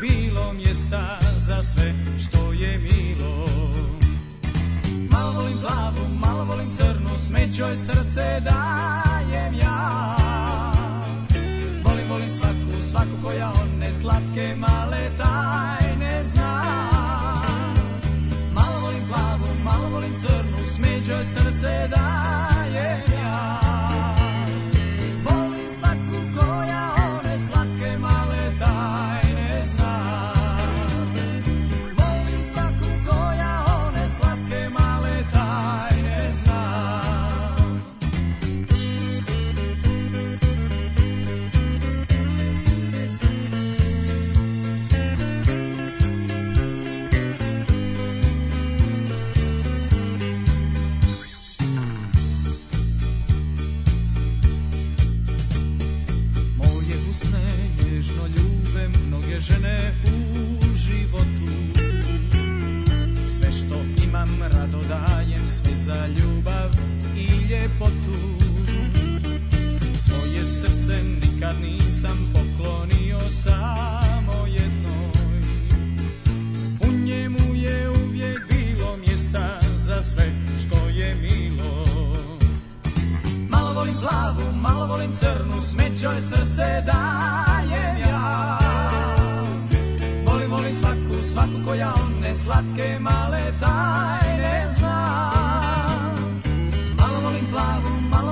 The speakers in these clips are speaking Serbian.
bilo mjesta za sve što je milo Malo volim plavu, malo volim crnu, smećoj srce dajem ja Volim, volim svaku, svaku koja one slatke male tajne zna Malo volim plavu, malo volim crnu, smećoj srce dajem ja Svoje srce nikad nisam poklonio samo jednoj U njemu je uvijek bilo mjesta za sve što je milo Malo volim plavu, malo volim crnu, je srce dajem ja Volim, volim svaku, svaku koja one slatke male tajne zna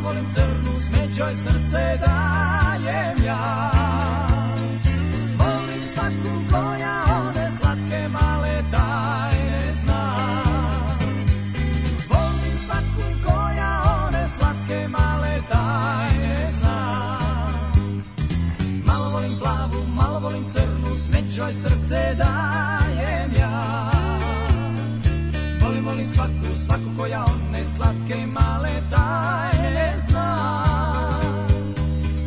dovolím crnú smeť, čo aj srdce dajem ja. Volim sladkú koja one sladké malé tajne zná. Volim sladkú konia, one sladké malé tajne zná. Malo volím plavu, malo volím crnú smeť, čo aj srdce dajem ja. Volim, volim sladkú, svaku koja, one sladké malé tajne zna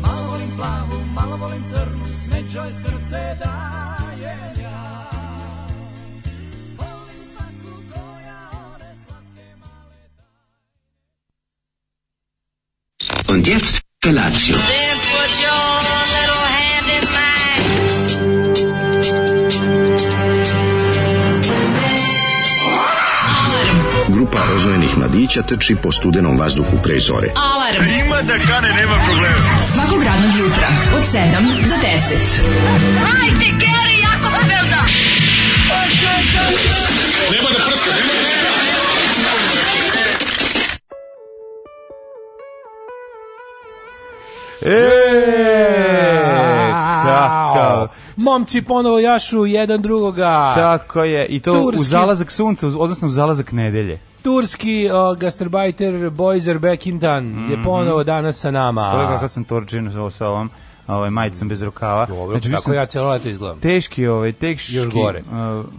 Malo volim plavu, malo volim crnu Smeđoj srce daje ja Volim svaku koja one slatke male daje Und jetzt Felatio. Then put your mladića trči po studenom vazduhu pre zore. Alarm! A ima da kane, nema problema. Svakog radnog jutra, od 7 do 10. Hajde, Geri, jako se da! Nema da prska, nema da prska! E, kakav. Momci ponovo jašu jedan drugoga. Tako je, i to Turski. u zalazak sunca, odnosno u zalazak nedelje turski uh, gastarbajter Boyzer Bekintan mm -hmm. je mhm. ponovo danas sa nama. To je kakav sam torčin sa ovom ovaj majicom bez rukava. Dobro, znači, tako ja celo leto izgledam. Teški, ovaj teški. Još gore.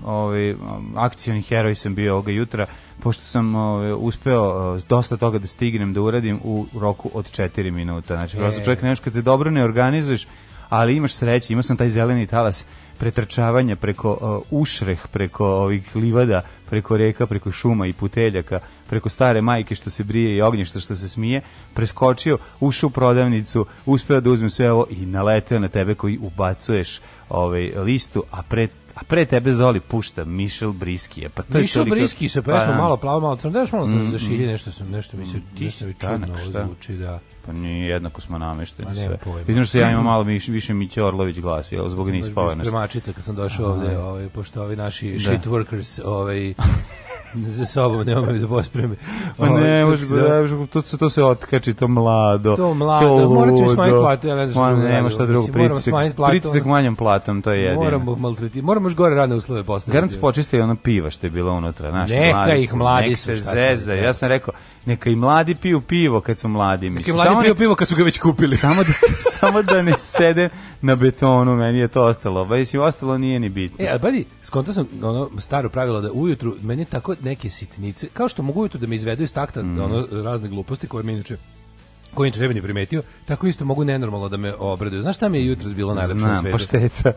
Ovaj akcioni heroj sam bio ovoga jutra pošto sam ovaj, uspeo dosta toga da stignem da uradim u roku od 4 minuta. Znači, e. prosto čovjek nešto kad se dobro ne organizuješ, ali imaš sreće, imao sam taj zeleni talas pretrčavanja preko uh, ušreh, preko ovih livada, preko reka, preko šuma i puteljaka, preko stare majke što se brije i ognjišta što se smije, preskočio, ušao u prodavnicu, uspeo da uzme sve ovo i naleteo na tebe koji ubacuješ ovaj listu, a pre a pre tebe Zoli pušta Michel Briskija. Pa to Michel je toliko... Briski se pa, pa, malo plavo, malo crno. Daš malo da mm, zašilje, mm. nešto sam nešto mislio, mm, nešto mi čudno ovo zvuči, da. Pa nije jednako smo namešteni sve. Vidimo što ja imam malo više, više Miće Orlović glas, jel, zbog nispavenosti. Premačite kad sam došao ovde, ovaj, pošto ovi naši da. shit workers, ovaj, za sobom ne mogu da pospreme. Pa ne, ovaj, može da to se to se otkači to mlado. To mlado, to morate smanjiti platu, ja ne znam. Ma nema šta drugo pritisak. Pritisak manjom platom, to je jedino. Moramo maltretirati. Moramo gore radne uslove posle. Garant počistili ono piva što je bilo unutra, znaš. Neka ih mladi se zeze. Ja sam rekao, neka i mladi piju pivo kad su mladi. Mislim. Neka i mladi piju da- pivo kad su ga već kupili. Samo da, samo da ne sede na betonu, meni je to ostalo. Već i ostalo nije ni bitno. E, ali bazi, skontao sam ono staro pravilo da ujutru, meni tako neke sitnice, kao što mogu ujutru da me izvedu iz takta mm. ono, razne gluposti koje mi inače koji inače ne primetio, tako isto mogu nenormalno da me obraduju. Znaš šta mi je jutros bilo najlepše na svetu? šteta.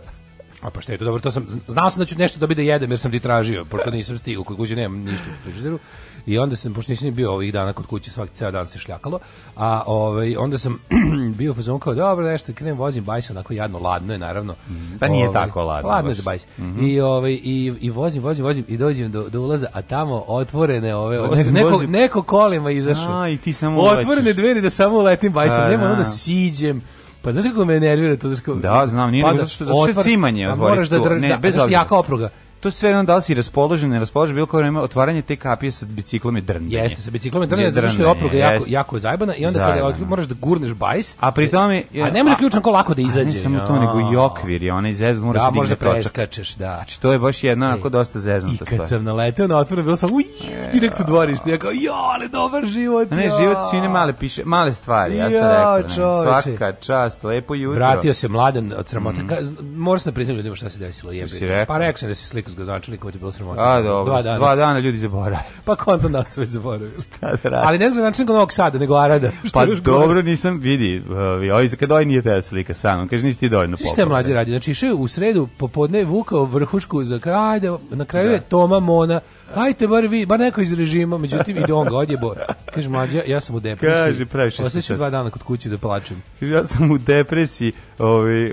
A pa šteta, dobro, to sam, znao sam da ću nešto dobiti da jedem jer sam ti tražio, pošto nisam stigao, kod kuće nemam ništa u frižideru i onda sam, pošto nisam bio ovih dana kod kuće, svaki ceo dan se šljakalo, a ovaj, onda sam bio fazon kao, dobro, nešto, krenem, vozim bajs, onako jadno, ladno je, naravno. Mhm. Pa nije ovaj, tako ladno. Ladno je bajs. Mm -hmm. I, ovaj, i, I vozim, vozim, vozim i dođem do, do ulaza, a tamo otvorene, ove, ovaj, neko, neko, neko kolima izašao. A, i ti samo Otvorene dveri da samo letim bajsom, da, nema da. onda siđem, pa znaš kako me nervira to? da, znam, nije pa zato što, zato što je cimanje. Pa moraš da, dr... ne, da, bez da, obzira. Jaka opruga to sve jedno da li si raspoložen, ne raspoložen, bilo koje vreme, otvaranje te kapije sa biciklom je drndanje. Jeste, sa biciklom je drndanje, zato što je opruga jako, jako zajbana i onda Zajbana. je, moraš da gurneš bajs, a pri tome... E, je, a ne može da ključan ko lako da izađe. Ne samo to, nego i okvir, je ona izezna, mora da, se digne točak. Da, preskačeš, da. Znači, to je baš jedna onako e, dosta zeznuta stvar. I kad stvar. sam naleteo na otvoru, bilo sam, uj, e, direkt u dvorište, ja kao, jo, ali dobar život, Ne, život su ine male, piše, male stvari, ja sam rekao. Svaka čast, lepo jutro. Vratio se mladen od sramota. Mhm. Moram se da priznam ljudima šta se desilo, jebe. Pa rekao sam da se slikao s gradonačelnikom, je bilo sramota. A, dobro. Dva dana. Dva dana ljudi zaborave. Pa ko onda nas već zaboravio? Šta da radi? Ali ne gradonačelnikom Novog Sada, nego Arada. pa dobro, gore? nisam vidi. Uh, ovi za kad ovaj nije te slika sa mnom. Kaže nisi ti dovoljno popravio. Šta je mlađi radi? Znači išao u sredu popodne vukao vrhušku za ajde, na kraju da. je Toma Mona Ajte, bar vi, bar neko iz režima, međutim, ide on ga odjebo. Kaže, mlađa, ja sam u depresiji. Kaže, previše Ostaću dva dana kod kuće da plačem. Ja sam u depresiji, ovaj,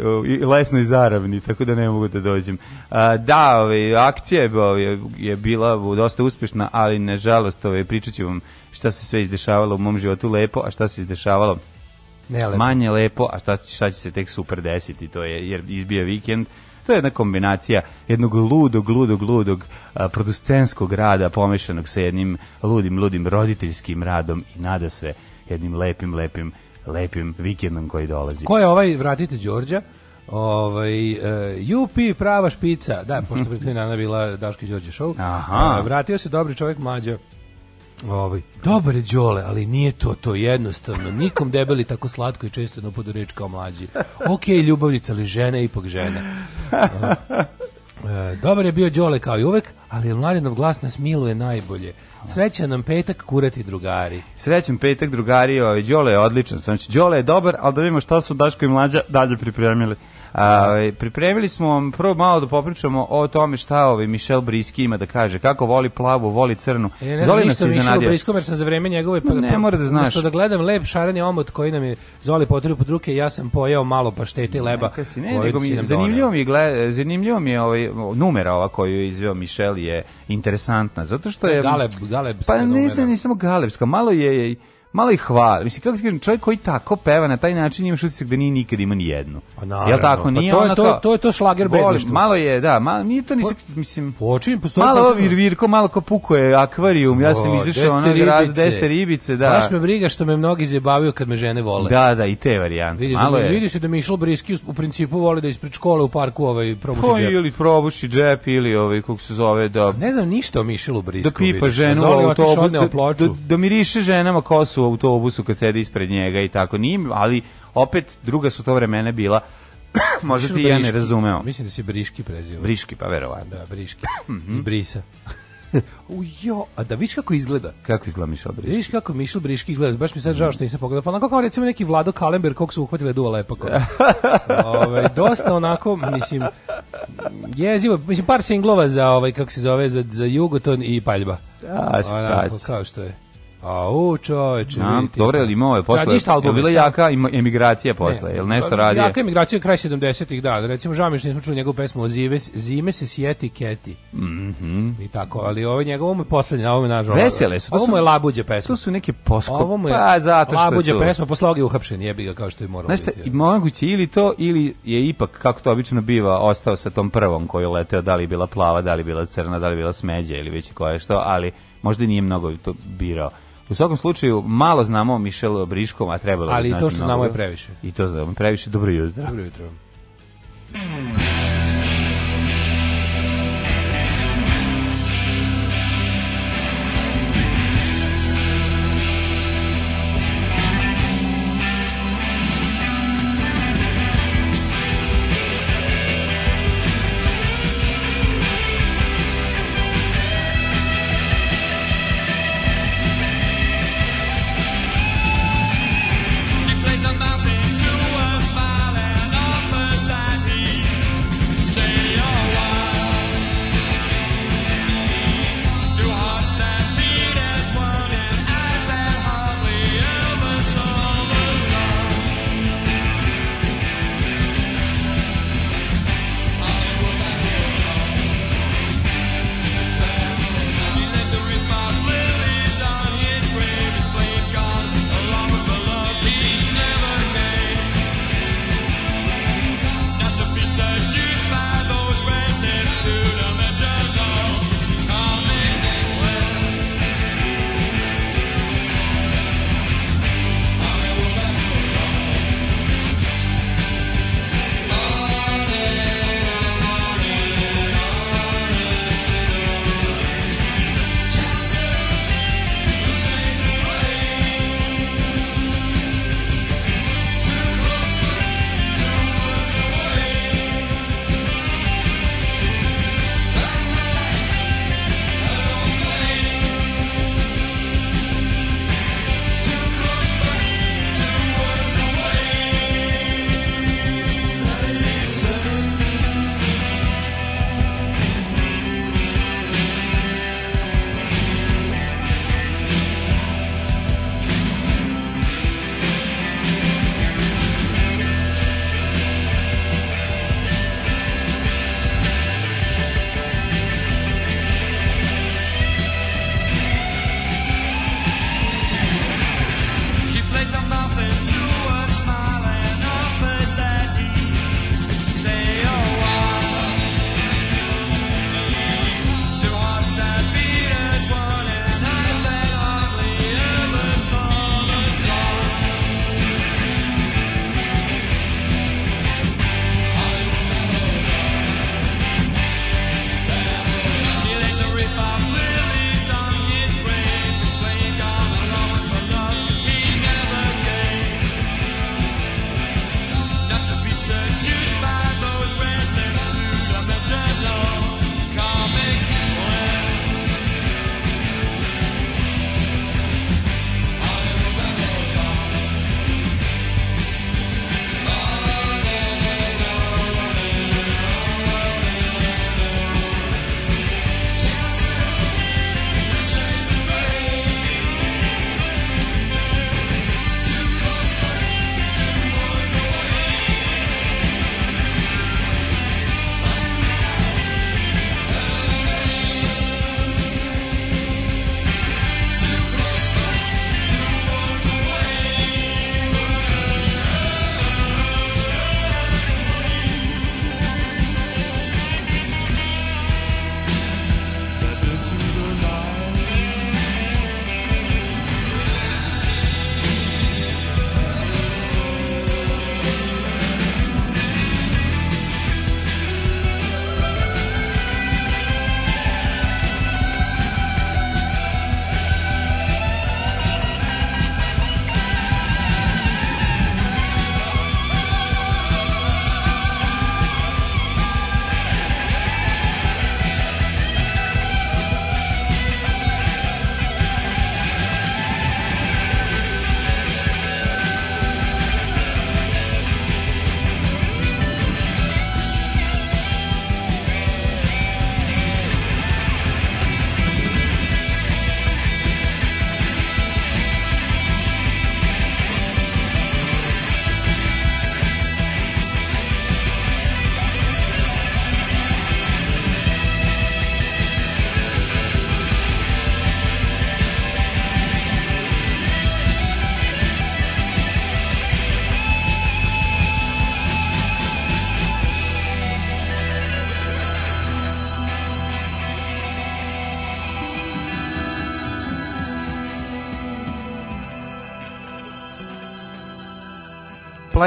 lesno i zaravni, tako da ne mogu da dođem. A, da, ovaj, akcija je, ovaj, je bila dosta uspešna, ali nažalost ovaj, pričat vam šta se sve izdešavalo u mom životu lepo, a šta se izdešavalo ne, lepo. manje lepo, a šta, šta će se tek super desiti, to je, jer izbija vikend, To je jedna kombinacija jednog ludog, ludog, ludog a, producenskog rada pomešanog sa jednim ludim, ludim roditeljskim radom i nada sve jednim lepim, lepim, lepim vikendom koji dolazi. Ko je ovaj, vratite Đorđa, Ovaj e, Jupi prava špica. Da, pošto prethodna bila Daško Đorđe show. Aha. vratio se dobri čovjek mlađa. Ovaj, dobar je Đole, ali nije to to jednostavno. Nikom debeli tako slatko i često jedno podu reč kao mlađi. Ok, ljubavnica, ali žena je ipak žena. Ovaj. E, dobar je bio Đole kao i uvek, ali Mladenov glas nas miluje najbolje. Srećan nam petak, kurati drugari. Srećan petak, drugari, ovaj, Đole je odličan. Znači, Đole je dobar, ali da vidimo šta su Daško i Mlađa dalje pripremili. A, ovaj, pripremili smo vam prvo malo da popričamo o tome šta ovi ovaj Mišel Briski ima da kaže, kako voli plavu, voli crnu. E, ne znam ništa Michel Briskom, jer sam za vreme njegove... Pa, ne, pa- mora da pa- znaš. Pa da gledam lep šareni omot koji nam je zvali potrebu pod ruke, ja sam pojeo malo paštete i leba. Ne, si, ne, nego mi, zanimljivo, mi je, gled, zanimljivo mi je ovaj, numera ova koju je izveo Mišel je interesantna, zato što je... Galeb, galebska Pa nisam, nisam galebska, malo je malo ih hvali. Mislim, kako ti kažem, čovjek koji tako peva na taj način imaš utisak da nije nikad ima ni jednu. Pa naravno. Jel tako? Pa nije pa to, je, to, to, je to šlager bedništvo. Malo je, da, malo, nije to nisam, pa, mislim... Počin, postoji... Malo ovo vir, malo ko pukuje akvarijum, ja sam izašao ono grad, deste ribice, da. Baš me briga što me mnogi zabavio kad me žene vole. Da, da, i te varijante. Vidiš, da malo da, je. vidiš da mi išlo briski, u principu vole da ispred škole u parku ovaj probuši pa džep. Ili probuši džep, ili ovaj, kako se zove, da... Ne znam ništa o Mišilu Brisku. Da pipa ženu u autobu, da, da, da miriše ženama kosu autobusu kad sedi ispred njega i tako nim, ali opet druga su to vremena bila Možda ti da ja ne razumeo. Mislim da si Briški prezio. Briški, pa verovatno. Da, Briški. Mhm. Iz Brisa. Ujo, a da viš kako izgleda? Kako izgleda Mišel Briški? Viš kako Mišel Briški izgleda, baš mi sad žao što nisam pogledao. Pa onako kao recimo neki Vlado Kalember kog su uhvatile duva lepako. Ove, ovaj, dosta onako, mislim, je zivo, mislim par singlova za ovaj, kako se zove, za, za Jugoton i Paljba. A, šta Onako, kao što je. A u čoveče. Nam, dobro, ali imao je da, posle. Da, ništa album. Bila jaka emigracija posle, jel pa, nešto radi? Jaka emigracija kraj 70-ih, da, da. Recimo Žamiš nismo čuli njegovu pesmu o zime se sjeti Keti. Mhm. I tako, ali ovo njegovo mu je poslednje, ovo je nažalost. Vesele su, to su mu labuđe pesma. To su neke posko. Ovo mu je pa, zato što labuđe je pesma, posle ovoga je uhapšen, jebi ga kao što je morao. Znaš šta, biti, moguće ili to, ili je ipak, kako to obično biva, ostao sa tom prvom koji je leteo, da li bila plava, da li bila crna, da li bila smeđa ili već je što, ali možda nije mnogo to birao. U svakom slučaju, malo znamo o Mišelu Briškom, a trebalo bi Ali to što znamo je previše. I to znamo previše. Dobro jutro. Dobro jutro.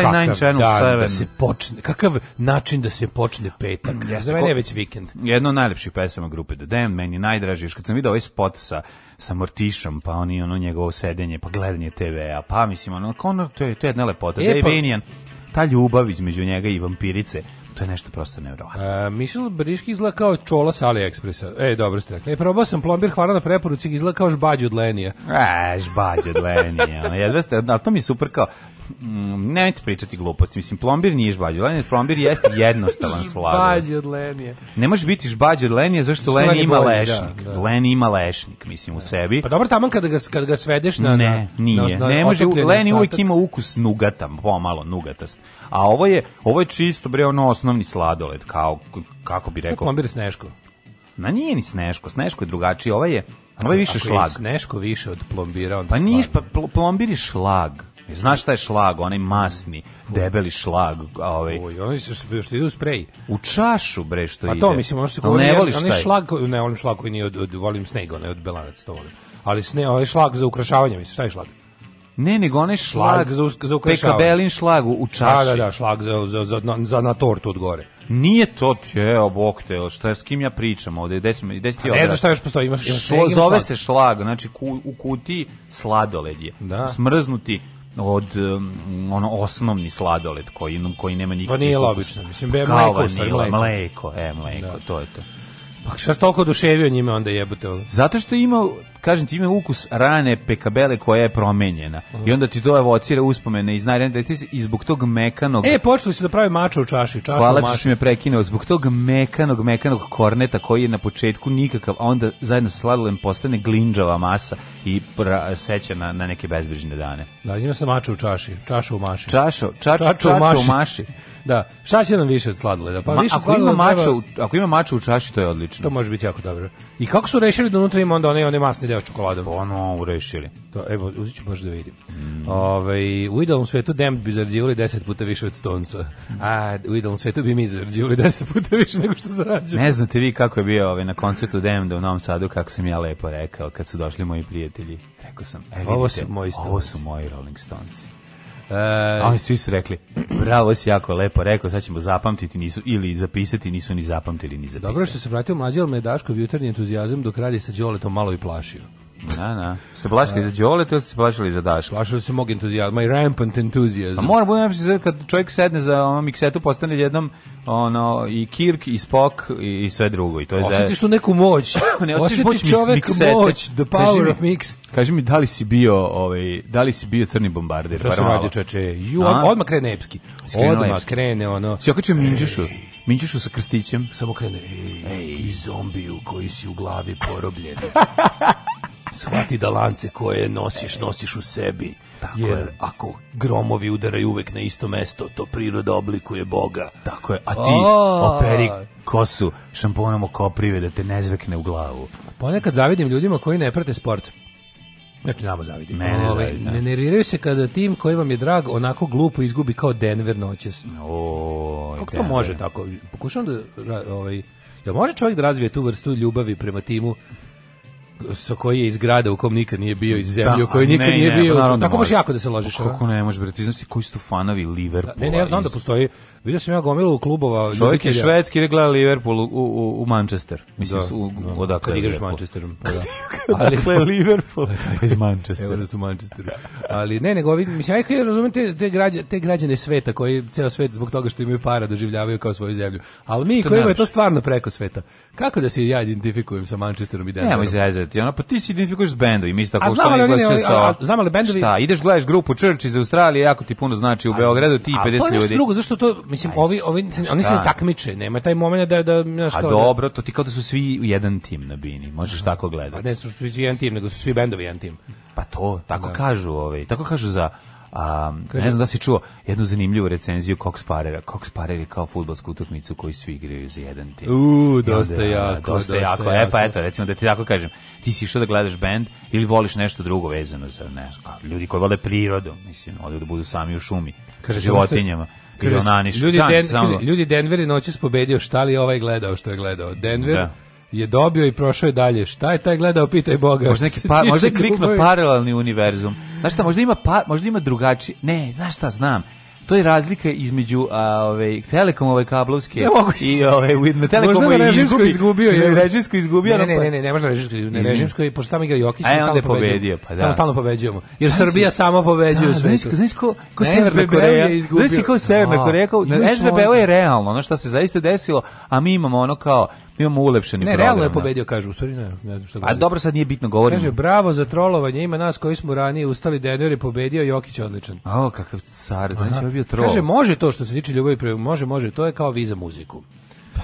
Ovaj kakav, Nine Channel 7. Da se počne, kakav način da se počne petak. Mm, ja za mene je već vikend. Jedno od najlepših pesama grupe The Damn, meni najdraži, još kad sam vidio ovaj spot sa sa Mortišom, pa oni ono njegovo sedenje, pa gledanje TV-a, pa mislim ono, ono to je to je jedna lepota. E, pa, ta ljubav između njega i vampirice to je nešto prosto nevjerovatno. Uh, Mišel Briški izgleda kao čola sa AliExpressa. E, dobro ste rekli. E, probao sam plombir, hvala na preporuci, izgleda kao žbađ od Lenija. E, žbađ od Lenija. ali to mi je super kao, Mm, nemojte pričati gluposti. Mislim, plombir nije žbađ od lenije. Plombir jeste jednostavan sladoled. žbađ od lenije. Ne može biti žbađ od lenije, zašto Leni, ima bolje, da, lešnik. Da, da. Leni ima lešnik, mislim, u da. sebi. Pa dobro, tamo kada ga, kada ga svedeš na... Ne, nije. Na, na, ne može, Leni uvijek ima ukus nugata, pomalo nugatast. A ovo je, ovo je čisto, bre, ono osnovni sladoled, kao, kako bi rekao... Plombir je sneško. Na nije ni Sneško, Sneško je drugačije, ovaj je, ovaj je više ako šlag. Ako je Sneško više od plombira, onda Pa nije, pa pl plombir je šlag. Znaš šta je šlag, onaj masni, debeli šlag, ovaj. Oj, oni su što, što ide u sprej. U čašu bre što ide. Pa to mislim, može se govori, ne voliš onaj šlag, ne volim šlag koji nije od, od volim snega, ne od belanac to volim. Ali sne, onaj šlag za ukrašavanje, mislim, šta je šlag? Ne, nego onaj šlag, šlag za, za ukrašavanje. Pekabelin šlag u, u čaši. Da, da, da, šlag za, za, za, na, za na tortu od gore. Nije to tjeo, bok te, šta je, s kim ja pričam ovde, gde si, gde si ti pa Ne znaš šta još postoji, imaš, imaš Šlo, Zove šlag. se šlag, znači ku, u kutiji sladoled je, da. smrznuti od um, ono osnovni sladoled koji koji nema pa nikakve. vanila nije mislim be pa mleko, stvari, mleko. mleko, e mleko, da. to je to. Pa šta ste oko oduševio njime onda jebote ono? Zato što ima, kažem ti, ima ukus rane pekabele koja je promenjena. Uh mhm. -huh. I onda ti to evocira uspomene iz najranije da ti i zbog tog mekanog... E, počeli su da pravi mača u čaši. Čaša Hvala što si me prekinuo. Zbog tog mekanog, mekanog korneta koji je na početku nikakav, a onda zajedno sa sladolem postane glinđava masa i pra, seća na, na neke bezbrižne dane. Da, ima se mača u čaši. Čaša u maši. Čašo, čač, čača, čača, u maši. Da, šta će nam više od sladoleda? Pa Ma, više ako ima mača, treba... u, ako ima mača u čaši to je odlično. To može biti jako dobro. I kako su rešili da unutra ima onda onaj onaj masni deo čokolade? Ono urešili. To evo uzet ću baš da vidim. Mm. Ovaj u idealnom svetu Damned bi zarađivali 10 puta više od Stonca. A u idealnom svetu bi mi zarađivali 10 puta više nego što zarađujemo. Ne znate vi kako je bio ovaj na koncertu Damned u Novom Sadu kako sam ja lepo rekao kad su došli moji prijatelji. Rekao sam, e, vidite, ovo su moji Stones. Ovo su moji Rolling Stones. E, Ali svi su rekli, bravo si jako lepo rekao, sad ćemo zapamtiti nisu, ili zapisati, nisu ni zapamtili, ni zapisali. Dobro što se vratio mlađi, ali me Daškov jutarnji entuzijazam dok radi sa Đoletom malo i plašio. Da, da. Ste plašili za Đole, ili ste plašili za Daška? Plašili se mog entuzijazma i rampant entuzijazam. A pa mora budem napis, kad čovjek sedne za ono miksetu, postane jednom ono, i Kirk, i Spock, i, i sve drugo. I to je osjetiš za... tu neku moć. ne, osjetiš moć čovjek miksete. moć, the power kaži of mix. Kaži mi, da li si bio, ovaj, da li si bio crni bombarder? Što se radi, čeče? Ju, odmah krene epski. Odmah krene, ono... Si okačio Minđušu? Minđušu sa krstićem. Samo krene, ej, ti zombiju koji si u glavi porobljen. shvati da lance koje nosiš, nosiš u sebi. Tako Jer je. ako gromovi udaraju uvek na isto mesto, to priroda oblikuje Boga. Tako je, a ti oh. operi kosu šamponom oko prive da te ne zvekne u glavu. Ponekad zavidim ljudima koji ne prate sport. Znači, nama zavidim. Mene Ove, ovaj, da. Ne nerviraju se kada tim koji vam je drag onako glupo izgubi kao Denver noćas. O, Kako to može tako? Pokušam da... Ovaj, Da može čovjek da razvije tu vrstu ljubavi prema timu sa koje je iz grada u kom nikad nije bio, iz da, zemlje da, u kojoj nikad ne, nije ne, pa bio. Naravno, da tako baš jako da se ložiš. Pa kako ne možeš, bre, ti znaš ti koji su fanovi Liverpoola. Da, ne, ne, ja znam da iz... da postoji. Vidio sam ja gomilu klubova. Čovjek je švedski jer gleda Liverpool u, u, u Manchester. Mislim, da, u, da, odakle kad igraš Manchesterom. Pa da. Ali, dakle, Liverpool. Tako pa iz Manchestera. Evo su Manchesteru. Ali ne, nego, mislim, ajde, ja razumijem te, te, građane, te građane sveta koji ceo svet zbog toga što imaju para doživljavaju kao svoju zemlju. Ali mi koji imaju to stvarno preko sveta. Kako da se ja identifikujem sa Manchesterom i Denverom? Nemoj ti ona pa ti se identifikuješ s bendovima, isto tako što ne gledaš sa. Znam ali bendovi. Šta, ideš gledaš grupu Church iz Australije, jako ti puno znači u Beogradu ti 50 ljudi. A drugo, zašto to, mislim, ovi ovi oni se takmiče, nema taj momenat da da znaš A da- dobro, to ti kao da su svi jedan tim na bini, možeš tako gledati. Pa ne su svi jedan tim, nego su svi bendovi jedan tim. Pa to, tako da. kažu, ovaj, tako kažu za Um, Kaži, ne znam da si čuo jednu zanimljivu recenziju Cox Parera. Cox Parera kao futbolsku utakmicu koju svi igraju za jedan tim. U, dosta onda, jako. Dosta, dosta jako. jako. E pa eto, recimo da ti tako kažem, ti si išao da gledaš band ili voliš nešto drugo vezano za ne, ljudi koji vole prirodu, mislim, ovdje da budu sami u šumi, Kaže, životinjama. Kaže, ljudi, Den, sam, ljudi Denver je noćas pobedio, šta li ovaj gledao što je gledao? Denver... Da je dobio i prošao je dalje. Šta je taj gledao, pitaj Boga. Možda, neki pa, možda je klikno paralelni univerzum. Znaš šta, možda ima, pa, možda ima drugačiji... Ne, znaš šta, znam to je razlika između a, ove telekomove kablovske i ove Widme telekomu možda režimsko izgubio je režimsko izgubio ne pa- ne ne ne ne možda režimsko ne režimsko i pošto tamo igra Jokić e, stalno pobedio, pobedio pa da stalno pobeđujemo jer znaš Srbija si, samo pobeđuje sve da, znaš znaš ko ko Severna Koreja znaš ko Severna Koreja SBB je realno ono što se zaista desilo a mi imamo ono kao imamo ulepšeni ne, program. Ne, realno je da. pobedio, kaže, u stvari ne, ne znam šta A dobro, sad nije bitno govorim. Kaže, bravo za trolovanje, ima nas koji smo ranije ustali, Denver je pobedio, Jokić je odličan. A, kakav car, znači je bio trol. Kaže, može to što se tiče ljubavi, može, može, to je kao viza muziku.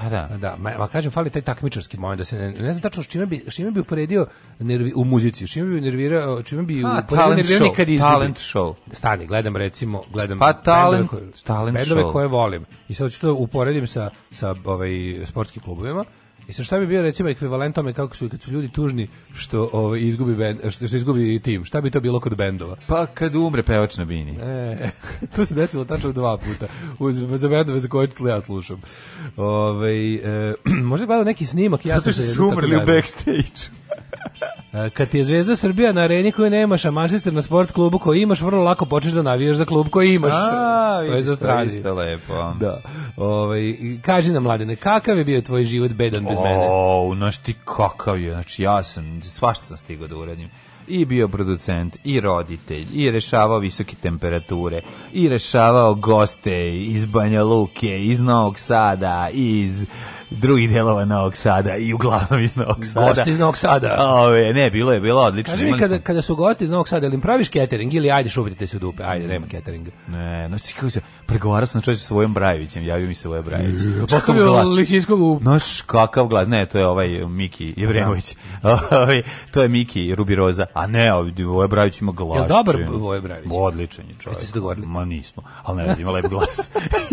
Pa da. Da, ma, ma kažem, fali taj takmičarski moment da se ne, ne znam tačno s čime bi, s čime bi uporedio nervi, u muzici, s čime bi nervirao, čime bi ha, uporedio nervirao nikad izgubi. Talent show. Stani, gledam recimo, gledam pa, talent, bendove koje, talent bendove koje volim. I sad ću to uporedim sa, sa ovaj, sportskim klubovima I sa šta bi bio recimo ekvivalent tome kako su kad su ljudi tužni što ovaj izgubi band, što, što izgubi tim. Šta bi to bilo kod bendova? Pa kad umre pevač na bini. E, to se desilo tačno dva puta. Uz za bendove za koje ja slušam. Ovaj e, možda gledao neki snimak ja sam se umrli u backstage. Kad ti je Zvezda Srbija na areni koju nemaš, a Manchester na sport klubu koji imaš, vrlo lako počneš da navijaš za klub koji imaš. A, to je za strani. Isto lepo. Da. Ove, ovaj, kaži nam, mladene, kakav je bio tvoj život bedan bez o, mene? O, znaš ti kakav je. Znači, ja sam, svašta sam stigao da uradim i bio producent i roditelj i rešavao visoke temperature i rešavao goste iz Banja Luke iz Novog Sada iz drugih delova Novog Sada i uglavnom iz Novog Sada. Gosti iz Novog Sada. Ove, ne, bilo je, bilo odlično. Kaži mi, kada, kada su gosti iz Novog Sada, ili im praviš catering ili ajde šupite se u dupe, ajde, nema cateringa. Ne, znači, kako se, pregovarao sam čovječe sa Vojom Brajevićem, javio mi se Voja Brajević. E, postavio Lisičkog u... Noš, kakav glas, ne, to je ovaj Miki Jevremović. Ovaj, to je Miki Rubiroza, a ne, ovaj, Voja Brajević ima glas. Je dobar Voja Brajević? Odličan je čovjek. Jeste se dogovorili? Ma nismo, ali ne, ima lep glas.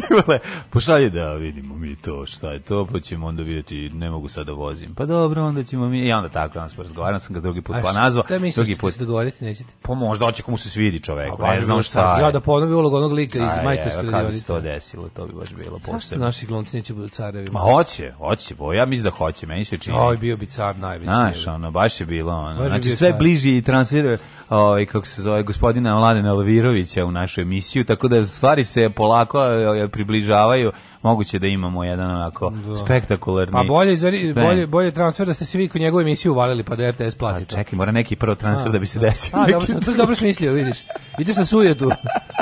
Pošalje da vidimo mi to, šta je to, pa ćemo onda videti, ne mogu sad da vozim. Pa dobro, onda ćemo mi, i onda tako, onda smo razgovarali, sam ga drugi put pa nazvao. Šta misliš, drugi put... se dogovoriti, nećete? Pa možda, oće komu se svidi čovek, pa ne znam šta je. Ja da ponovi ulog onog lika iz pa majstorske radionice. Pa kad bi se to desilo, to bi baš bilo posebno. Zašto naši glumci neće budu carevi? Ma hoće, hoće, bo, ja mislim da hoće, meni se čini. Oj, bio bi car najveći. Znaš, ono, baš je bilo, ono, baš znači sve car. bliži i transfer, ovaj, kako se zove, gospodina Mladena Alvirovića u našu emisiju, tako da stvari se polako eh, približavaju moguće da imamo jedan onako da. spektakularni. Pa bolje, izveri, bolje, bolje transfer da ste se vi kod njegove emisije uvalili pa da RTS pa plati. A čekaj, mora neki prvo transfer a, da bi se da. desio. A, dobro, to si dobro smislio, vidiš. Vidiš na sujetu.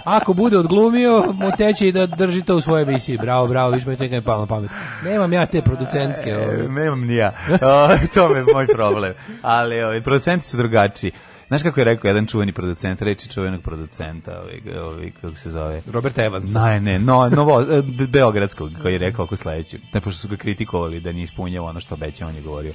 Ako bude odglumio, mu teče i da drži to u svojoj emisiji. Bravo, bravo, viš me teka je palo pamet. Nemam ja te producentske. E, ovaj. nemam ni ja. O, to je moj problem. Ali o, ovaj, producenti su drugačiji. Znaš kako je rekao jedan čuveni producent, reči čuvenog producenta, ovaj, ovaj, kako se zove? Robert Evans. Ne, ne, no, novo, e, Beogradskog, koji je rekao ako sledeći. Ne, pošto su ga kritikovali da nije ispunjao ono što obećao, on je govorio,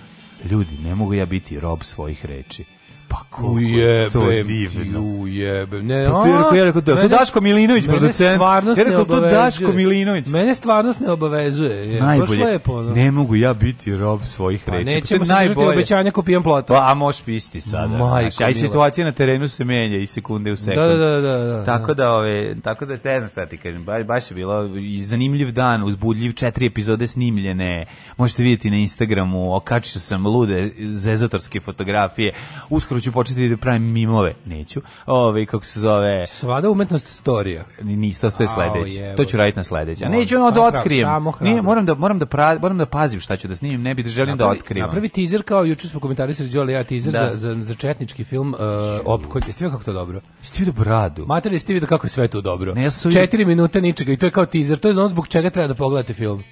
ljudi, ne mogu ja biti rob svojih reči. Pa kako je to divno. Ujebe. Ne, pa ti rekao, ja rekao, to Daško Milinović, producent. Ja rekao, to Daško Milinović. Mene stvarnost ne obavezuje. Je. Najbolje. Lepo, no. Ne mogu ja biti rob svojih pa reči. Pa nećemo pa se obećanja ko pijem plota. Pa, a možeš pisti sada. Majko, a situacija na terenu se menja i sekunde u sekunde. Da, da, da, da, da, tako da, ove, tako da ne znam šta ti kažem. Baš, baš je bilo zanimljiv dan, uzbudljiv, četiri epizode snimljene. Možete vidjeti na Instagramu, okačio sam lude zezatorske fotografije. Uskoro uskoro ću početi da pravim mimove, neću. Ove, kako se zove... Svada umetnost storija. Nisto, to je sledeće. To ću raditi na sledeće. A neću da- ono da otkrijem. Nije, moram da, moram, da pra, moram da pazim šta ću da snimim, ne bih da želim da napravi, da otkrijem. Napravi teaser kao juče smo komentarisali Đole ja teaser da. za, za, za četnički film uh, e, Opkolj. Jeste vidio kako to dobro? Jeste vidio bradu. Mater, jeste vidio kako je sve to dobro. Ne, ja Četiri minuta ničega i to je kao teaser. To je ono zbog čega treba da pogledate film.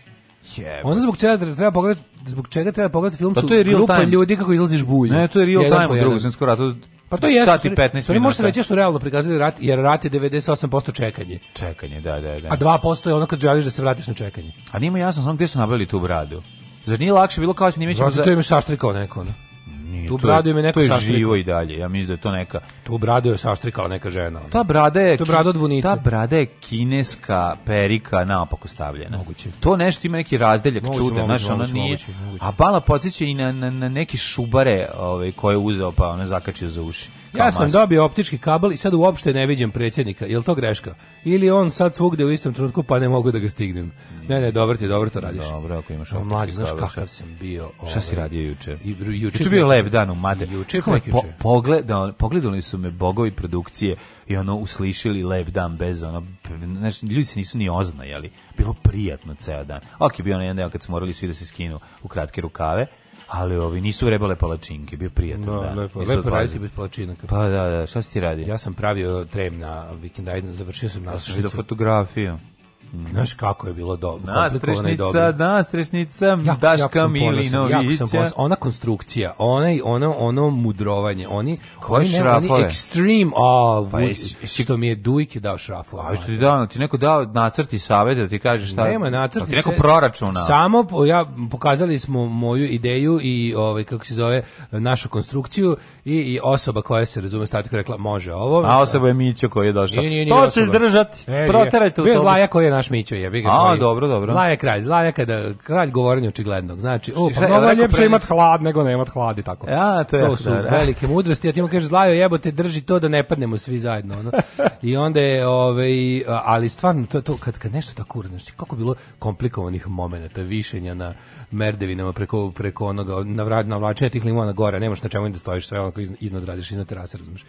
Yeah, ono zbog čega treba pogledati zbog čega treba pogledati film pa to je real grupa time. ljudi kako izlaziš bulju. Ne, to je real jedan time u drugom svjetskom ratu. Pa to je sati 15 minuta. Možete reći da su realno prikazali rat, jer rat je 98% čekanje. Čekanje, da, da, da. A 2% je ono kad želiš da se vratiš na čekanje. A nije mu jasno samo gde su nabavili tu bradu. Zar nije lakše bilo kao da snimićemo za... Zato to je mi saštrikao neko, ne? Nije, tu bradu je neko To je živo i dalje, ja mislim da je to neka... Tu bradu je saštrikala neka žena. Ona. Ta brada je... Tu brada od vunice. Ta brada je kineska perika naopako stavljena. Moguće. To nešto ima neki razdeljak moguće, čude, znaš, ona nije... Moguće, moguće. A bala podsjeća i na, na, na, neki šubare ovaj, koje je uzeo pa ona zakačio za uši. Ja sam maska. dobio optički kabel i sad uopšte ne vidim predsjednika. Jel to greška? Ili on sad svugde u istom trenutku pa ne mogu da ga stignem. Mm. Ne, ne, dobro ti, dobro to radiš. Dobro, ako imaš optički Mlađi, znaš kakav šta? sam bio. Ove, šta si ovaj, radio juče? I, juče, je bio lep dan u mate. Juče, po, pogledali, pogledali su me bogovi produkcije i ono uslišili lep dan bez ono znaš, ljudi se nisu ni oznajali bilo prijatno ceo dan ok bio onaj jedan dan kad smo morali svi da se skinu u kratke rukave ali ovi nisu vrebale palačinke, bio prijatno. No, da, lepo, lepo raditi bez palačinaka. Pa da, da, šta si ti radi? Ja sam pravio trem na vikendajnu, završio sam pa na Ja sam do fotografiju. Mm. Znaš kako je bilo dobro. Nastrešnica, nastrešnica, jako, Daška jako Milinovića. Jako ona konstrukcija, onaj, ono, ono mudrovanje, oni, Koje oni, ne, oni extreme, a, pa što mi je Dujke dao šrafove. A što ti dao, ti neko dao nacrti savjet, da ti kažeš šta? Nema nacrti. Da ti neko proračuna. Samo, ja, pokazali smo moju ideju i, ovaj, kako se zove, našu konstrukciju i, i osoba koja se razume statiko rekla, može ovo. A osoba je Mićo koji je došao. To ćeš držati, e, proteraj tu. Bez zlaja koji je naš naš Mićo jebi ga. A, koji, dobro, dobro. Zla je kralj, zla je kada kralj govorenja očiglednog. Znači, o, pa mnogo je lepše imat hlad nego nemat hlad i tako. Ja, to, je to su da, velike mudrosti. Ja ti mu kažeš, zlajo jebote, drži to da ne padnemo svi zajedno. Ono. I onda je, ovaj, ali stvarno, to, to, kad, kad nešto tako uradiš, znači, kako bilo komplikovanih momenata, višenja na merdevinama preko, preko onoga, na na navlačenja tih limona gore, nemaš na čemu da stojiš, sve onako iznad radiš, iznad terase, razumeš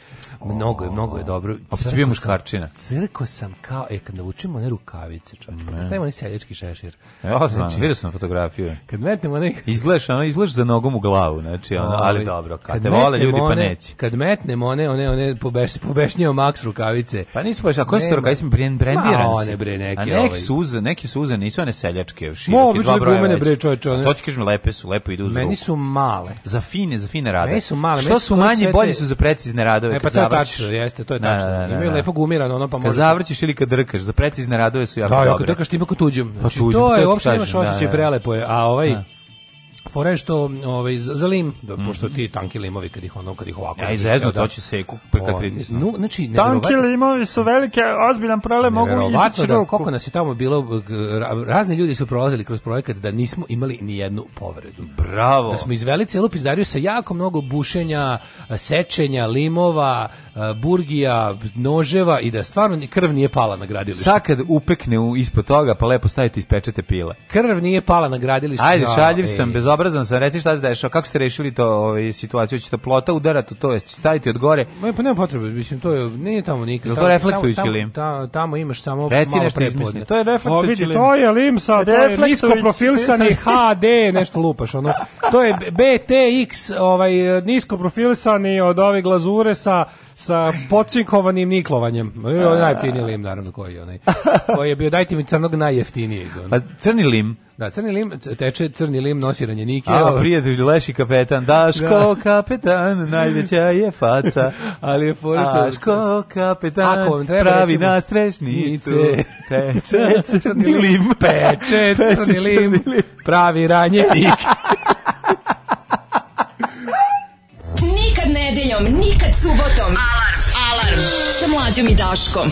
Mnogo je, mnogo je dobro. Pa ti bio muškarčina. Crko sam kao, e, kad navučimo one rukavice, čovječ, kad stavimo onaj seljački šešir. E, ja, znači, vidio sam fotografiju. Kad metnemo nek Izgledaš, ona izgledaš za nogom u glavu, znači, ono, ovaj, ali dobro, kad, kad te vole ljudi, pa neće. Kad metnemo one, one, one, pobeš, pobešnjio maks rukavice. Pa nisu baš, a koje su rukavice, brendiran si. one bre, neke. A neki suze, neki suze, nisu one seljačke, široke, dva da broja one... Da. To ti kažem, lepe su, lepo idu uz Meni ruku. su male. Za fine, za fine rade. Meni su male. Što su manje, svete... bolje su za precizne radove. E, pa to je tačno, jeste, to je da, tačno. Da, da, da, Imaju lepo gumirano, ono pa možeš... Kad zavrćeš ili kad drkaš, za precizne radove su jako da, dobre. Da, kad drkaš ti ima kod tuđom. Pa znači, pa tuđim, to je, uopšte imaš osjećaj, da, prelepo je. A ovaj, fora što ovaj za lim, da, mhm. pošto ti tanki limovi kad ih ono kad ih ovako. Ja izvezno da. to će se kad ovaj, pritisnu. No, znači tanki limovi su velike, ozbiljan problem mogu izaći da koliko nas je tamo bilo razni ljudi su prolazili kroz projekat da nismo imali ni jednu povredu. Bravo. Da smo izveli celu pizdariju sa jako mnogo bušenja, sečenja limova, burgija, noževa i da stvarno krv nije pala na gradilištu. Sad kad upekne u, ispod toga, pa lepo stavite ispečete pile. Krv nije pala na gradilištu. Ajde, da, šaljiv no, e. sam, ej. bezobrazan sam, reci šta se dešava, kako ste rešili to ovaj, situaciju, ćete plota udarati, to jest staviti od gore. Ma, pa nema potrebe, mislim, to je, nije tamo nikad. Je to reflektujući tamo, tamo, tamo, tamo, imaš samo reci malo prepodne. To je reflektujući lim. To je lim sa, to je nisko profilsani HD, nešto lupaš, ono. To je BTX, ovaj, nisko profilsani od ove glazure sa sa pocinkovanim niklovanjem. E, najjeftiniji lim, naravno, koji je onaj. Koji je bio, dajte mi crnog najjeftinijeg. Pa crni lim? Da, crni lim, teče crni lim, nosi ranjenike. A, prijatelj, leši kapetan, Daško da. kapetan, najveća je faca. Ali je fora Daško kapetan, Ako vam treba, pravi recimo, nastrešnicu, teče crni lim. Peče crni lim, pravi ranjenik nedeljom, nikad subotom. Alarm. Alarm. Sa mlađom i Daškom.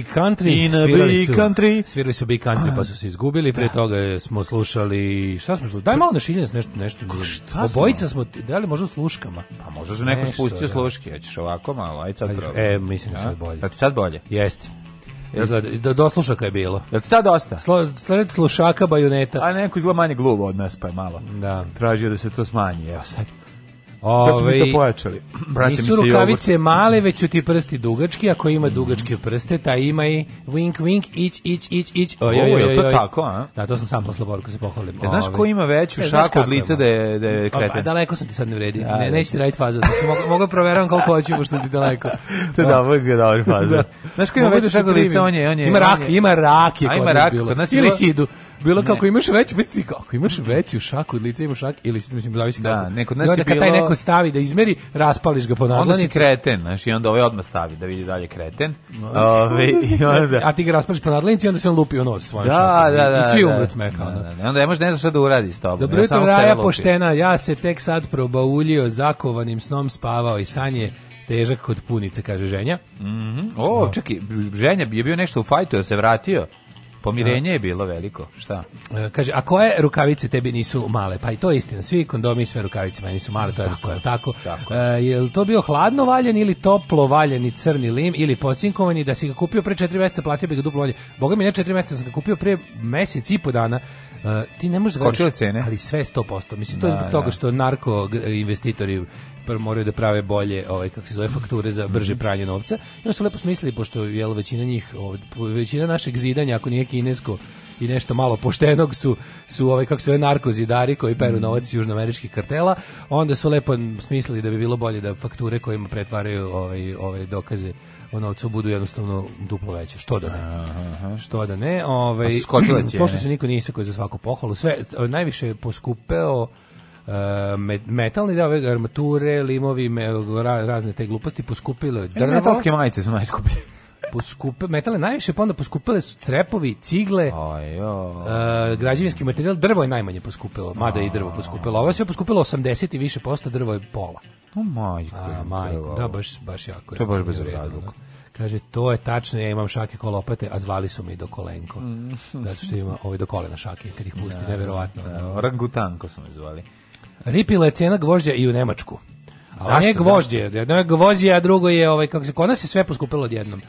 Big Country. In a Big su, Country. Svirali su Big Country pa su se izgubili. Prije da. toga smo slušali... Šta smo slušali? Daj malo na šiljenje nešto. nešto K, šta Obojica smo... smo dali možda sluškama. Pa možda su neko spustio da. sluške. Hoćeš ovako malo, aj sad probaj. E, mislim da. sad bolje. Pa sad bolje? Jeste. Izgleda, do, do slušaka je bilo. Jel sad dosta? Slo, sled slušaka, bajuneta. A neko izgleda manje gluvo od nas, pa je malo. Da. Tražio da se to smanji. Evo sad Ove, Sad smo mi to ovaj, pojačali. Braća nisu rukavice jogurt. male, već su ti prsti dugački, ako ima dugačke prste, ta ima i wink, wink, ić, ić, ić, ić. Oj, oj, oj, to oj. tako, a? Da, to sam sam posle Borko se pohvalim. E, znaš ovaj. ko ima veću e, šaku od lica da je, da je pa, pa, kreten? daleko sam ti sad ne vredi. Ja, da, ne, da. neće ti da raditi fazu. Da se mogu, mogu proveram koliko hoću, pošto sam ti daleko. to da, ovo da, dobar faza. da. Znaš ko ima veću šaku od lica? On je, on je, ima rak, ima rak. Ima rak, kod nas Ili sidu bilo kako imaš veću, misli kako imaš veću šaku od lica, imaš šak ili mislim zavisi kako. Da, neko nas je bilo. taj neko stavi da izmeri, raspališ ga po nadlanici. Onda si kreten, znaš, i onda ovaj odmah stavi da vidi dalje kreten. Ove, i onda... A ti ga raspališ po nadlanici, onda se on lupio nos svojom da, šakom. Da, da, I svi umret smeka. Da, da, da, da. Onda ne možeš ne znaš šta da uradi s tobom. Dobro jutro, Raja poštena, ja se tek sad probaulio, zakovanim snom spavao i sanje težak kod punice, kaže ženja. Mm -hmm. O, da. čekaj, ženja je bio nešto u fajtu, je se vratio? Pomirenje je bilo veliko, šta? E, kaže, a koje rukavice tebi nisu male? Pa i to je istina, svi kondomi sve rukavice meni su male, to je tako. tako. tako. E, je li to bio hladno valjen ili toplo valjeni crni lim ili pocinkovani da si ga kupio pre četiri meseca, platio bi ga duplo valje. Boga mi ne četiri meseca, sam ga kupio pre mesec i po dana. E, ti ne možeš da veriš, cene. ali sve 100%. Mislim, to je da, zbog da, toga što narko investitori moraju da prave bolje ovaj kako se zove fakture za brže pranje novca. I oni su lepo smislili pošto je većina njih ovaj, većina našeg zidanja ako nije kinesko i nešto malo poštenog su su ovaj kako se zove narkozidari koji peru mm. novac južnoameričkih kartela, onda su lepo smislili da bi bilo bolje da fakture kojima pretvaraju ovaj ovaj dokaze o novcu budu jednostavno duplo veće. Što da ne? Aha. Što da ne? Ovaj pa pošto se niko nije isako za svaku pohvalu, sve najviše je poskupeo e, metalni deo da, armature, limovi, razne te gluposti poskupilo je e, drvo. E, metalske majice su najskuplje poskupe, metale najviše, pa onda poskupele su crepovi, cigle, Ajo. Uh, e, građevinski materijal, drvo je najmanje poskupilo, mada i drvo poskupilo. Ovo je sve poskupilo 80 i više posto, drvo je pola. No, majko. A, majko, da, baš, baš jako. To je baš bez razloga. Da. Kaže, to je tačno, ja imam šake ko lopate, a zvali su mi do kolenko. Mm. Zato što ima ovaj do kolena šake, kad ih pusti, da, neverovatno. Da, da, orangutanko su me zvali. Ripila je cena gvožđa i u Nemačku. A Zašto? Ne gvožđe, jedno da, je gvožđe, a drugo je, ovaj, kako se, kod nas je sve poskupilo odjednom.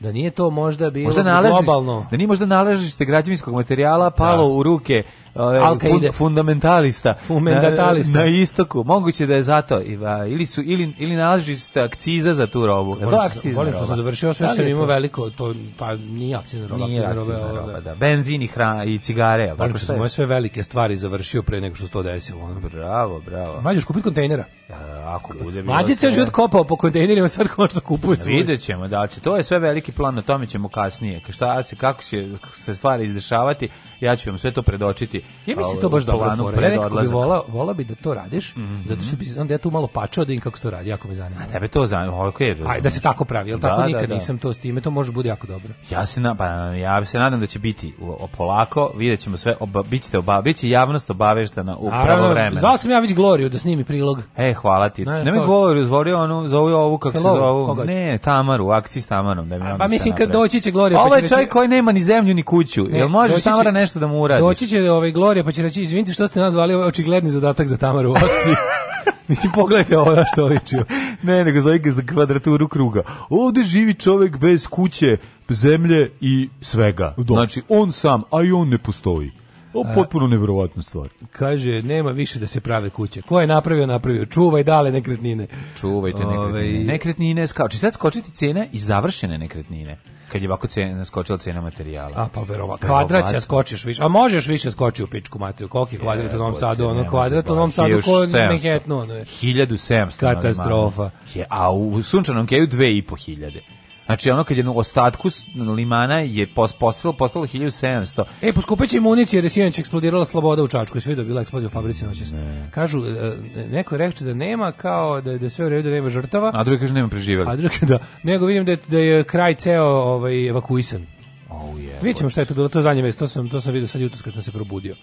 Da nije to možda bilo možda nalaziš, globalno. Da nije možda nalazište građevinskog materijala palo da. u ruke ovaj, fundamentalista fundamentalista na, na, istoku. Moguće da je zato ili su ili ili nalazi akciza za tu robu. Da, akcizna volim što se završio sve da što ima veliko to pa ni akcizna roba, nije akcizna da. roba, da. Benzin i hran i cigare. Volim što sam moje sve velike stvari završio pre nego što se to desilo. Bravo, bravo. Mađeš kupiti kontejnera. Da, ako bude bilo. Mađe ceo život kopao po kontejnerima, sad hoće da kupuje sve. Videćemo da će. To je sve veliki plan, na tome ćemo kasnije. Šta se kako će se stvari izdešavati ja ću vam sve to predočiti. Ja mislim to baš dobro fora. Ja nekako bi vola, vola bi da to radiš, mm -hmm. zato što bi onda ja tu malo pačao da im kako se to radi, jako me zanima. A tebe to zanima, ok. Aj, da se tako pravi, jel da, tako da, nikad da. nisam to s time, to može bude jako dobro. Ja se, na, pa, ja se nadam da će biti u, polako, vidjet ćemo sve, oba, bit ćete oba, bit će javnost obaveštana u pravo vreme. Zvao sam ja već Gloriju da snimi prilog. E, hvala ti. Ne, ne mi Gloriju, zvorio onu, zove ovu, kako Hello, se zovu. Ne, Tamaru, u akciji s Tamarom. Da mi A, pa mislim kad doći će Glorija. Pa Ovo je čovjek koji nema ni zemlju ni kuću. Jel može Tamara nešto nešto da mu uradi. Doći će ovaj Gloria pa će reći izvinite što ste nazvali ovaj očigledni zadatak za Tamaru Oci. Mislim, pogledajte ovo što ličio. ne, nego zove ga za kvadraturu kruga. Ovde živi čovek bez kuće, zemlje i svega. Do. Da. Znači, on sam, a i on ne postoji. O, potpuno nevjerovatna stvar. Kaže, nema više da se prave kuće. Ko je napravio, napravio. Čuvaj dale nekretnine. Čuvajte nekretnine. Ove... Ovaj- nekretnine skači. Sad skočiti cena i završene nekretnine kad je ovako cena skočila cena materijala. A pa verova kvadrat će da skočiš više. A možeš više skoči u pičku materiju. Koliki kvadrat je, u Novom Sadu, ono kvadrat u Novom Sadu ko Manhattanu, ono je. 1700 katastrofa. Je, a u sunčanom keju 2500. Znači ono kad je u ostatku limana je postalo postalo 1700. E poskupeći municije jer je eksplodirala sloboda u Čačku i sve dobila eksplozija u fabrici noćas. Ne. Kažu e, neko reče da nema kao da da sve u redu da nema žrtava. A drugi kaže nema preživeli. A drugi da nego vidim da je, da je kraj ceo ovaj evakuisan. Oh, yeah, Vidjet ćemo šta je to bilo, to je zadnje vest, to sam, to sam vidio sad jutros kad sam se probudio.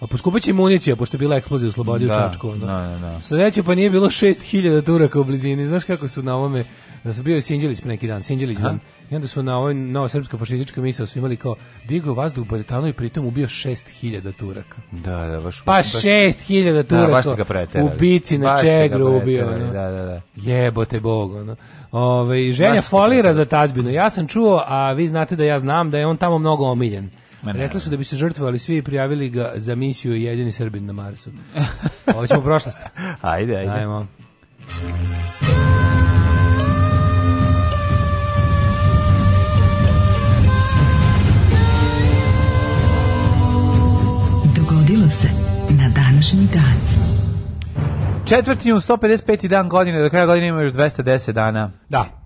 A poskupit će municija, pošto je bila eksplozija u Slobodi da, u Čačku. Da. da, da. Sreće, pa nije bilo 6000 Turaka u blizini. Znaš kako su na ovome, da sam bio je Sinđelić pre neki dan, Sinđelić dan. I onda su na ovoj nova srpska fašistička misao su imali kao Digo vazduh u Baretanu i pritom ubio 6000 Turaka. Da, da, baš. Pa 6000 Turaka. Da, baš ga preterali. U bici na baš Čegru ubio. Da, no. Da, da, da. Jebote Bog, ono. Ove, želja folira za tazbinu. Ja sam čuo, a vi znate da ja znam da je on tamo mnogo omiljen. Rekli su da bi se žrtvovali svi i prijavili ga za misiju Jedini Srbin na Marsu. Ovo ćemo u prošlosti. Ajde, ajde. Ajmo. Dogodilo se na današnji dan. Četvrtnju, 155. dan godine, do kraja godine ima još 210 dana. Da.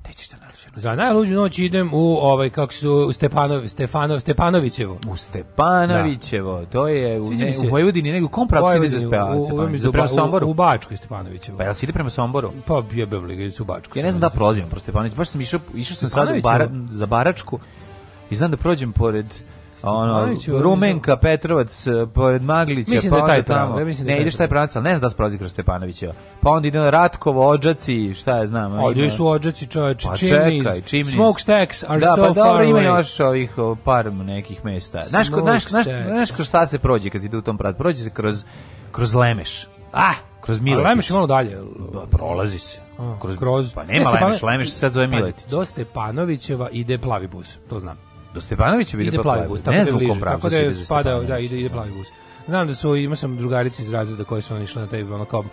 Za najluđu noć idem u ovaj kako su Stepanov Stefanov Stepanovićevo. U Stepanovićevo. Da. To je u, ne, u Vojvodini nego kom pravcu ide za Stepanović? Za prema Somboru. U, u Bačkoj Stepanovićevo. Pa jel si ide prema Somboru? Pa je li ga u Bačku. Ja ne znam da prolazim pro Stepanović. Baš sam išao išao sam sad u Bara, za Baračku i znam da prođem pored ono, Rumenka, Petrovac, e, pored Maglića, mislim pa da taj tamo, pravo, da ne, ideš taj pravac, ali ne znam da se prolazi kroz Stepanovića, pa onda ide na Ratkovo, Ođaci, šta je znam. Ovdje su Ođaci, čoveče, pa Chimneys, čekaj, Chimneys, Smokestacks are da, pa so pa dobro, far ima još ovih par nekih mesta. Znaš, znaš, znaš, znaš kroz šta se prođe kad ide u tom pravac, prođe se kroz, kroz Lemeš. Ah, kroz Milotić. Lemeš je malo dalje. Da, prolazi se. kroz, kroz, pa nema Lemeš, Lemeš se sad zove Miletić. Do Stepanovićeva ide plavi bus, to znam. Do Stepanovića bi ide plavi bus, tako ne da znam bliže, tako da je spadao, da, ide, ide plavi bus. Znam da su, imao sam drugarice iz razreda koje su oni išli na taj, ono kao,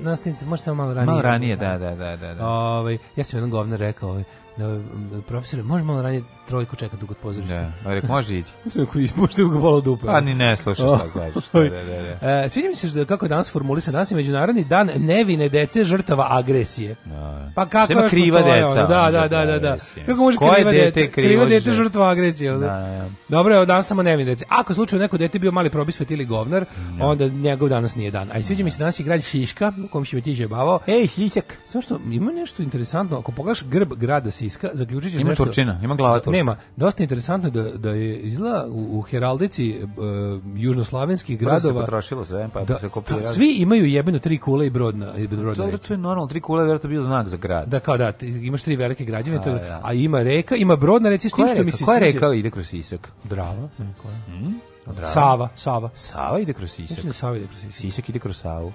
nastavnice, možda samo malo ranije. Malo ranije, da, da, da. da, da. Ove, ovaj, ja sam jednom govnar rekao, ovaj, da, profesore, možemo malo ranije, trojku čeka dugo pozorište. Da, ali može ići. Mislim ako ispušti ga bolo dupe. Pa ni ne slušaš šta kažeš. Da, da, da. E, sviđa mi se kako je danas formulisan nas je međunarodni dan nevine dece žrtava agresije. Da. Pa kako je kriva deca? Da, da, da, da, da. Kako može kriva dete? kriva dete žrtva agresije. Da, da. Dobro, evo danas samo nevine dece. Ako slučajno neko dete bio mali probisvet ili govnar, onda njegov danas nije dan. A i sviđa mi se danas i Šiška, u kom se me bavo. Ej, Šišak. Samo što ima nešto interesantno, ako pogledaš grb grada Siska, zaključićeš nešto. Ima Turčina, ima glava Turčina nema. Dosta interesantno da, da je izla u, u heraldici uh, južnoslavenskih da gradova... Se potrošilo sve, pa da, se kopirali. Svi imaju jebeno tri kule i brodna. I brodna to, to je normalno, tri kule je vjerojatno bio znak za grad. Da, kao da, imaš tri velike građevine, a, to, ja. a ima reka, ima brodna, reci s tim što mi se Koja reka ide kroz Sisak? Drava. Ne, koja? Mm? Drava. Sava, Sava. Sava ide kroz Sisak. Mislim da Sava ide kroz Sisak. Sisak ide kroz Savu.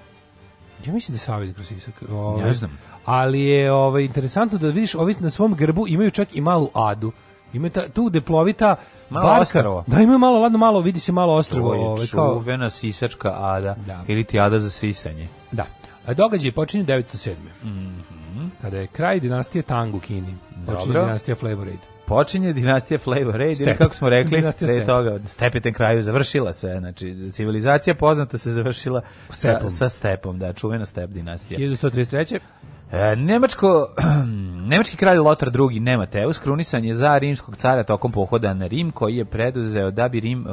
Ja mislim da Sava ide kroz Sisak. Ove, ovaj. ne znam. Ali je ove, ovaj, interesantno da vidiš, ovi na svom grbu imaju čak i malu adu. Ima ta, tu deplovita malo barka. Da, ima malo, ladno malo, vidi se malo ostrovo. To je ove, ovaj, kao... čuvena sisačka ada da. ili ti ada za sisanje. Da. A događaj počinje 907. Mm -hmm. Kada je kraj dinastije Tang u Kini. Počinje Dobro. dinastija Flavor Aid počinje dinastija Flavor Raid, ili kako smo rekli, pre da je toga stepeten kraju završila sve, znači civilizacija poznata se završila stepom. Sa, sa stepom, da, čuvena step dinastija. 1133. E, nemačko, nemački kralj Lotar II Nemateus krunisan je za rimskog cara tokom pohoda na Rim koji je preduzeo da bi Rim,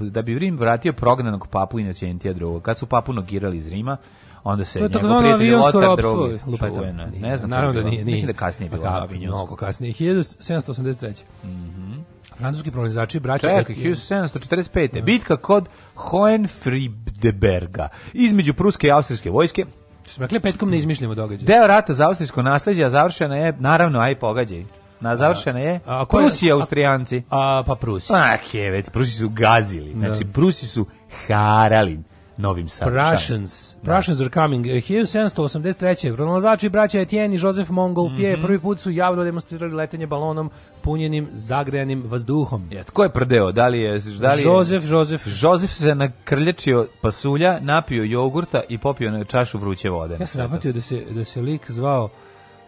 da bi Rim vratio prognanog papu Inocentija II. Kad su papu nogirali iz Rima, onda se to njegov prijatelj Lotar II. Čuveno, ne znam, naravno da nije, nije. Mislim da kasnije bilo Ka, Mnogo kasnije, 1783. Mm -hmm. Francuski prolonizači braća Čekaj, 1745. Bitka kod Hohenfriedberga između pruske i austrijske vojske Što rekli, petkom ne izmišljamo događaj. Deo rata za austrijsko nasleđe, a završena je, naravno, aj pogađaj. Na završena je a, a Prusi i Austrijanci. A, pa Prusi. Ah, je, jevet, Prusi su gazili. Znači, da. Prusi su harali. Novim Sad. Prussians. Da. Prussians are coming. 1783. Eh, Pronalazači braća Etienne i Joseph Montgolfier mm -hmm. prvi put su javno demonstrirali letenje balonom punjenim zagrejanim vazduhom. Ja, ko je prdeo? Da li je, da li je... Joseph, Joseph. Joseph se nakrljačio pasulja, napio jogurta i popio na čašu vruće vode. Ja sam napatio da se, da se lik zvao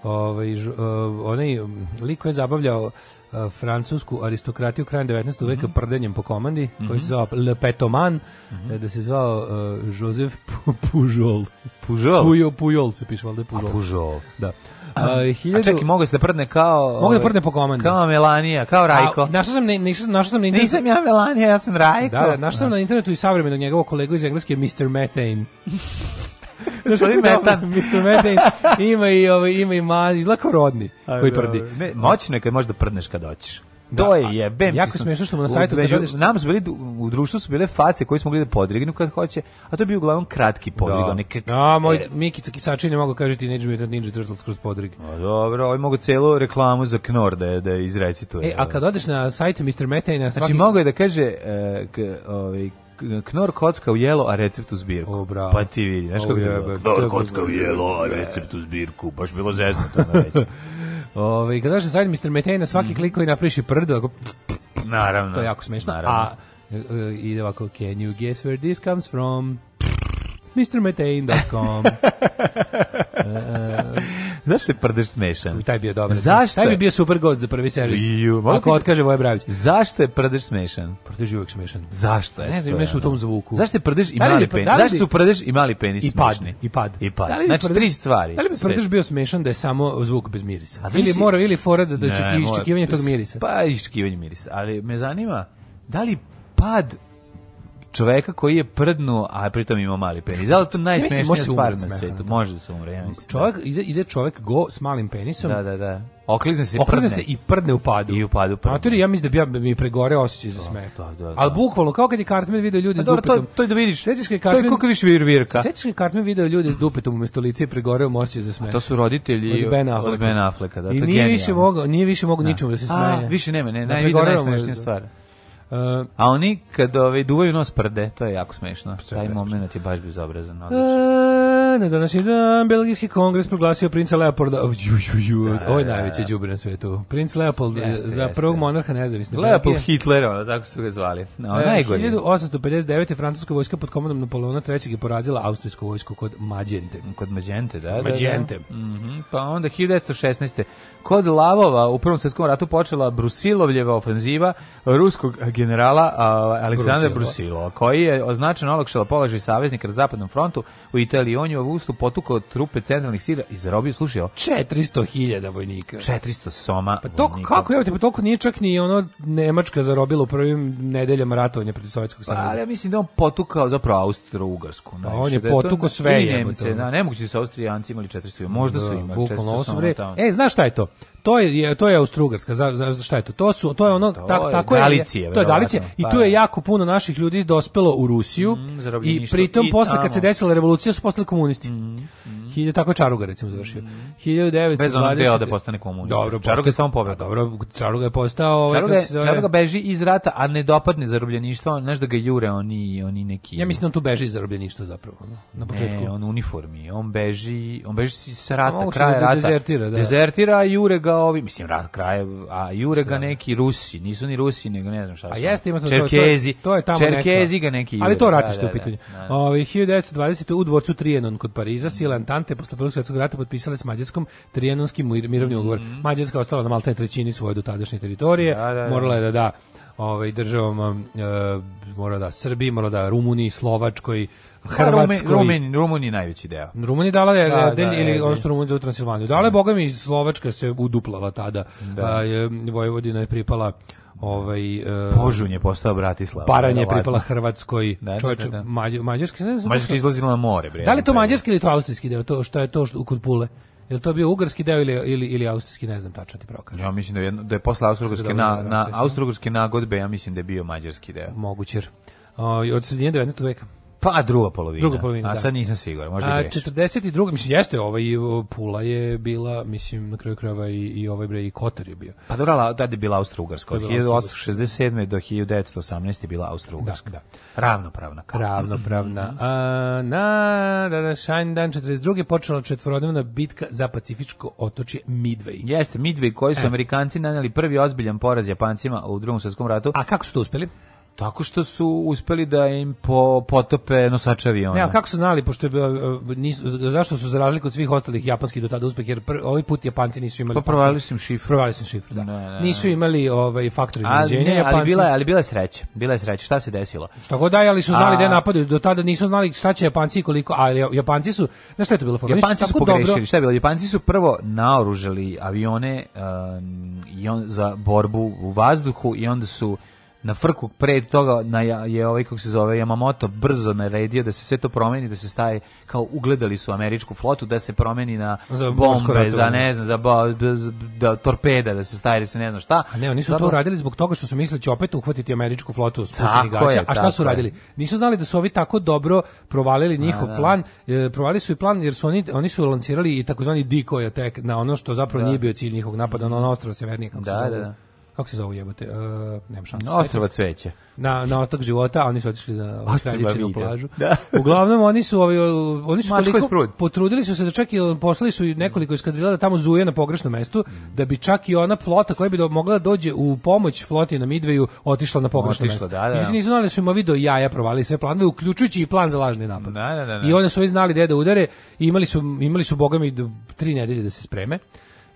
ovaj, ž, eh, onaj mm, lik koji je zabavljao a, eh, francusku aristokratiju krajem 19. Mhm. veka mm -hmm. prdenjem po komandi, mm -hmm. koji se mhm. zvao Le Petoman, mm -hmm. da se zvao uh, Joseph Pujol. Pujol? Pujol, Pujol se piše, valjda Pujol. Pujol. Da. A, hiljadu... a čekaj, mogu se da prdne kao... Mogu da prdne po komandi. Kao Melanija, kao Rajko. A, našao sam, ne, našao, našao sam na internetu... Nisam ja Melanija, ja sam Rajko. Da, da našao sam da. na internetu i savremenog njegovog kolegu iz engleske, Mr. Methane. Gospodin Metan. Mr. Metan ima i, ovaj, ima i maz, izgleda rodni Aj, koji prdi. Ne, moćno je kad možeš da prdneš kad hoćeš. Da, to je jebem. Jako smiješno što smo na sajtu među, kažeš... nam su bili u društvu su bile face koje smo gledali da podrignu kad hoće, a to je bio uglavnom kratki podrig, da. Onik, a moj e, Mikica Kisačin je mogao kaže ti nećeš da Ninja Turtles kroz podrig. A dobro, ovaj mogao celu reklamu za Knor da da izrecituje. E, a da. kad odeš na sajt Mr. Meta znači, svaki... Znači mogao je da kaže uh, ovaj Knor kocka u jelo, a recept u zbirku. O, bravo. Pa ti vidi, znaš kako je. Knor kocka u jelo, a recept u zbirku. Baš bilo zezno to na reći. Kada kad daže sad Mr. Metej na svaki mm. klik koji napriši prdo, ako... Naravno. To je jako smešno. Naravno. A e, e, ide ovako, can you guess where this comes from? MrMetain.com uh, e, Zašto je Prdeš smešan? Taj bio dobar. Zašto? Taj bi bio super gost za prvi servis. Iju, ako otkaže Voje Bravić. Zašto je Prdeš smešan? Prdeš je uvek smešan. Zašto je? Ne znam, imeš u tom zvuku. Zašto je Prdeš i da mali penis? Da Zašto su Prdeš i mali penis I pad, i pad. I pad. Da znači, tri stvari. Da li bi Prdeš bio smešan da je samo zvuk bez mirisa? Ili mora, ili fora da, da iščekivanje tog mirisa? Pa iščekivanje mirisa. Ali me zanima, da li pad čoveka koji je prdnu, a pritom ima mali penis. Ali da to najsmešnija stvar na svetu. Da. Može da se umre, ja mislim. Čovek, da. ide, ide čovek go s malim penisom. Da, da, da. Oklizne se, Oklizne prdne. se i prdne u padu. I u padu prdne. Matori, ja mislim da bi ja mi pregore osjećaj za smeh. Da, da, da. Ali bukvalno, kao kad je Cartman video ljudi pa s dupetom. To, to je da vidiš. Sećaš kad Cartman, to je kako više vir Sećaš kad Cartman video ljudi s dupetom umesto lice i pregoreo osjećaj za smeh. A to su roditelji od Ben Afflecka. Od ben Afflecka da, I nije više mogao, nije više mogao ničemu da se smeje. Više nema, ne, najviše najsmešnija stvar. Uh, a oni kad ove, ovaj, duvaju nos prde, to je jako smešno. Pa Taj moment je baš bezobrazan. E, odlično na današnji dan Belgijski kongres proglasio princa Leopolda oh, ju, da, da, ovo je da, najveće džubre na svetu. Princ Leopold jeste, eh, za prvog jeste. monarha nezavisne Leopold Belgije. Hitler, ono, tako su ga zvali. No, e, eh, 1859. je francuska vojska pod komandom Napoleona III. je porazila austrijsku vojsku kod Mađente. Kod Mađente, da. Mađente. Da, da. Mm -hmm. Pa onda 1916. Kod Lavova u Prvom svjetskom ratu počela Brusilovljeva ofenziva ruskog generala Aleksandra Brusilova, koji je označeno olakšala položaj saveznika na Zapadnom frontu u Italiji. On je avgustu potukao trupe centralnih sira i zarobio, slušaj, 400.000 vojnika. 400 soma Pa to vojnika. kako je, pa toliko nije čak ni ono Nemačka zarobila u prvim nedeljama ratovanja protiv Sovjetskog pa, saveza. Pa, ali ja mislim da on potukao zapravo Austro-Ugarsku. Pa, znači on je da potukao sve je. Nemce, da, nemoguće da su Austrijanci imali 400, možda da, su imali 400 soma. E, znaš šta je to? to je to je Austrugarska za, za, šta je to to su to je ono to ta, je tako je to je Galicija i pa tu je jako puno naših ljudi dospelo u Rusiju mm, i pritom i posle tamo. kad se desila revolucija su postali komunisti mm, mm. Hilj, tako Čaruga recimo završio. 1920. Bez onog deo da postane komunist. Dobro, Čaruga posta, je samo pobegao. Dobro, Čaruga je postao... Čaruga, ovaj, zove... Čaruga beži iz rata, a ne dopadne zarobljeništvo, nešto da ga jure oni, oni neki... Ja mislim da on tu beži iz zarobljeništva zapravo, na početku. Ne, on u uniformi, on beži, on beži s rata, no, kraja da rata. Dezertira, da. Dezertira, a jure ga ovi, mislim, rat kraje, a jure ga neki Rusi, nisu ni Rusi, nego ne znam šta su. A jeste, ima to, Čerkezi, to, je, to je tamo Čerkezi ga neki jure. Ali to ratište da, u da, pitanju. 1920. u dvorcu Trienon kod Pariza, Silantan mm. Malta posle Prvog svjetskog rata potpisala s Mađarskom trijanonski mirovni mhm. ugovor. Mm -hmm. Mađarska ostala na Malta trećini svoje dotadašnje teritorije, da, da, da. morala je da da ovaj državama um, e, mora da Srbiji, morala da Rumuniji, Slovačkoj, da, Hrvatskoj. Rumen, Rumuniji najveći deo. Rumuniji dala je da, delj, da, ili ono što Rumuniji za Transilvaniju. Dala je, mhm. boga mi, Slovačka se uduplala tada. Da. A, Vojvodina je pripala ovaj uh, e, Požun je postao Bratislava. Paranje je pripala Hrvatskoj. Da, čovječ, da, da, da. mađ, mađarski, ne znam. Mađarski izlazilo na more, bre. Da li to mađarski ili to da. austrijski deo, to što je to što, kod Pule? Jel to bio ugarski deo ili, ili, ili austrijski, ne znam tačno ti pravo Ja mislim da je, da je posle austrougarske na, na austrougarske nagodbe, ja mislim da je bio mađarski deo. Mogućer. Uh, od sredine 19. veka. Pa druga polovina. Druga polovina, A da. sad nisam siguran, možda A, i 42. mislim jeste ovaj Pula je bila, mislim na kraju krajeva i, i ovaj bre i Kotor je bio. Pa dobra, da je bila Austrougarska. Od 1867. do 1918 je bila Austrougarska. Da, da. Ravnopravna. Kao. Ravnopravna. Mhm. A, na da, da, Šajndan 42. počela četvorodnevna bitka za pacifičko otočje Midway. Jeste, Midway koji su e. Amerikanci naneli prvi ozbiljan poraz Japancima u drugom svjetskom ratu. A kako su to uspeli? Tako što su uspeli da im po, potope nosače aviona. Ne, kako su znali, pošto je, e, nisu, zašto su za razliku od svih ostalih japanskih do tada uspeh, jer pr, ovaj put japanci nisu imali... Pa provali su im šifru. Provali su im šifru, da. Ne, ne, nisu imali ovaj, faktor iznenađenja japanci. Ali bila, ali bila je sreća, bila je sreća, šta se desilo? Šta god daj, ali su znali A... da je napadaju, do tada nisu znali šta će japanci koliko, ali japanci su, znaš šta je to bilo? Japanci su, su pogrešili, dobro... šta je bilo? Japanci su prvo naoružali avione um, i on, za borbu u vazduhu i onda su na frku pre toga na, je ovaj, kako se zove, Yamamoto brzo naredio da se sve to promeni, da se staje, kao ugledali su američku flotu, da se promeni na za bombe, za ne znam, za ba, da, da torpeda, da se staje, da se ne znam šta. A ne, oni su Zato... to radili zbog toga što su mislili da će opet uhvatiti američku flotu s gaća. A šta su radili? Nisu znali da su ovi tako dobro provalili njihov da, da, plan, e, provalili su i plan jer su oni, oni su lancirali i takozvani decoy attack na ono što zapravo da. nije bio cilj njihovog napada, ono na ostrava Severnije, kako da, se Da, da kako se zove jebote, uh, nemam šanse. Na da ostrava cveće. Na, na otok života, a oni su otišli na Kraljičinu plažu. Da. Uglavnom, oni su, ovi, oni su Mačko toliko, potrudili su se da čak i poslali su nekoliko iskadrila da tamo zuje na pogrešnom mestu, da bi čak i ona flota koja bi do, mogla da dođe u pomoć floti na Midveju otišla na pogrešno otišla, mesto. Da, da. Međutim, nisu znali da su ima video do jaja provali sve planove, uključujući i plan za lažni napad. Da, da, da, da. I onda su ovi znali gde da udare i imali su, imali su bogami tri nedelje da se spreme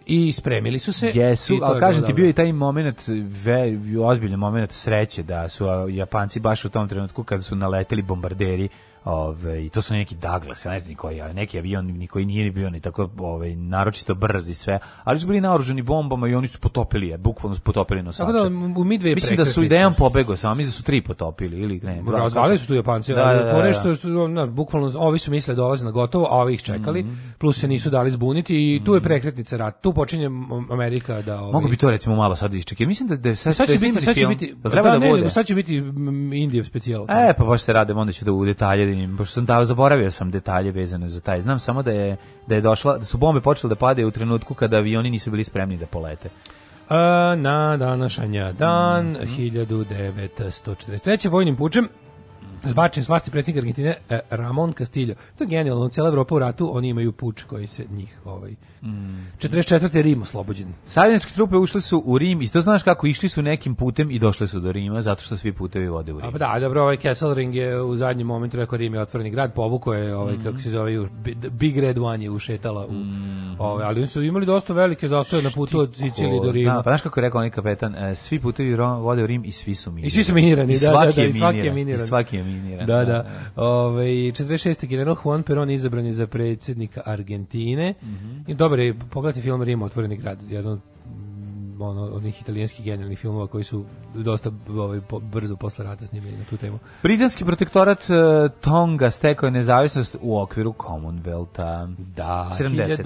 i spremili su se. Jesu, ali kažem ti, bio je taj moment, ve, ozbiljan moment sreće da su Japanci baš u tom trenutku kada su naleteli bombarderi Ove, i to su neki Douglas, ja ne znam koji, neki avion niko koji nije bio ni tako ove, naročito brz i sve, ali su bili naoružani bombama i oni su potopili je, bukvalno su potopili nosače. Da, u Midway Mislim da su i Dejan pobegao sam, da su tri potopili ili ne. Razvali su tu Japanci, da, ali da, da, da. Što, što, na, da, bukvalno ovi su misle da dolaze na gotovo, a ovi ih čekali, mm -hmm. plus se nisu dali zbuniti i tu je mhm. prekretnica rat. Tu počinje Amerika da... Ovi... Mogu bi to recimo malo sad iščekati. Mislim da, da sad, sad će biti, sad će biti, da, da ne, nego sad će biti Indijev specijal. E, pa baš se radimo, onda ću da u detalje pojedinim, pošto sam dao, zaboravio sam detalje vezane za taj. Znam samo da je, da je došla, da su bombe počele da padaju u trenutku kada avioni nisu bili spremni da polete. A, na današnja dan, mm -hmm. 1943. vojnim pučem zbačen s vlasti predsjednik Argentine e, Ramon Castillo. To je genijalno, cijela Evropa u ratu, oni imaju puč koji se njih ovaj. Mm. 44. Rim oslobođen. Savezničke trupe ušle su u Rim i to znaš kako išli su nekim putem i došle su do Rima zato što svi putevi vode u Rim. A pa da, dobro, ovaj Kesselring je u zadnjem momentu rekao Rim je otvoreni grad, povukao je ovaj mm. kako mhm. se zove Big Red One je ušetala u mm. ovaj, ali oni su imali dosta velike zastoje na putu od Sicilije do Rima. Da, pa znaš kako je rekao onaj kapetan, e, svi putevi vode u Rim i svi su minirani. I svi su minirani, da, da, da, da, svaki da, je minirani. I svaki je minirani. I svaki je minirani nominiran. Da, da. da, da. Ove, ovaj, 46. general Juan Perón izabran je za predsjednika Argentine. Mm -hmm. I dobro je, pogledajte film Rima, otvoreni grad, jedan od mm, ono, onih italijanskih genijalnih filmova koji su dosta ovaj, po, brzo posle rata snimljeni na tu temu. Britanski protektorat uh, Tonga stekao je nezavisnost u okviru Commonwealtha. Da, 70.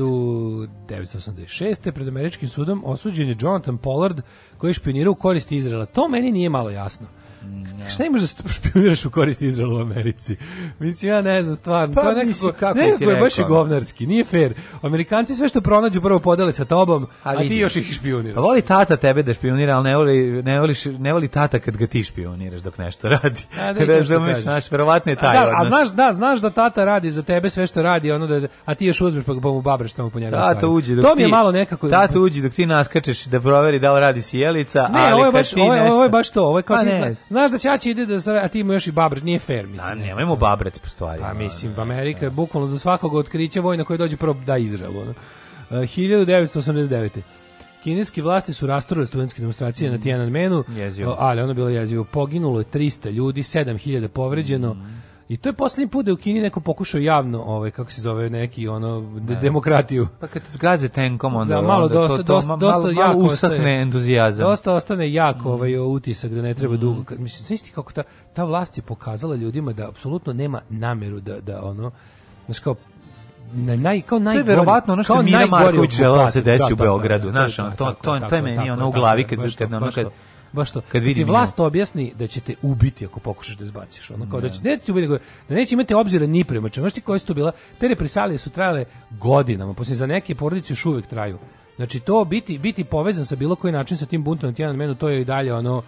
1986. pred američkim sudom osuđen je Jonathan Pollard koji je špionirao u korist Izrela. To meni nije malo jasno. Mm. Da. Šta imaš da špioniraš u korist Izraelu u Americi? Mislim, ja ne znam, stvarno. Pa, to je nekako, mislim, kako nekako ti je baš je govnarski, nije fair. Amerikanci sve što pronađu prvo podele sa tobom, a, a ti još ih špioniraš. Pa voli tata tebe da špionira, ali ne voli, ne voli, ne voli tata kad ga ti špioniraš dok nešto radi. A, da, da Razumeš, naš, verovatno je taj da, a, da, odnos. A znaš, da, znaš da tata radi za tebe sve što radi, ono da, a ti još uzmeš pa, pa mu babraš tamo po njega. Tata uđe dok to mi je malo nekako... Tata uđe dok ti naskačeš da proveri da li radi sjelica, ne, ali ovo je baš, ovo je, baš to, ovo je kao pa ti znaš da će jači ide da zra, a ti mu još i babre, nije fair, mislim. A nemojmo babre te stvari. A pa mislim, da, Amerika da. je bukvalno do svakog otkrića vojna koja dođe prvo da Izraelu. Ono. 1989. E, Kineski vlasti su rastorile studentske demonstracije mm. na mhm. Tiananmenu, jezivo. ali ono bilo jezivo. Poginulo je 300 ljudi, 7000 povređeno. Mm. I to je poslednji put da u Kini neko pokušao javno, ovaj kako se zove neki ono de, da. demokratiju. Pa kad zgaze tenkom da, onda da, malo onda dosta to, to, dosta, dosta malo, jako usahne entuzijazam. Dosta ostane jako mm. ovaj utisak da ne treba mm. dugo. Mislim znači kako ta ta vlast je pokazala ljudima da apsolutno nema nameru da da ono znači kao na naj kao najgori. To je verovatno ono što Mira Marković želeo da se desi da, u Beogradu, znaš, to to to meni ono u glavi kad kad ono kad baš to. Kad da vidim ti vlast to objasni da će te ubiti ako pokušaš da izbaciš. Ono kao da da. ne. da će neće ti ubiti, da neće imati obzira ni prema čemu. Znaš ti koje su to bila? Te represalije su trajale godinama, Posle za neke porodice još uvek traju. Znači to biti biti povezan sa bilo koji način sa tim buntom na Tiananmenu to je i dalje ono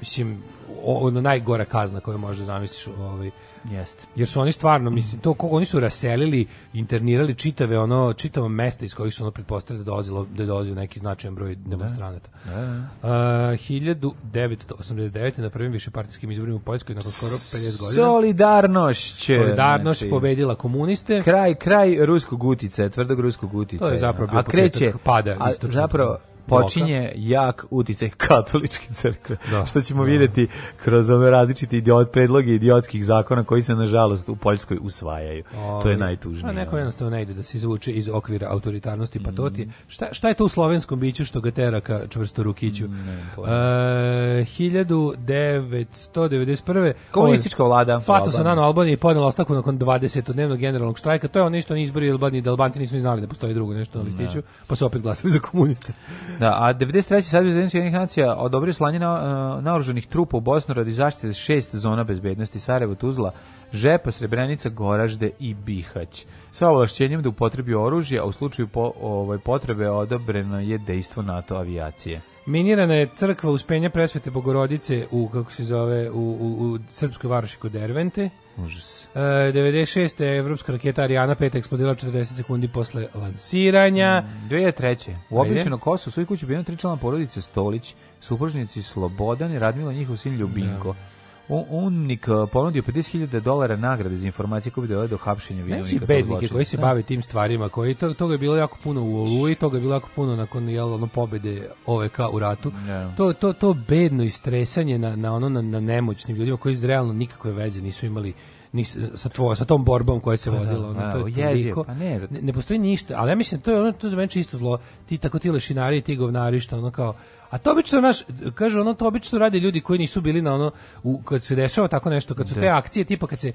mislim ono najgora kazna koju možeš zamisliti, ovaj Jeste. Jer su oni stvarno, mislim, to koga oni su raselili, internirali čitave ono, čitavo mesta iz kojih su ono pretpostavili da dolazilo, da dolazio neki značajan broj da. demonstranata. Da, da, da. A, 1989. na prvim višepartijskim izborima u Poljskoj nakon skoro 50 godina. Solidarnost. Solidarnost znači, pobedila komuniste. Kraj, kraj ruskog utice, tvrdog ruskog utice. To je zapravo bio a kreće, pada a, zapravo, počinje jak uticaj katoličke crkve. Da, što ćemo da. vidjeti kroz ove različite idiot predloge idiotskih zakona koji se nažalost u Poljskoj usvajaju. O, to je najtužnije. A neko jednostavno ne ide da se izvuče iz okvira autoritarnosti mm. pa to ti. Mhm. Šta, šta je to u slovenskom biću što ga tera ka čvrstorukiću? Mm, e, uh, 1991. Komunistička ovaj, vlada. Fato se nano Albaniji podnela ostavku nakon 20-dnevnog generalnog štrajka. To je ono isto ni izbori Albanije da Albanci nisu ni znali da postoji drugo nešto na listiću, ne. Da. pa su opet glasali za komuniste. Da, a 93. sad Ujedinjenih nacija odobrio slanje na, e, naoruženih trupa u Bosnu radi zaštite šest zona bezbednosti Sarajevo, Tuzla, Žepa, Srebrenica, Goražde i Bihać. Sa ovlašćenjem da upotrebi oružje, a u slučaju po, ovaj, potrebe odobreno je dejstvo NATO avijacije. Minirana je crkva Uspenja presvete Bogorodice u, kako se zove, u, u, u Srpskoj varoši kod Dervente. Užas. E, 96. evropska raketa Ariana 5 eksplodila 40 sekundi posle lansiranja. Mm, 2003. U obličenu kosu u svoj kući bio tri člana porodice Stolić, supružnici Slobodan i Radmila njihov sin Ljubinko. Da. UNMNIK e, ponudio 50.000 dolara nagrade za informacije koje bi dovele do hapšenja vinovnika. Znači bednike koji se da. bave tim stvarima, koji to, toga je bilo jako puno u Oluji, toga je bilo jako puno nakon jel, ono, pobede OVK u ratu. Yeah. Da. To, to, to bedno istresanje na, na, ono, na, na nemoćnim ljudima koji iz realno nikakve veze nisu imali ni sa tvoj, sa tom borbom koja se da, vodila, ono to je toliko, pa ne, ne, ne postoji ništa, ali ja mislim to je ono to za mene čisto zlo. Ti tako ti lešinari, ti govnari što ono kao A to obično naš kaže ono to obično rade ljudi koji nisu bili na ono u, kad se dešava tako nešto, kad su da. te akcije tipa kad se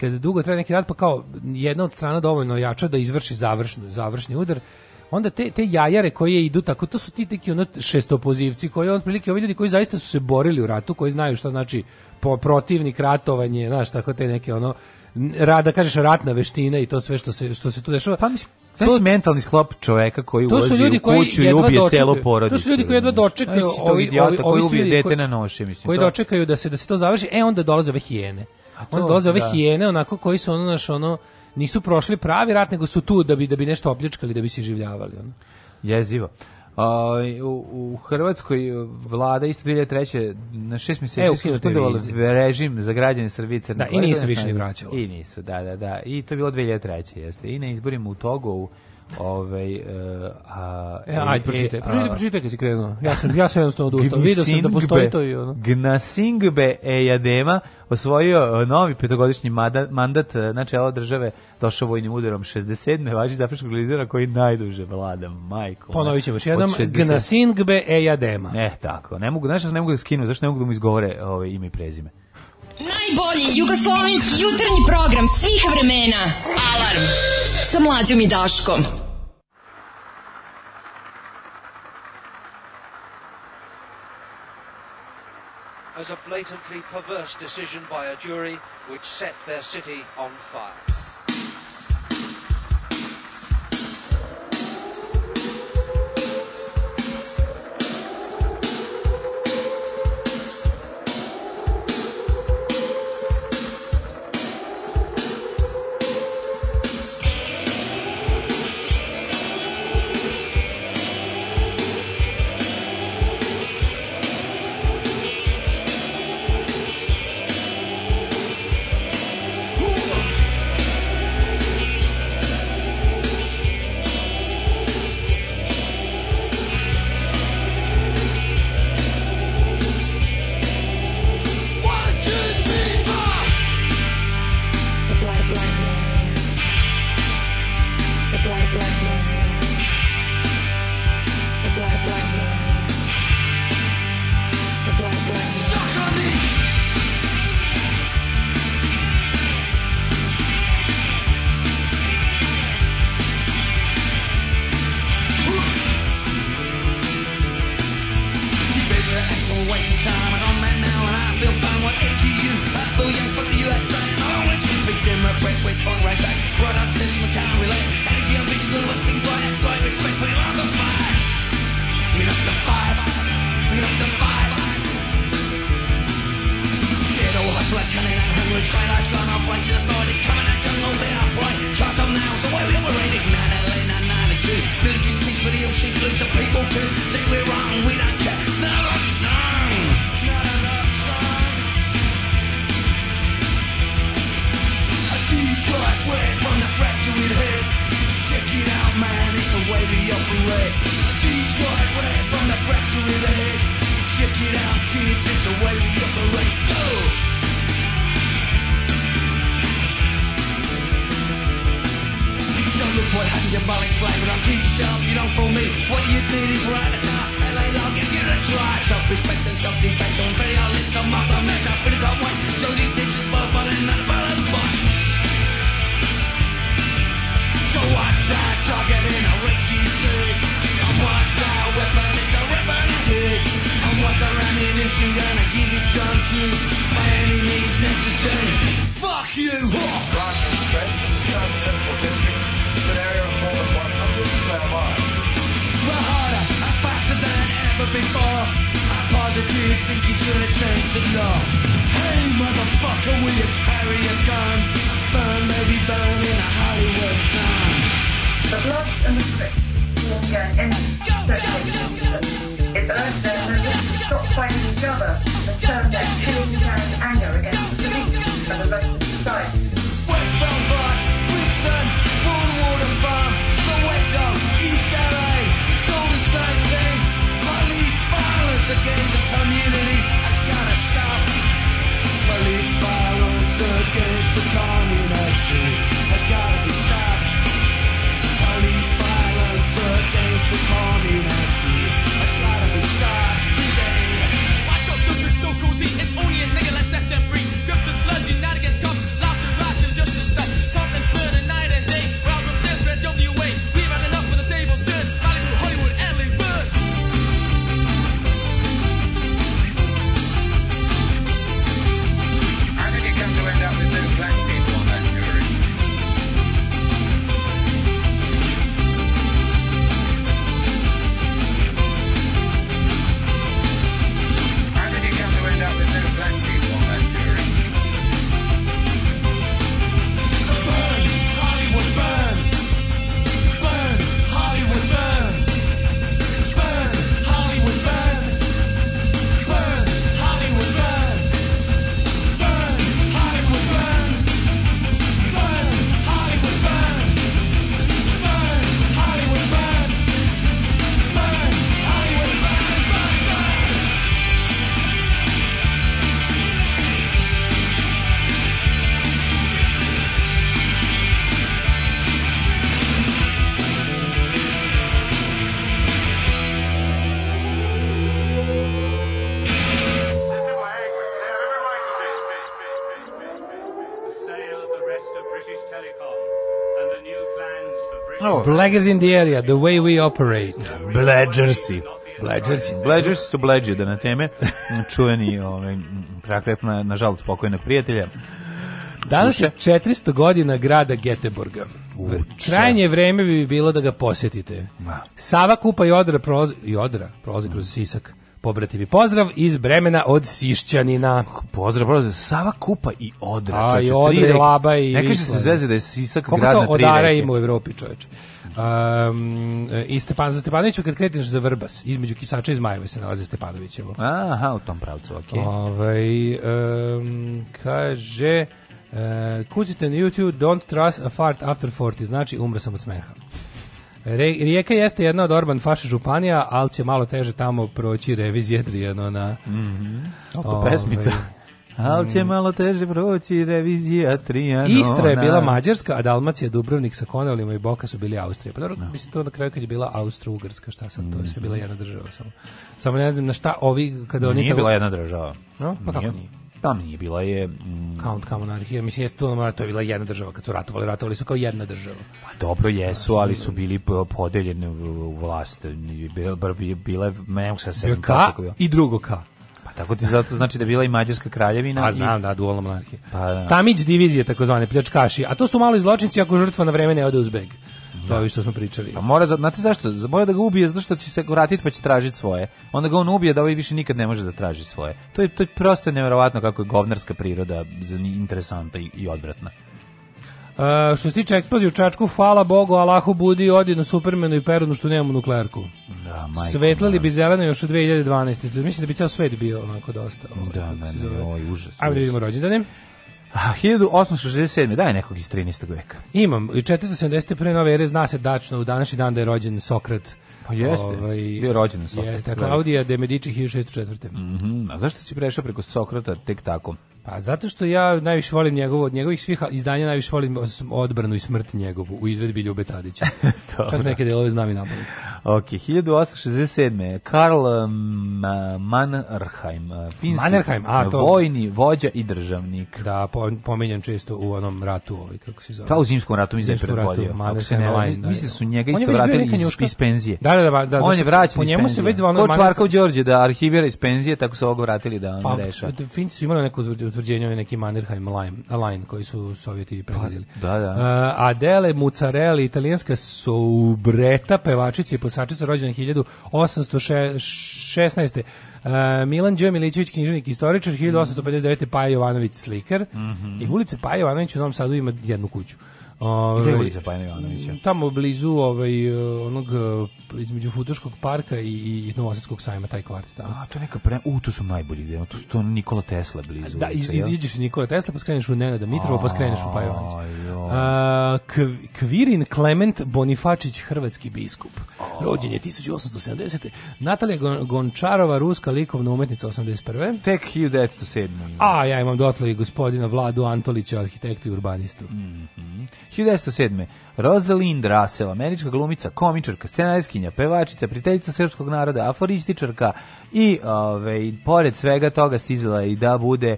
kad dugo traje neki rat pa kao jedna od strana dovoljno jača da izvrši završnu završni udar onda te, te jajare koje idu tako, to su ti neki ono šestopozivci koji on prilike ovi ljudi koji zaista su se borili u ratu, koji znaju šta znači po protivnik ratovanje, znaš, tako te neke ono rada da kažeš ratna veština i to sve što se što se tu dešava. Pa mislim Znaš mentalni sklop čoveka koji ulazi u kuću i ubije dočekaju, celu porodicu. To su ljudi koji jedva dočekaju znači, ovi, ovi, ovi, koji ubije dete na noši, mislim. Koji to... dočekaju da se, da se to završi, e onda dolaze ove hijene. A onda dolaze ove da. hijene, onako koji su ono, naš, ono, nisu prošli pravi rat, nego su tu da bi, da bi nešto opljačkali, da bi se življavali. Ono. Jezivo. Ovaj, u, u Hrvatskoj vlada isto 2003. na šest mjeseci e, suspendovala režim za građane Srbije Crne Da, i nisu da, više ni da, da. vraćala. I nisu, da, da, da. I to je bilo 2003. jeste. I na izborima u Togovu Ovaj uh, a e, ajde e, pročitaj. Pročitaj, pročitaj kad si krenuo. Ja sam ja sam jednostavno odustao. Video sam da postoji to i ono. Gnasingbe Ejadema osvojio e, novi petogodišnji mandat na čelo države došao vojnim udarom 67. važi zapravo lidera koji najduže vlada majko. Ponovit ćemo još jednom Gnasingbe Ejadema. Ne, tako. Ne mogu, znaš, ne mogu da skinu, zašto ne mogu da mu izgovore ove ovaj, ime i prezime. Najbolji jugoslovenski jutarnji program svih vremena. Alarm. sa mlađom i Daškom. As a blatantly perverse decision by a jury which set their city on fire. Blaggers in the area, the way we operate. Bledgersi. Bledgersi. Bledgersi su bleđe, da na teme. Čuveni ovaj, traktat na, nažalost pokojnog prijatelja. Danas je 400 godina grada Geteborga. Krajnje vreme bi bilo da ga posjetite. Sava kupa i odra prolazi, i odra prolazi kroz Sisak. Pobrati pozdrav iz bremena od Sišćanina. Pozdrav, pozdrav. Sava kupa i odra. A, čoče, i odra, i laba i... Ne kaže se zeze da je Sisak Koliko grad na tri reke. Koliko to odara ima u Evropi, čoveče? Um, I Stepan, za Stepanoviću kad kreteš za Vrbas, između Kisača i Zmajeva se nalazi Stepanovićevo. Aha, u tom pravcu, okej. Okay. Ovaj, um, kaže... Uh, e, kuzite na YouTube Don't trust a fart after 40 Znači umre sam od smeha Re, Rijeka jeste jedna od Orban faša županija Ali će malo teže tamo proći revizije Jedrijano na mm -hmm. Ovaj, presmica. pesmica Ali će mm. malo teže proći revizija Trijanona. Istra je bila Mađarska, a Dalmacija, Dubrovnik sa Konavlima i Boka su bili Austrija. Pa dobro, no. Da. mislim to na kraju kad je bila Austro-Ugrska, šta sad to je sve mm. bila jedna država samo. Samo ne znam na šta ovi kada oni... Nije bila jedna država. No, pa kako nije? Tam da, nije bila je... Mm, Count Kamonarhija, mislim jeste to, to je bila jedna država kad su ratovali, ratovali su kao jedna država. Pa dobro jesu, ali su bili podeljeni u vlast. Bila, bila, bila, bila, bila, bila, bila, bila, bila, bila, bila, Tako ti zato znači da bila i Mađarska kraljevina. A pa znam, da, dualna monarhija. Pa, da. Tamić divizije, takozvane, pljačkaši. A to su mali zločinci ako žrtva na vreme ne ode uz beg. To je da. što smo pričali. Pa mora, znate zašto? Mora da ga ubije zato što će se vratiti pa će tražiti svoje. Onda ga on ubije da ovaj više nikad ne može da traži svoje. To je, to je prosto nevjerovatno kako je govnarska priroda interesanta i, i odvratna. Uh, što se tiče eksplozije u Čačku, hvala Bogu, Allahu budi odjedno Supermanu i Perunu što nemamo nuklearku. Da, majko, Svetlali bi zeleno još u 2012. Mislim da bi ceo svet bio onako dosta. Ovaj, da, da, ovaj, da, oj, užas. Ajmo vidimo rođendane. 1867. Daj nekog iz 13. veka. Imam. I 470. pre nove ere zna se dačno u današnji dan da je rođen Sokrat. Pa jeste, ovaj, bio rođen Sokrat. Jeste, da. Klaudija de Medici 1604. Mm -hmm. A zašto si prešao preko Sokrata tek tako? Pa zato što ja najviše volim njegovo od njegovih svih izdanja najviše volim odbranu i smrt njegovu u izvedbi Ljube Tadića. Čak neke delove znam i napalim. Ok, 1867. Karl um, mm, Mannerheim, eh, finski Mannerheim, a, to... vojni vođa i državnik. Da, po, pomenjan često u onom ratu, ovaj, kako se zove. Pa u zimskom ratu mi se predvolio. Mislim da, da da. su njega isto vratili iz, iz penzije. Da, da, da, da. On je vraćen iz njemu se već zvao... Ko čvarka u Đorđe, da arhivira iz penzije, tako su ovog vratili da on pa, rešava. Finci su imali neku utvrđenje je neki Mannerheim line, line koji su Sovjeti prelazili. Pa, da, da. Uh, Adele Mucarelli, italijanska soubreta, pevačica i posačica rođena 1816. Uh, e, Milan Đeo Milićević, književnik istoričar, 1859. Mm -hmm. Paja Jovanović, slikar. Mm -hmm. I ulica Paja Jovanović u Novom Sadu ima jednu kuću. Ovaj Gde je ulica Bajana Jovanovića? Tamo blizu ovaj onog eh, između Futoškog parka i i Novosadskog sajma taj kvart tamo. Da. A to neka prema, u to su najbolji gde, to su to Nikola Tesla blizu. Da, iz, iziđeš iz Nikola Tesla pa skreneš u Nenada Mitrova pa skreneš u Pajovanić. A, eh, Kvirin Klement Bonifačić hrvatski biskup. Rođen je 1870. Natalija Gončarova ruska likovna umetnica 81. Tek 1907. A ja imam dotle i gospodina Vladu Antolića arhitektu i urbanistu. Mhm. 1907. Rosalind Russell, američka glumica, komičarka, scenarijskinja, pevačica, prijateljica srpskog naroda, aforističarka i ove, ovaj, pored svega toga stizala i da bude e,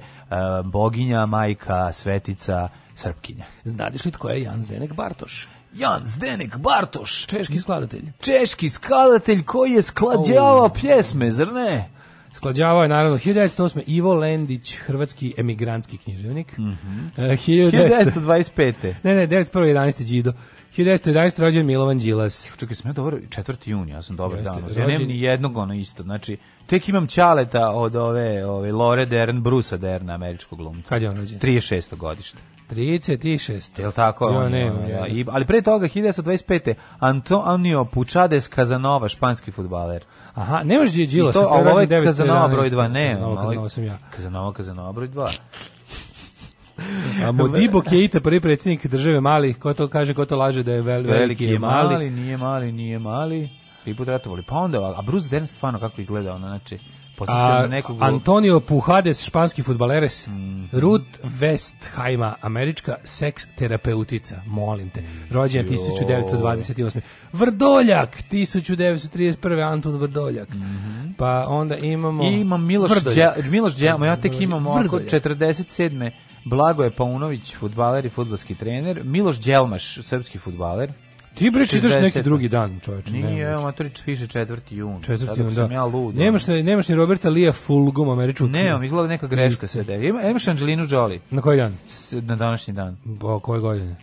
boginja, majka, svetica, srpkinja. Znadeš li tko je Jan Zdenek Bartoš? Jan Zdenek Bartoš. Češki skladatelj. Češki skladatelj koji je skladjava oh. pjesme, zar ne? Sklađavao je naravno 1908. Ivo Lendić, hrvatski emigrantski književnik. Mm -hmm. uh, 1925. Ne, ne, 1911. Đido. 1911. rođen Milovan Đilas. Čekaj, sam ja dobro, 4. jun, ja sam dobro dan. Ja nemam ni jednog ono isto, znači, tek imam Ćaleta od ove, ove Lore Dern, Brusa Dern, američkog glumca. Kad je on rođen? 36. godište. 36. Jel tako? Jo, ne, I, ali pre toga 1925. Antonio Pučades Kazanova, španski futbaler. Aha, ne može Đilo se prelazi ovaj je Kazanova broj 2, ne. Kazanova, ovaj, Kazanova sam ja. Kazanova, Kazanova broj 2. A Modibo Keita, prvi predsjednik države Mali, ko to kaže, ko to laže da je vel, veliki, veliki je mali. mali. Nije mali, nije mali, nije I put ratovali. Pa onda, a Bruce Dern stvarno kako izgleda, ono, znači, A, nekog... Antonio Puhades, španski futbaleres, mm. Ruth Westheimer, američka seks terapeutica, molim te, rođena 1928. Vrdoljak, 1931. Anton Vrdoljak. Mm -hmm. Pa onda imamo... I imam Miloš, Đa, Miloš Đamo, ja tek imam oko 47. Blagoje Paunović, futbaler i futbolski trener, Miloš Đelmaš, srpski futbaler, Ti bre čitaš neki drugi dan, čoveče. Nije, Matorić piše 4. jun. 4. jun, da. Sam ja lud. Nemaš, ne, nemaš ni Roberta Lija Fulgum, američku. Ne, mi izgleda neka greška sve da. Ima, imaš Angelinu Jolie. Na koji dan? S, na današnji dan. Bo, koje godine?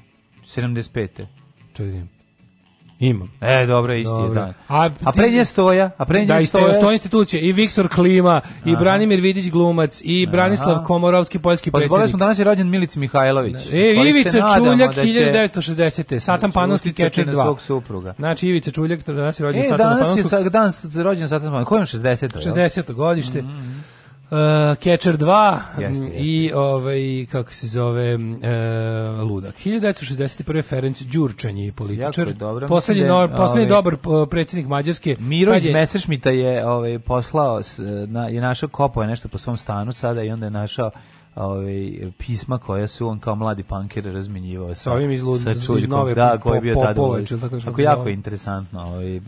75. Čekaj, Imam. E, dobro, isti dobro. je dan. A, a pred nje Stoja, a pred nje da, Stoja. Da, Stoja institucije, i Viktor Klima, i Aha. Branimir Vidić glumac, i Branislav Aha. Komorovski, poljski pa, predsjednik. Pa smo danas je rođen Milic Mihajlović. E, Ivica da Čuljak, da će... 1960. Satan Panovski, Kečer 2. Svog supruga. Znači, Ivica Čuljak, danas je rođen e, Satan Panovski. E, danas je sa, dan rođen Satan Panovski. Kojom 60. 60. godište. Mm -hmm. E, Catcher 2 i ovaj kako se zove uh, Ludak. 1961. Ferenc Đurčanji političar. Poslednji da no, poslednji ovaj, dobar e, predsednik Mađarske. Miro iz Messerschmitta je ovaj poslao na je našao kopao nešto po svom stanu sada i onda je našao ovaj pisma koja su on kao mladi panker razmenjivao sa ovim iz, Lud, iz nove da, koji bio tada ovaj, tako jako je interesantno ovaj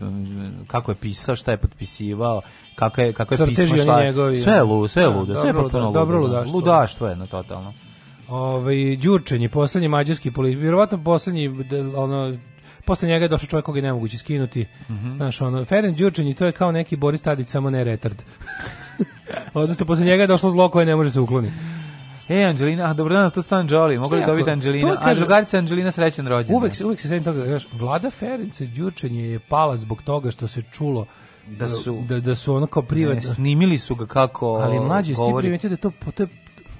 kako je pisao šta je potpisivao kako je kako je pismo šta njegovi, sve je da, ludo sve je ludo sve je potpuno dobro da. ludaštvo ludaštvo jedno totalno Ovaj Đurčen je poslednji mađarski političar, verovatno poslednji ono posle njega je došao čovjek koga je nemoguće skinuti. Mm -hmm. Znaš, ono, Ferenc Đurčin to je kao neki Boris Tadić, samo ne retard. Odnosno, posle njega je došlo zlo koje ne može se ukloniti. E, Anđelina, a ah, dobro dan, to stan Anđeli, mogu li dobiti Anđelina? A drugarica Anđelina srećan rođendan. Uvek, uvek se sedim toga, znaš, Vlada Ferenca Đurčenje je pala zbog toga što se čulo da, da- su da, da su ono kao privatno snimili su ga kako ali mlađi sti primetio da to to je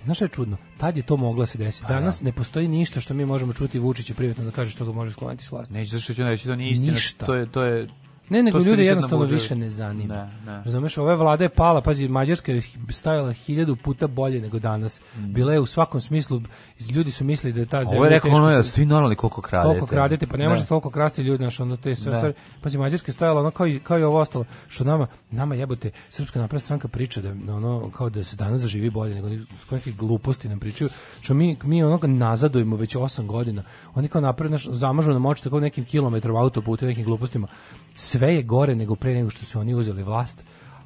Znaš je čudno, tad je to moglo se desiti. Pa da. Danas ne postoji ništa što mi možemo čuti Vučića privatno da kaže što ga može skloniti s vlasti. Neće zašto ću reći, to nije istina. Ništa. To je, to je, Ne, nego ljudi jednostavno više ne zanima. Ne, ne. Razumeš, ova vlada je pala, pazi, Mađarska je stajala hiljadu puta bolje nego danas. Mm. Bila je u svakom smislu, ljudi su mislili da je ta zemlja... Ovo je rekao ono, ja ste normalni koliko kradete. Koliko kradete, pa ne, ne. možete toliko krasti ljudi, naš, ono, te sve stvari. Pazi, Mađarska je stajala ono kao i, kao i ovo ostalo, što nama, nama jebote, Srpska napravna stranka priča da, ono, kao da se danas živi bolje, nego neke gluposti nam pričaju, što mi, mi onoga nazadujemo već 8 godina. Oni kao napravljeno, zamažu nam oči tako nekim kilometrov autoputa, nekim glupostima. Sve sve je gore nego pre nego što su oni uzeli vlast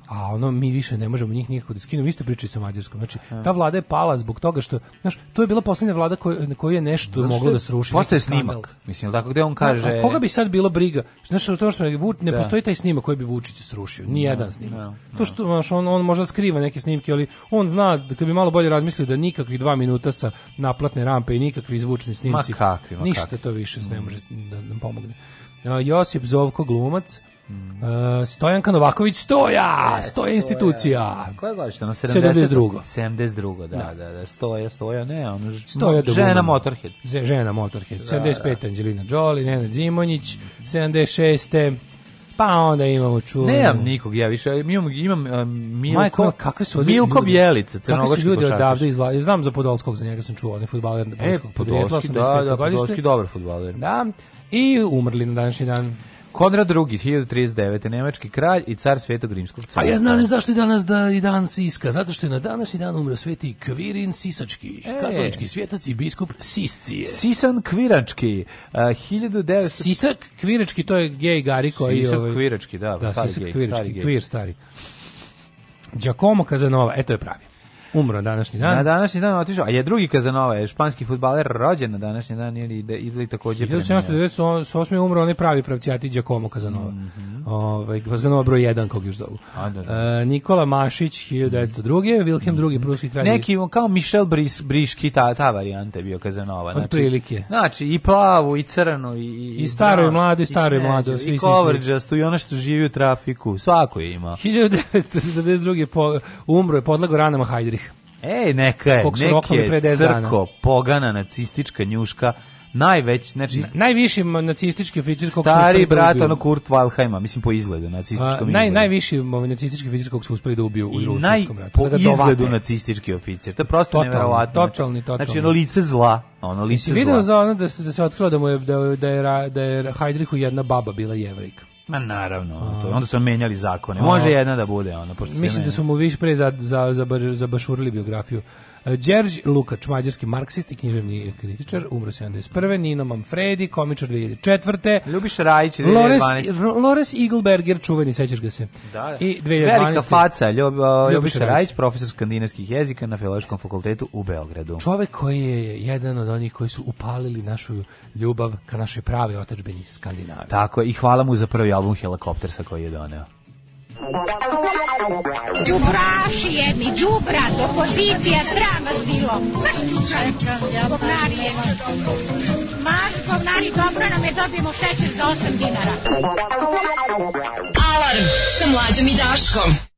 a ono mi više ne možemo njih nikako da skinemo isto pričali sa mađarskom znači ta vlada je pala zbog toga što znaš to je bila poslednja vlada koju koju je nešto znaš, moglo da sruši postoji snimak skandal. mislim tako gde on da, kaže a, a koga bi sad bilo briga znaš to što ne, ne da. postoji taj snimak koji bi Vučić srušio ni da, jedan snimak da, da, to što znaš, on on možda skriva neke snimke ali on zna da kad bi malo bolje razmislio da nikakvih dva minuta sa naplatne rampe i nikakvi zvučni snimci ma kakvi, ma ništa kakvi. to više ne može da nam pomogne Josip Zovko glumac, Mm. Uh, Stojan Kanovaković stoja, yes, stoja institucija. Koja godišta? No, 70, 72. 72, da, da, da, da stoja, stoja, ne, ono, stoja no, žena Motorhead. Z, žena Motorhead, da, 75. Da. Angelina Jolie, Nenad Zimonjić, 76. Pa onda imamo čuvenu. Nemam nikog, ja više imam imam uh, Milko. Majko, kakve su ljudi? Milko Bjelica, crnogorski su ljudi odavde izlaze. Znam za Podolskog, za njega sam čuo, on je fudbaler podolskog e, podrijetla, da, da, podolski dobar fudbaler. Da i umrli na današnji dan. Konrad II, 1039. Nemački kralj i car Svetog Rimskog carstva. A ja znam zašto je danas da i dan Siska, zato što je na današnji dan umro sveti Kvirin Sisački, e. katolički svetac i biskup Siscije. Sisan Kvirački, uh, eh, 1900... Sisak Kvirački, to je gej gari koji... Sisak ovaj... Kvirački, da, da Sisak gej, Kvirački, stari kvir stari. Giacomo Casanova, eto je pravi. Umro na današnji dan. Na današnji dan otišao, a je drugi Kazanova, je španski futbaler rođen na današnji dan ili ide ili takođe. se osmi umro onaj pravi pravcijati Đakomo Kazanova. Mm -hmm. Ovaj Kazanova broj 1 kog još zovu. A, da, da. E, Nikola Mašić 1902, Wilhelm II mhm. pruski kralj. Neki kao Michel Bris, Briški ta ta varijanta bio Kazanova, znači. Otprilike. Znači i plavu i crnu i i staro i da, mlado i staro i mlado, svi i coverage covergeastu i ono što živi u trafiku, svako je imao. 1942 po, umro je podlego ranama Heidrich Ej, neka je, neki je crko, pogana, nacistička njuška, najveć, znači Na, najviši nacistički oficirskog stari da brat ono Kurt Valheima, mislim po izgledu nacističkom. A, naj najviši nacistički oficirskog su uspeli da ubiju u drugom svetskom ratu. Po da izgledu nacistički oficir. To je prosto znači, totalni, neverovatno. Totalni, znači, totalni. Znači ono lice zla, ono lice zla. Video za ono da se da se otkrilo da mu je da da je da je Heidrichu jedna baba bila jevrejka. Ma naravno, to, onda su menjali zakone. Može A. jedna da bude, ono, pošto Mislim da su mu više pre za, za, za, za, za biografiju E, Đerđ Lukač, mađarski marksist i književni kritičar, umro 71. Nino Manfredi, komičar 2004. Ljubiš Rajić, 2012. Lores Igelberger, čuveni, sećaš ga se. Da, da. I 2012. Velika faca, Ljub, Ljubiš, Rajić, profesor skandinavskih jezika na Filološkom fakultetu u Beogradu. Čovek koji je jedan od onih koji su upalili našu ljubav ka našoj prave otačbini Skandinavije. Tako i hvala mu za prvi album Helikoptersa koji je doneo. Đubraši jedni, đubrat, opozicija, sram vas bilo. Maš čučanka, govnarije. Maš govnari, dobro nam je, dobijemo šećer za 8 dinara. Alarm sa mlađom i Daškom.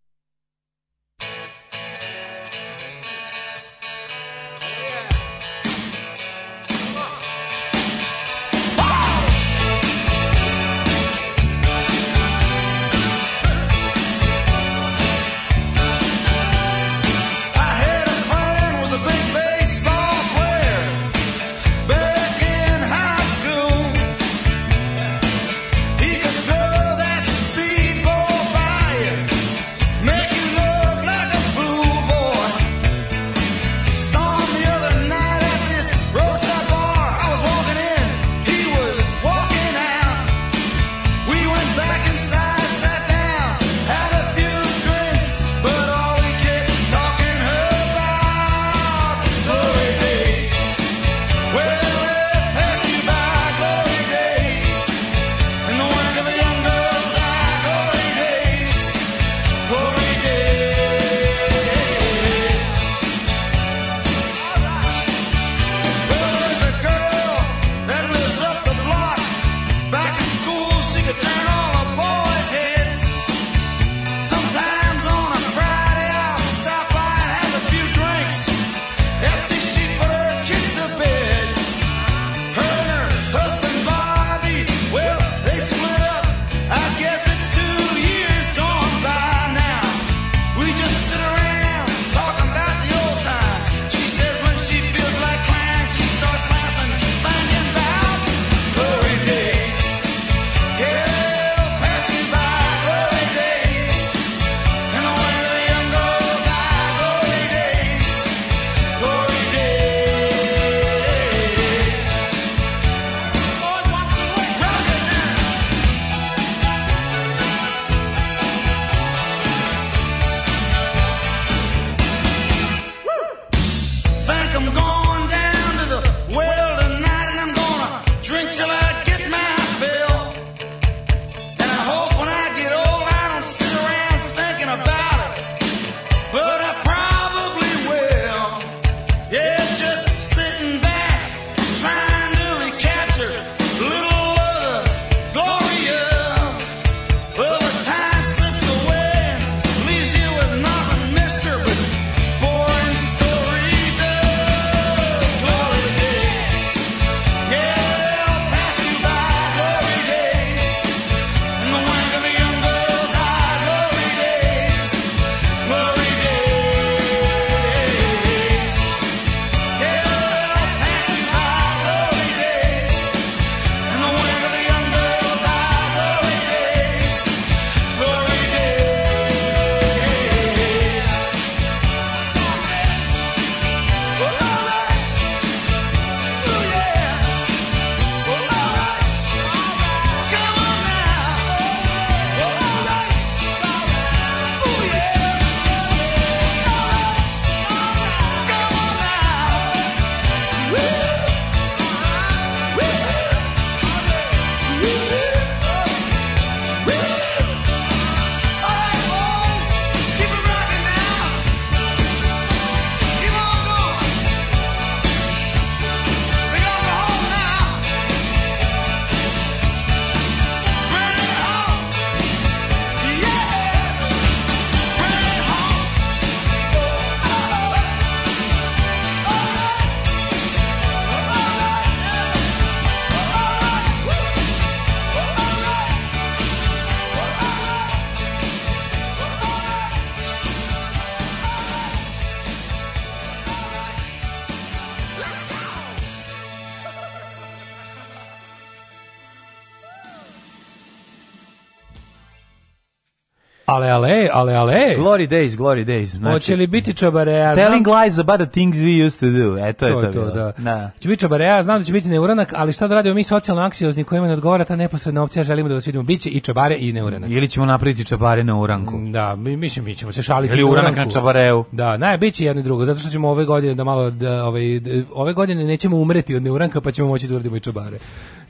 ale, ale. Glory days, glory days. Znači, Hoće li biti čabareja? Telling znam... lies about the things we used to do. E, to je to, to, to da. Na. Da. Će biti čabareja, znam da će biti neuranak, ali šta da radimo mi socijalno anksiozni kojima ne odgovara ta neposredna opcija, želimo da vas vidimo. Biće i čabare i neuranak. Ili ćemo napraviti čabare na uranku. Da, mi, mislim, mi ćemo se šaliti. Ili uranak na čabareu. Da, naj, biće jedno i drugo, zato što ćemo ove godine da malo, da, ove, ovaj, ove godine nećemo umreti od neuranka, pa ćemo moći da uradimo i čabare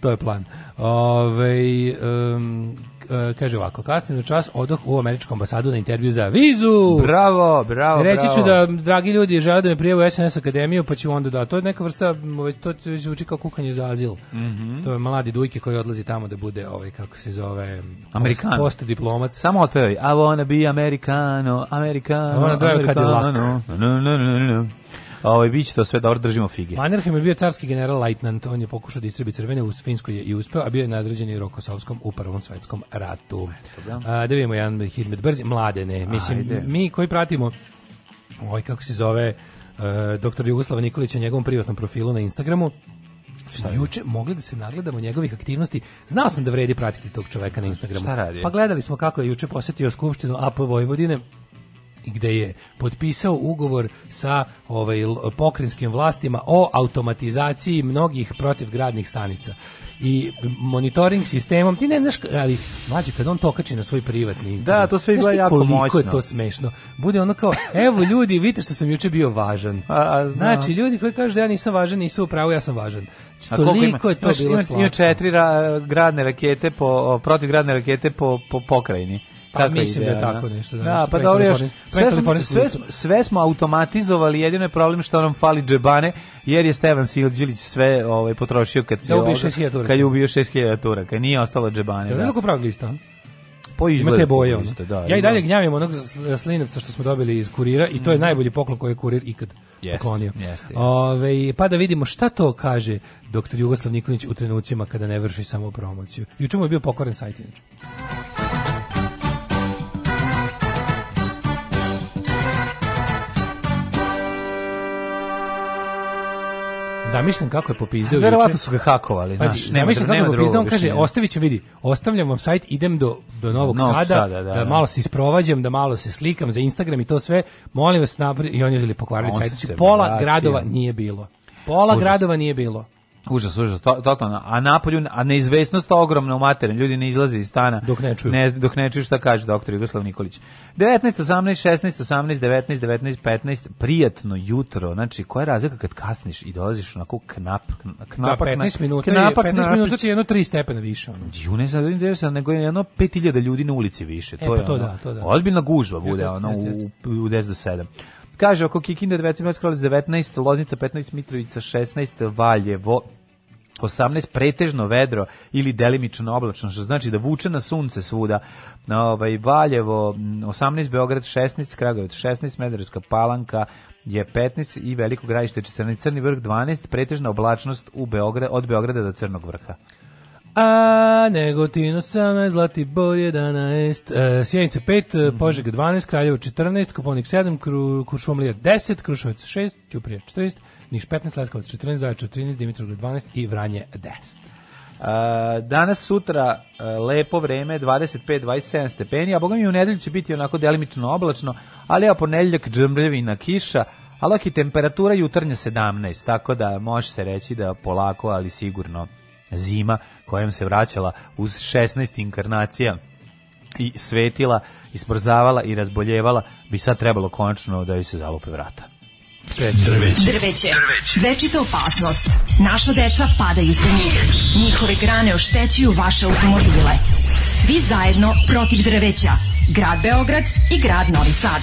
to je plan. Ove, um, kaže ovako, kasnije na čas odoh u američku ambasadu na intervju za vizu. Bravo, bravo, Reći ću da, dragi ljudi, žele da me prijavu SNS akademiju, pa ću onda da. To je neka vrsta, ovaj, to zvuči kao kukanje za azil. Mm -hmm. To je mladi dujke koji odlazi tamo da bude, ovaj, kako se zove, Amerikan. Post, diplomat. Samo otpevaj, I wanna be Americano, Americano, I wanna drive Cadillac. No, no, no, no, no. Ovaj biće to sve dobro držimo fige. Mannerheim je bio carski general leitnant, on je pokušao da istrebi crvene u Finskoj i uspeo, a bio je nadređen i Rokosovskom u prvom svetskom ratu. E, da. A, da vidimo jedan Hidmet brzi, mladene. Mislim, Ajde. mi koji pratimo ovaj kako se zove Uh, doktor Jugoslava Nikolića njegovom privatnom profilu na Instagramu smo juče mogli da se nagledamo njegovih aktivnosti. Znao sam da vredi pratiti tog čoveka na Instagramu. Šta radi? Pa gledali smo kako je juče posetio Skupštinu AP Vojvodine gde je potpisao ugovor sa ovaj, pokrajinskim vlastima o automatizaciji mnogih protivgradnih stanica i monitoring sistemom ti ne znaš ali mlađi kad on to okači na svoj privatni Instagram da to sve izgleda jako koliko moćno koliko je to smešno bude ono kao evo ljudi vidite što sam juče bio važan a, a, znači ljudi koji kažu da ja nisam važan nisu u pravu ja sam važan znači, a koliko je to imaš, bilo slatko ima četiri ra, gradne rakete po protivgradne rakete po, po pokrajini Pa mislim da je da? tako nešto. Da, da pa dobro još, sve, smo, sve, smo, sve smo automatizovali, jedino je problem što nam fali džebane, jer je Stevan Silđilić sve ovaj, potrošio kad, da, ubio ovdje, kad je ubio 6000 turaka, nije ostalo džebane. Da, da. Znači pravog lista, po izgledu. Imate boje, Isto, da, ja i da. dalje da. gnjavim onog slinavca što smo dobili iz kurira i to je mm. najbolji poklon koji je kurir ikad jest, poklonio. Jest, jest. Ove, pa da vidimo šta to kaže doktor Jugoslav Nikolić u trenucima kada ne vrši samo promociju. Juče mu je bio pokoren sajt inače. Zamišljam kako je popizdeo juče. Verovatno su ga hakovali, znaš. Pazi, zamišljam kako je popizdeo, on kaže, "Ostaviću, vidi, ostavljam vam sajt, idem do, do Novog, Novog Sada, sada da, da, da, malo se isprovađam, da malo se slikam za Instagram i to sve. Molim vas, napri... i oni li pokvarili sajt. Znači, pola gradova nije bilo. Pola gradova nije bilo. Užas, užas, to, totalno. A napolju, a neizvesnost ogromna u materinu, ljudi ne izlaze iz stana. Dok ne čuju. Ne, dok ne čuju šta kaže doktor Jugoslav Nikolić. 19, 18, 16, 18, 19, 19, 15, prijatno jutro. Znači, koja je razlika kad kasniš i dolaziš onako knap, knapak, da, 15 minuta, knapak, 15 minuta ti je jedno 3 stepena više. Ono. Ju, ne znam, ne znam, nego je jedno 5000 ljudi na ulici više. To e, pa je to ono, da, to da. Ozbiljna gužva bude, ono, u, u 10 do 7. Kaže, oko Kikinda 19, Kraljevac 19, Loznica 15, Mitrovica 16, Valjevo 18 pretežno vedro ili delimično oblačno, što znači da vuče na sunce svuda. Ovaj Valjevo 18, Beograd 16, Kragujevac 16, Smederevska Palanka je 15 i Veliko Gradište 14, Crni vrh 12, pretežna oblačnost u Beograd od Beograda do Crnog vrha. A Negotina 18, Zlatibor 11, uh, e, Sjenica 5, mm -hmm. Požega 12, Kraljevo 14, Koponik 7, Kru, Kuršumlija 10, Krušovac 6, Ćuprija 14, Niš 15, Leskovac 14, Zaječar 13, Dimitrovgrad 12 i Vranje 10. Uh, danas, sutra, uh, lepo vreme, 25-27 stepeni, a boga mi u nedelju će biti onako delimično oblačno, ali a ponedjeljak džemljevina kiša, ali ok, temperatura jutarnja 17, tako da može se reći da polako, ali sigurno zima kojom se vraćala uz 16 inkarnacija i svetila, isprzavala i razboljevala, bi sad trebalo konačno da joj se zalupe vrata. Drveće. Drveće. Drveće. Večita opasnost. Naša deca padaju sa njih. Njihove grane oštećuju vaše automobile. Svi zajedno protiv drveća. Grad Beograd i grad Novi Sad.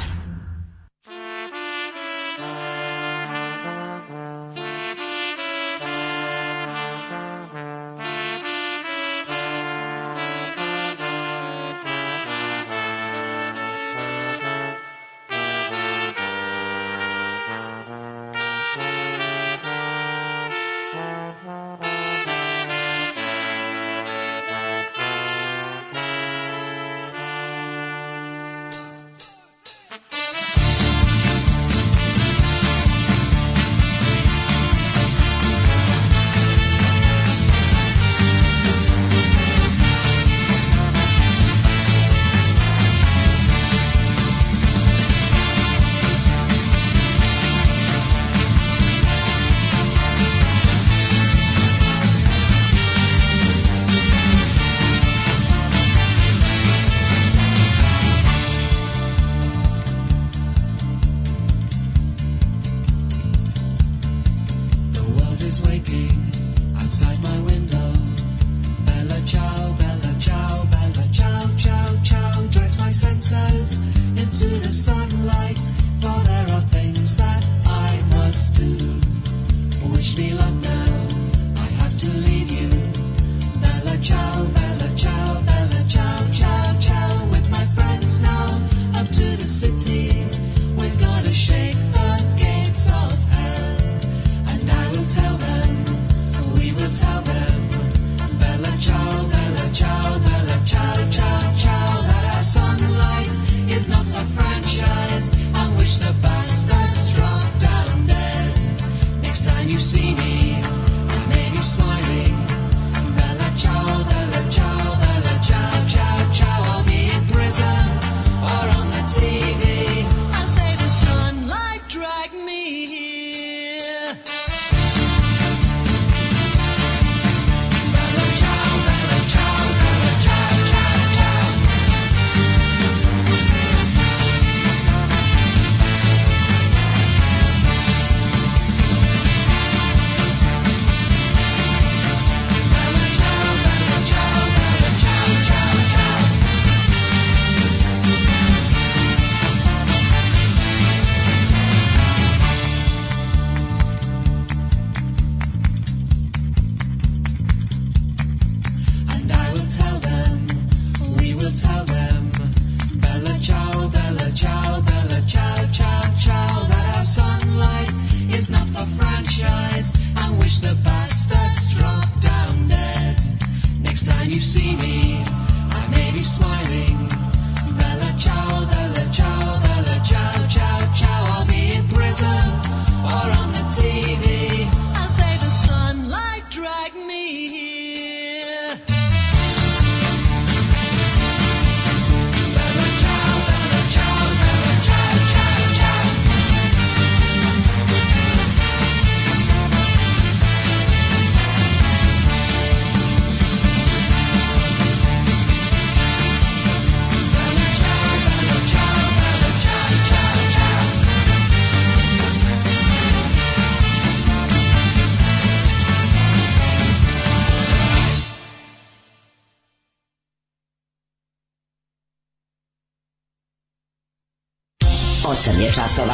časova.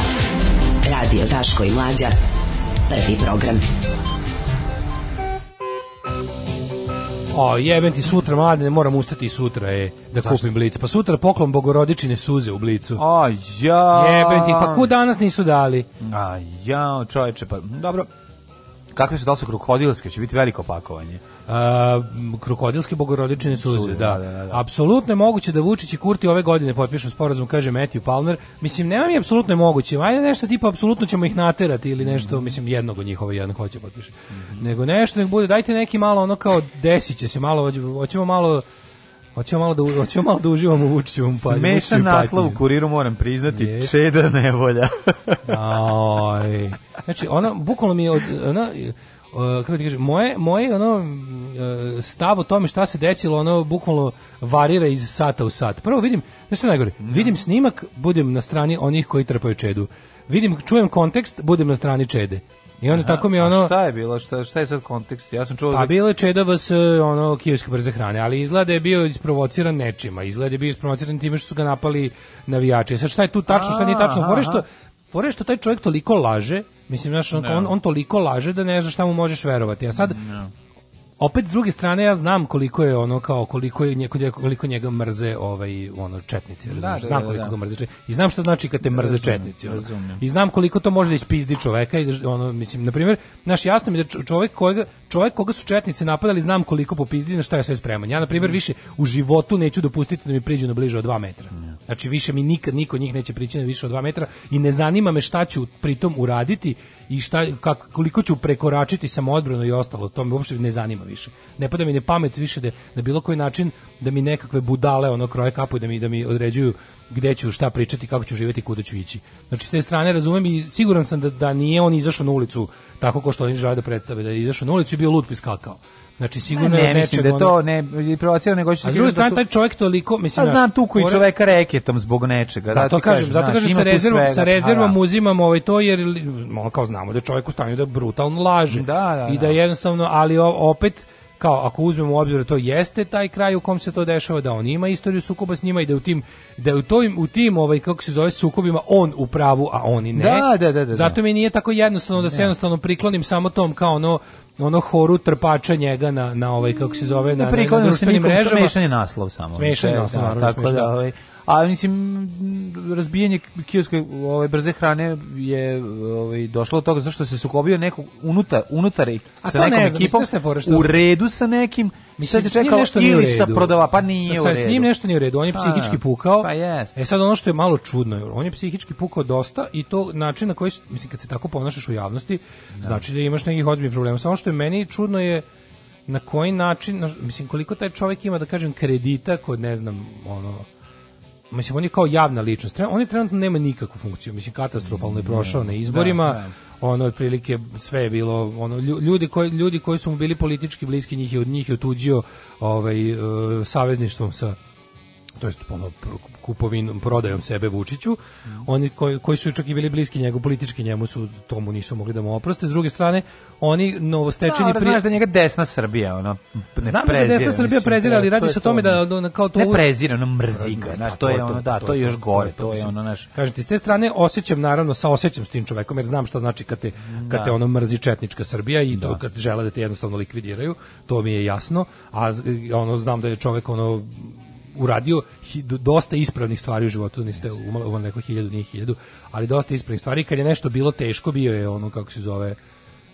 Radio Daško i Mlađa. Prvi program. O, jebem ti sutra, mlade, ne moram ustati sutra, je, da Zašto? kupim blic. Pa sutra poklon bogorodičine suze u blicu. A, ja. Jebem ti, pa ku danas nisu dali? A, ja, čoveče, pa, dobro. Kakve su, da su krukodilske, će biti veliko pakovanje. Uh, krokodilske bogorodične suze, suze da. Da, da, da. Apsolutno je moguće da Vučić i Kurti ove godine potpišu sporazum, kaže Matthew Palmer. Mislim, nema mi apsolutno moguće. Ajde nešto tipa, apsolutno ćemo ih naterati ili nešto, mhm. mislim, jednog od njihova jedan hoće potpiše. Mm -hmm. Nego nešto, nek bude, dajte neki malo ono kao desiće se, malo, hoćemo malo Hoćemo malo da hoćemo malo da uživamo u Vučićevom pa. Smešan naslov u kuriru moram priznati, yes. čeda nevolja. Aj. Znači ona bukvalno mi je od ona uh, kako ti kažem, moje, moje ono, e, stav o tome šta se desilo, ono bukvalno varira iz sata u sat. Prvo vidim, nešto najgore, no. Da. vidim snimak, budem na strani onih koji trpaju čedu. Vidim, čujem kontekst, budem na strani čede. I onda Aha, tako mi ono... šta je bilo? Šta, šta je sad kontekst? Ja sam čuo... Pa za... bilo je Čeda vas e, ono, kijevske brze hrane, ali izgleda je bio isprovociran nečima. Izgleda je bio isprovociran time što su ga napali navijači. E sad šta je tu tačno, šta nije tačno? Fore što Fore što taj čovjek toliko laže, mislim znaš, on, on, on toliko laže da ne znaš šta mu možeš verovati. A sad no opet s druge strane ja znam koliko je ono kao koliko je njega koliko njega mrze ovaj ono četnici, da, razumiješ? Da, znam da, koliko da. ga mrze četnici. I znam šta znači kad te mrze razumim, četnici. Ono. I znam koliko to može da ispizdi čoveka i da, ono mislim na primjer, naš jasno mi da čovjek kojega čovjek koga su četnici napadali, znam koliko popizdi na šta je sve spreman. Ja na primjer mm. više u životu neću dopustiti da mi priđu na bliže od 2 metra. Znači više mi nikad niko njih neće prići na više od 2 metra i ne zanima me šta ću pritom uraditi i šta, kak, koliko ću prekoračiti samoodbranu i ostalo, to me uopšte ne zanima više. Ne pada mi ne pamet više da na bilo koji način da mi nekakve budale ono kroje kapu da mi da mi određuju gde ću šta pričati, kako ću živeti, kuda ću ići. Znači s te strane razumem i siguran sam da, da nije on izašao na ulicu tako kao što oni žele da predstave da je izašao na ulicu i bio lud piskakao. Znači sigurno ne, da ne mislim da to ne provocira nego što se druga da strana taj čovjek toliko mislim ja znam tu koji kore... čovjeka reketom zbog nečega zato, zato kažem, zato kažem sa rezervom sa da. rezervom uzimamo ovaj to jer malo kao znamo da čovjek u stanju da brutalno laže da, da, i da, jednostavno ali opet kao ako uzmemo u obzir da to jeste taj kraj u kom se to dešava da on ima istoriju sukoba s njima i da u tim da u toj u tim ovaj kako se zove sukobima on u pravu a oni ne. Da, da, da, da Zato mi nije tako jednostavno da se jednostavno priklonim samo tom kao ono ono horu trpača njega na, na ovaj, kako se zove, na, na, na društvenim mrežama. Smešan je naslov samo. Smešan je naslov, da, naravno, tako smešan. Da, ovaj, A mislim razbijanje kioska ove brze hrane je ovaj došlo do toga zašto se sukobio neko unutar unutar sa nekom da ne znam, ekipom što... u redu sa nekim Mislim, se čekao nešto ili sa prodava, pa nije sa, u redu. Sa njim nešto nije u redu, on je pa psihički da, pukao. Pa jest. E sad ono što je malo čudno, on je psihički pukao dosta i to način na koji, mislim, kad se tako ponašaš u javnosti, da. znači da imaš nekih ozbiljnih problema. Samo što je meni čudno je na koji način, mislim, koliko taj čovjek ima, da kažem, kredita kod, ne znam, ono, mislim on je kao javna ličnost. On je trenutno nema nikakvu funkciju. Mislim katastrofalno je mm, prošao na da, izborima. Da. Ono otprilike sve je bilo ono ljudi koji ljudi koji su mu bili politički bliski njih je od njih je otuđio ovaj e, savezništvom sa to jest ono, kupovinom, prodajom sebe Vučiću, oni koji, koji su čak i bili bliski njemu politički, njemu su tomu nisu mogli da mu oproste. S druge strane, oni novostečeni... Da, pri... znaš da njega desna Srbija, ono, ne Znam prezira, da desna Srbija prezira, ali radi se o tome da... Ono, da kao to ne prezira, ono mrzi ga, pa znaš, to je ono, da, to je još gore, to je ono, znaš... Kažem ti, s te strane osećam naravno, sa osećam s tim čovekom, jer znam šta znači kad te, kad te da. ono mrzi četnička Srbija i to da. kad žele da te jednostavno likvidiraju, to mi je jasno, a ono, znam da je čovek ono uradio dosta ispravnih stvari u životu, niste umalo, umalo neko hiljadu, nije hiljadu, ali dosta ispravnih stvari, kad je nešto bilo teško, bio je ono, kako se zove,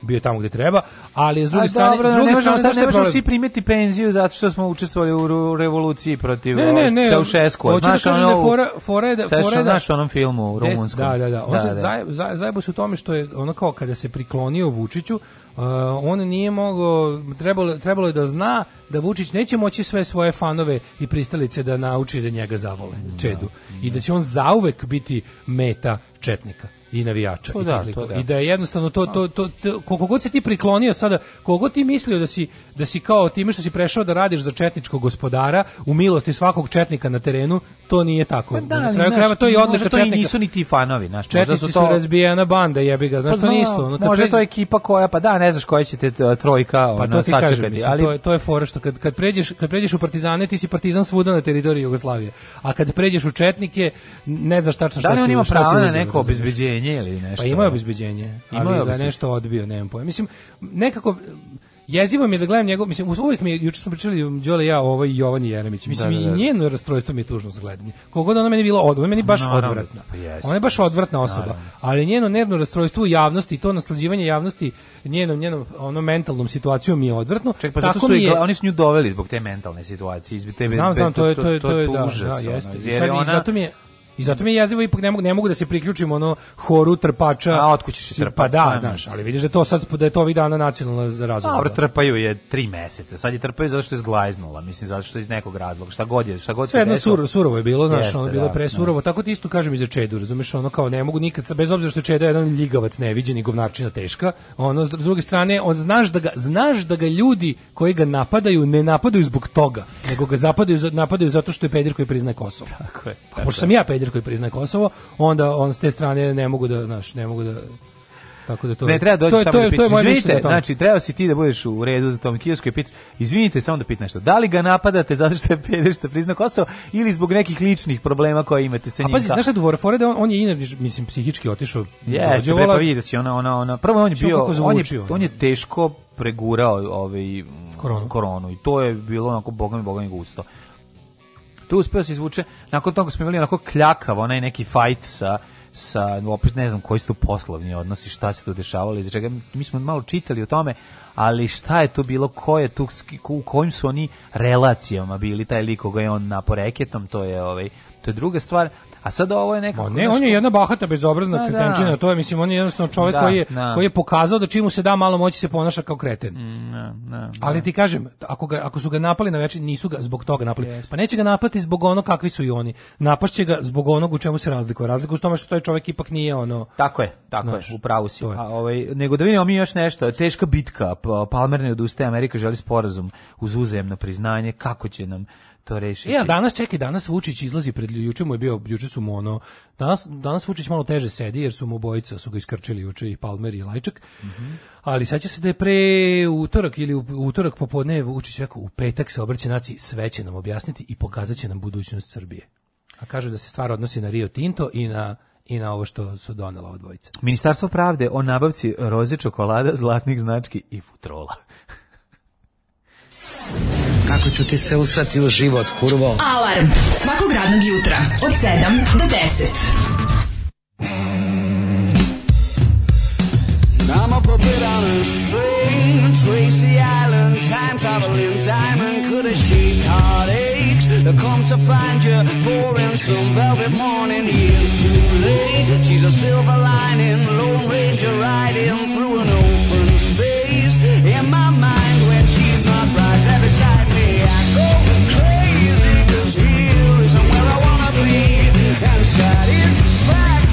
bio tamo gde treba, ali s druge strane, dobro, s da druge ne strane, možemo, da ne svi primiti penziju zato što smo učestvovali u revoluciji protiv ne, ne, ovaj, ne, Čaušesku. Hoću da kažem da fora, fora je da... Fora je da, naš onom filmu u rumunskom. Da, da, da. On da, se da. Zaj, zajebo se u tome što je, ona kao kada se priklonio Vučiću, Uh, on nije mogao trebalo, trebalo je da zna da Vučić neće moći sve svoje fanove i pristalice da nauči da njega zavole da. Čedu i da će on zauvek biti meta četnika i navijača. To pa i, da, to da. I da je jednostavno to, to, to, to koliko god se ti priklonio sada, koliko god ti mislio da si, da si kao time što si prešao da radiš za četničkog gospodara u milosti svakog četnika na terenu, to nije tako. Pa da, na kraju krajeva to je odlika četnika. to i nisu ni ti fanovi, znaš. Četnici su to... razbijena banda, jebi ga, znaš, pa, to nije isto. Ono, možda četnici... to je ekipa koja, pa da, ne znaš koja će te trojka pa, to ti Kažem, mislim, ali... to, je, to je fora što kad, kad, pređeš, kad pređeš u partizane, ti si partizan svuda na teritoriji Jugoslavije. A kad pređeš u četnike, ne znaš tačno šta da li on ima pravo na neko obezbeđenje obezbeđenje ili nešto? Pa imao je obezbeđenje. Imao je obezbeđenje. nešto odbio, nemam pojma. Mislim, nekako jezivo mi je da gledam njegov, mislim, uvijek mi je, juče smo pričali, Đole ja, ovo i Jovan Jeremić, mislim, da, da, da. i da. njeno rastrojstvo mi je tužno za gledanje. Koliko ona meni bila odvratna, meni baš Naravno, odvratna. Pa ona je baš odvratna osoba, Naravno. ali njeno nervno rastrojstvo u javnosti i to naslađivanje javnosti njenom, njenom ono, mentalnom situacijom mi je odvratno. Ček, pa Tako zato su je, oni su nju doveli zbog te mentalne situacije, izbi te znam, znam, to, to, to, to je, to, je, to, je, to, je, to, je, da, užas, da, jeste. Ono, jer I sad, ona, i zato mi je, I zato mi je jezivo ipak ne mogu, ne mogu da se priključim ono horu trpača. A otkud se pa trpati? Pa da, znaš, ali vidiš da to sad da je to ovih dana nacionalna zaraza. Dobro, da. trpaju je tri meseca. Sad je trpaju zato što je zglajznula, mislim zato što je iz nekog razloga. Šta god je, šta god Sve se jedno sur, surovo je bilo, znaš, Jeste, ono bilo da, presurovo. Da. Tako ti isto kažem i za Čedu, razumeš, ono kao ne mogu nikad bez obzira što je Čeda jedan ljigavac neviđeni govnačina teška. Ono s druge strane, on znaš da ga znaš da ga ljudi koji ga napadaju ne napadaju zbog toga, nego ga zapadaju napadaju zato što je peder koji priznaje Kosovo. Tako je. Pa, A sam ja peder lider koji priznaje Kosovo, onda on s te strane ne mogu da, znaš, ne mogu da tako da to Ne treba doći to samo to je, da to Izvinite, znači treba si ti da budeš u redu za tom kiosku i pitaš. Izvinite, samo da pitam nešto. Da li ga napadate zato što je pedešta priznao Kosovo ili zbog nekih ličnih problema koje imate sa njim? A pazi, znaš da Warford on, on je inače mislim psihički otišao. Jeste, bre, pa vidi si ona ona ona. Prvo on je bio on je, on je da. teško pregurao ovaj koronu. koronu i to je bilo onako bogami bogami gusto tu uspeo se izvuče, nakon toga smo imali onako kljakav, onaj neki fight sa sa opet ne znam koji su tu poslovni odnosi, šta se tu dešavalo, iz čega mi smo malo čitali o tome, ali šta je to bilo, ko je tu, u kojim su oni relacijama bili, taj lik koga je on na poreketom to je ovaj, to je druga stvar, A sad ovo je nekako... Ma ne, nešto... on je jedna bahata bezobrazna da, da. to je, mislim, on je jednostavno čovjek da, koji, je, da. koji je pokazao da čim mu se da malo moći se ponaša kao kreten. Mm, da, da, da. Ali ti kažem, ako, ga, ako su ga napali na večer, nisu ga zbog toga napali. Yes. Pa neće ga napati zbog ono kakvi su i oni. Napašće ga zbog onog u čemu se razlikuje. Razlika u tome što taj čovjek ipak nije ono... Tako je, tako znaš, je, u pravu si. A, ovaj, nego da vidimo mi još nešto, teška bitka, Palmer ne odustaje, Amerika želi sporazum uz uzajemno priznanje, kako će nam to rešiti. Ja, e, danas čekaj, danas Vučić izlazi pred juče mu je bio juče su mu ono danas danas Vučić malo teže sedi jer su mu bojica su ga iskrčili juče i Palmer i Lajčak. Mm -hmm. Ali seća se da je pre utorak ili utorak popodne Vučić rekao u petak se obraća naci sve će nam objasniti i pokazaće nam budućnost Srbije. A kaže da se stvar odnosi na Rio Tinto i na i na ovo što su donela ova dvojica. Ministarstvo pravde o nabavci roze čokolada, zlatnih znački i futrola. Kako ću ti se usrati u život, kurvo? Alarm svakog radnog jutra od 7 do 10. I'm a puppet on a string, Tracy Island, time traveling diamond, could a sheep heartache come to find you for in some velvet morning? Years too late, she's a silver lining, Lone Ranger riding through an open space in my mind. satisfied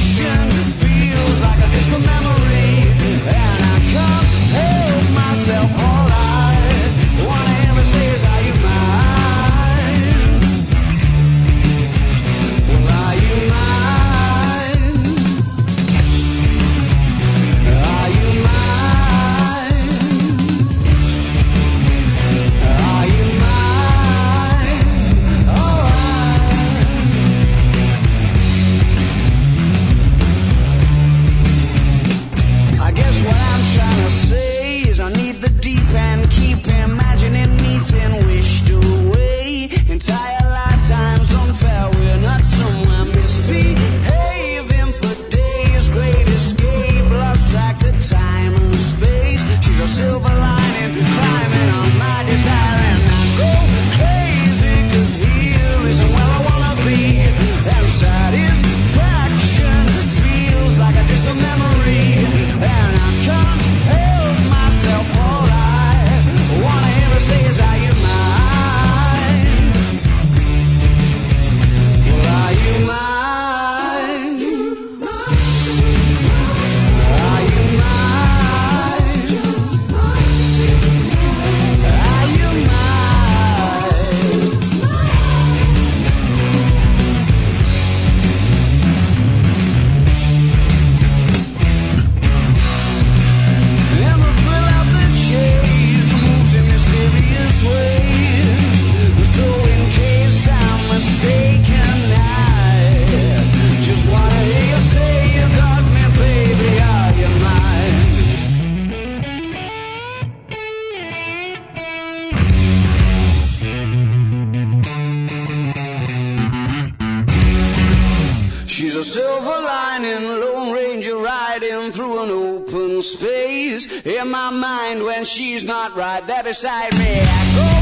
She's a silver lining, Lone Ranger riding through an open space. In my mind, when she's not right, beside me.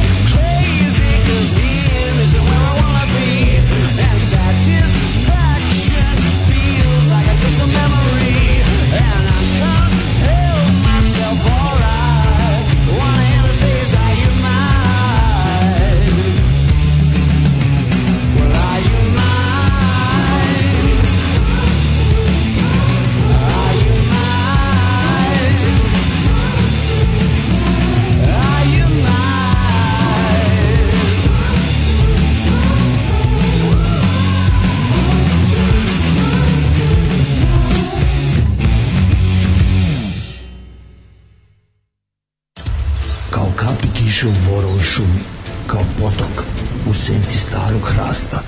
u borovoj šumi, kao potok u senci starog hrasta,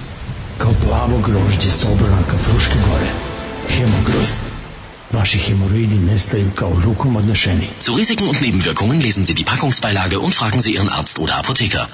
kao plavo grožđe s obranaka Fruške gore. Hemogrozd. Vaši Hämorrhoiden nestaju kao rukom odnešeni. Zu Risiken und Nebenwirkungen lesen Sie die Packungsbeilage und fragen Sie Ihren Arzt oder Apotheker.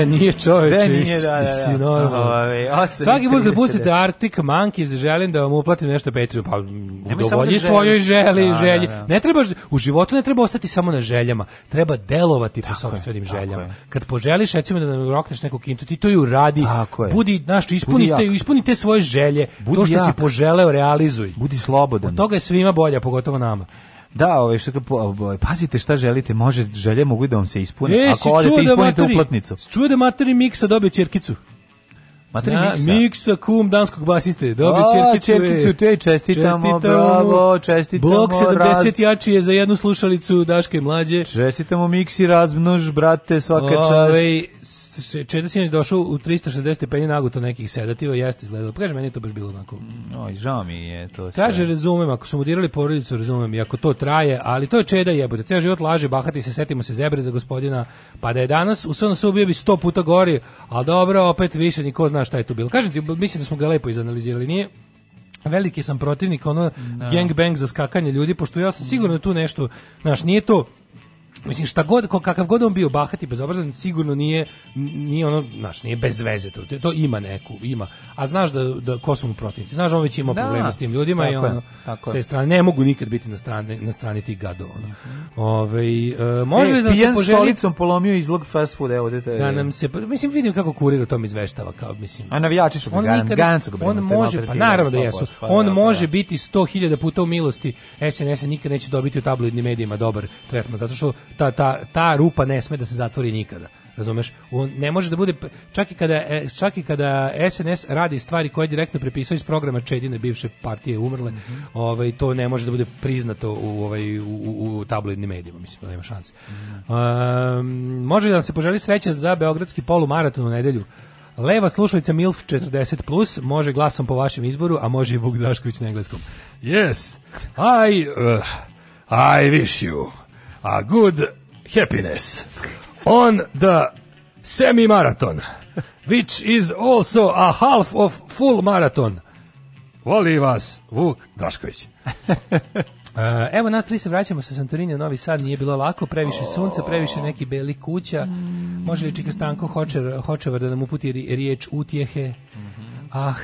De nije čoveče. De da, nije, da, da, da. Ove, ovaj, Svaki put kad pustite da. Arctic Monkeys, želim da vam uplatim nešto Patreon, pa da udovolji svojoj želji. da, želji. Da, da. Ne treba, u životu ne treba ostati samo na željama, treba delovati tako po sopstvenim željama. Je. Kad poželiš, recimo da rokneš neku kintu, ti to i uradi. tako budi, znaš, ispunite, ispunite svoje želje, budi to što jak. si poželeo, realizuj. Budi slobodan. Od toga je svima bolja, pogotovo nama. Da, ovaj što ovaj, pazite šta želite, može želje mogu da vam se ispune. E, Ako odete da ispunite da materi, uplatnicu. Čuje da materi Miksa dobio ćerkicu. Materi Na, Miksa. Miksa kum danskog basiste, dobio ćerkicu. E. Ćerkicu te čestitamo, čestitamo, bravo, čestitamo. Blok 70 raz... jači je za jednu slušalicu Daške mlađe. Čestitamo Miksi razmnož brate, svaka ovaj, čast. Čeda Sinić došao u 365 stepeni naguto nekih sedativa, jeste izgledalo. Pa kaže, meni je to baš bilo onako. No, mm, i žao mi je to. Sve. Kaže, razumem, ako smo mu dirali porodicu, razumem, i ako to traje, ali to je Čeda jebote. Ceo život laže, bahati se, setimo se zebre za gospodina, pa da je danas u SNS bio bi 100 puta gori, ali dobro, opet više, niko zna šta je tu bilo. Kažem ti, mislim da smo ga lepo izanalizirali, nije? Veliki sam protivnik ono no. Da. gangbang za skakanje ljudi, pošto ja sam sigurno tu nešto, znaš, nije to Mislim šta god kakav god on bio bahat i bezobrazan sigurno nije nije ono znači nije bez veze to, to ima neku ima a znaš da da ko su mu protivnici znaš da on već ima da, problema s tim ljudima i ono je, tako sve strane ne mogu nikad biti na strani na strani tih gadova ono. Ovaj e, može e, da se poželi stolicom polomio izlog fast food evo dete da nam se mislim vidim kako kurir o tom izveštava kao mislim a navijači su on garan, garan su on može pa naravno da jesu pa, on da, pa može da. biti 100.000 puta u milosti SNS nikad neće dobiti u tabloidnim medijima dobar tretman zato što ta, ta, ta rupa ne sme da se zatvori nikada razumeš on ne može da bude čak i kada e, čak i kada SNS radi stvari koje direktno prepisao iz programa Čedine bivše partije umrle mm -hmm. ovaj to ne može da bude priznato u ovaj u, u tabloidnim medijima mislim da nema šanse mm -hmm. um, može da se poželi sreća za beogradski polumaraton u nedelju Leva slušalica MILF 40+, plus, može glasom po vašem izboru, a može i Vuk Drašković na engleskom. Yes, I, uh, I wish you a good happiness on the semi-marathon, which is also a half of full marathon. Voli vas Vuk Drašković. Eh, evo nas tri se vraćamo sa Santorinja Novi Sad, nije bilo lako, previše sunca, previše neki beli kuća. Može li Čika Stanko Hočevar da nam uputi riječ utjehe? Mhm. Ah,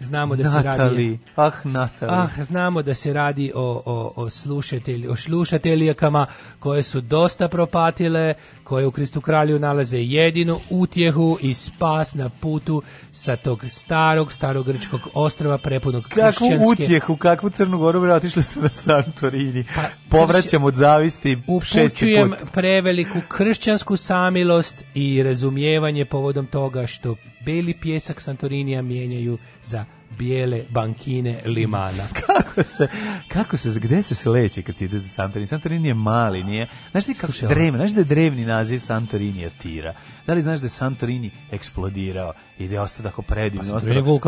znamo da Natali, se radi ah Natali. ah znamo da se radi o o o slušatelj o slušateljkama koje su dosta propatile koje u Kristu kralju nalaze jedinu utjehu i spas na putu sa tog starog starog grčkog ostrva prepunog kakvu hrišćanske utjehu kakvu Crnu Goru vratišli su na Santorini pa, povraćam od zavisti upućujem preveliku kršćansku samilost i razumijevanje povodom toga što beli pjesak Santorinija mijenjaju za bijele bankine limana. kako se, kako se, gde se sleće kad se ide za Santorini? Santorini je mali, nije? Znaš ti kako drevni, znaš da je drevni naziv Santorinija tira? Da li znaš da je Santorini eksplodirao i da je ostao tako predivno, pa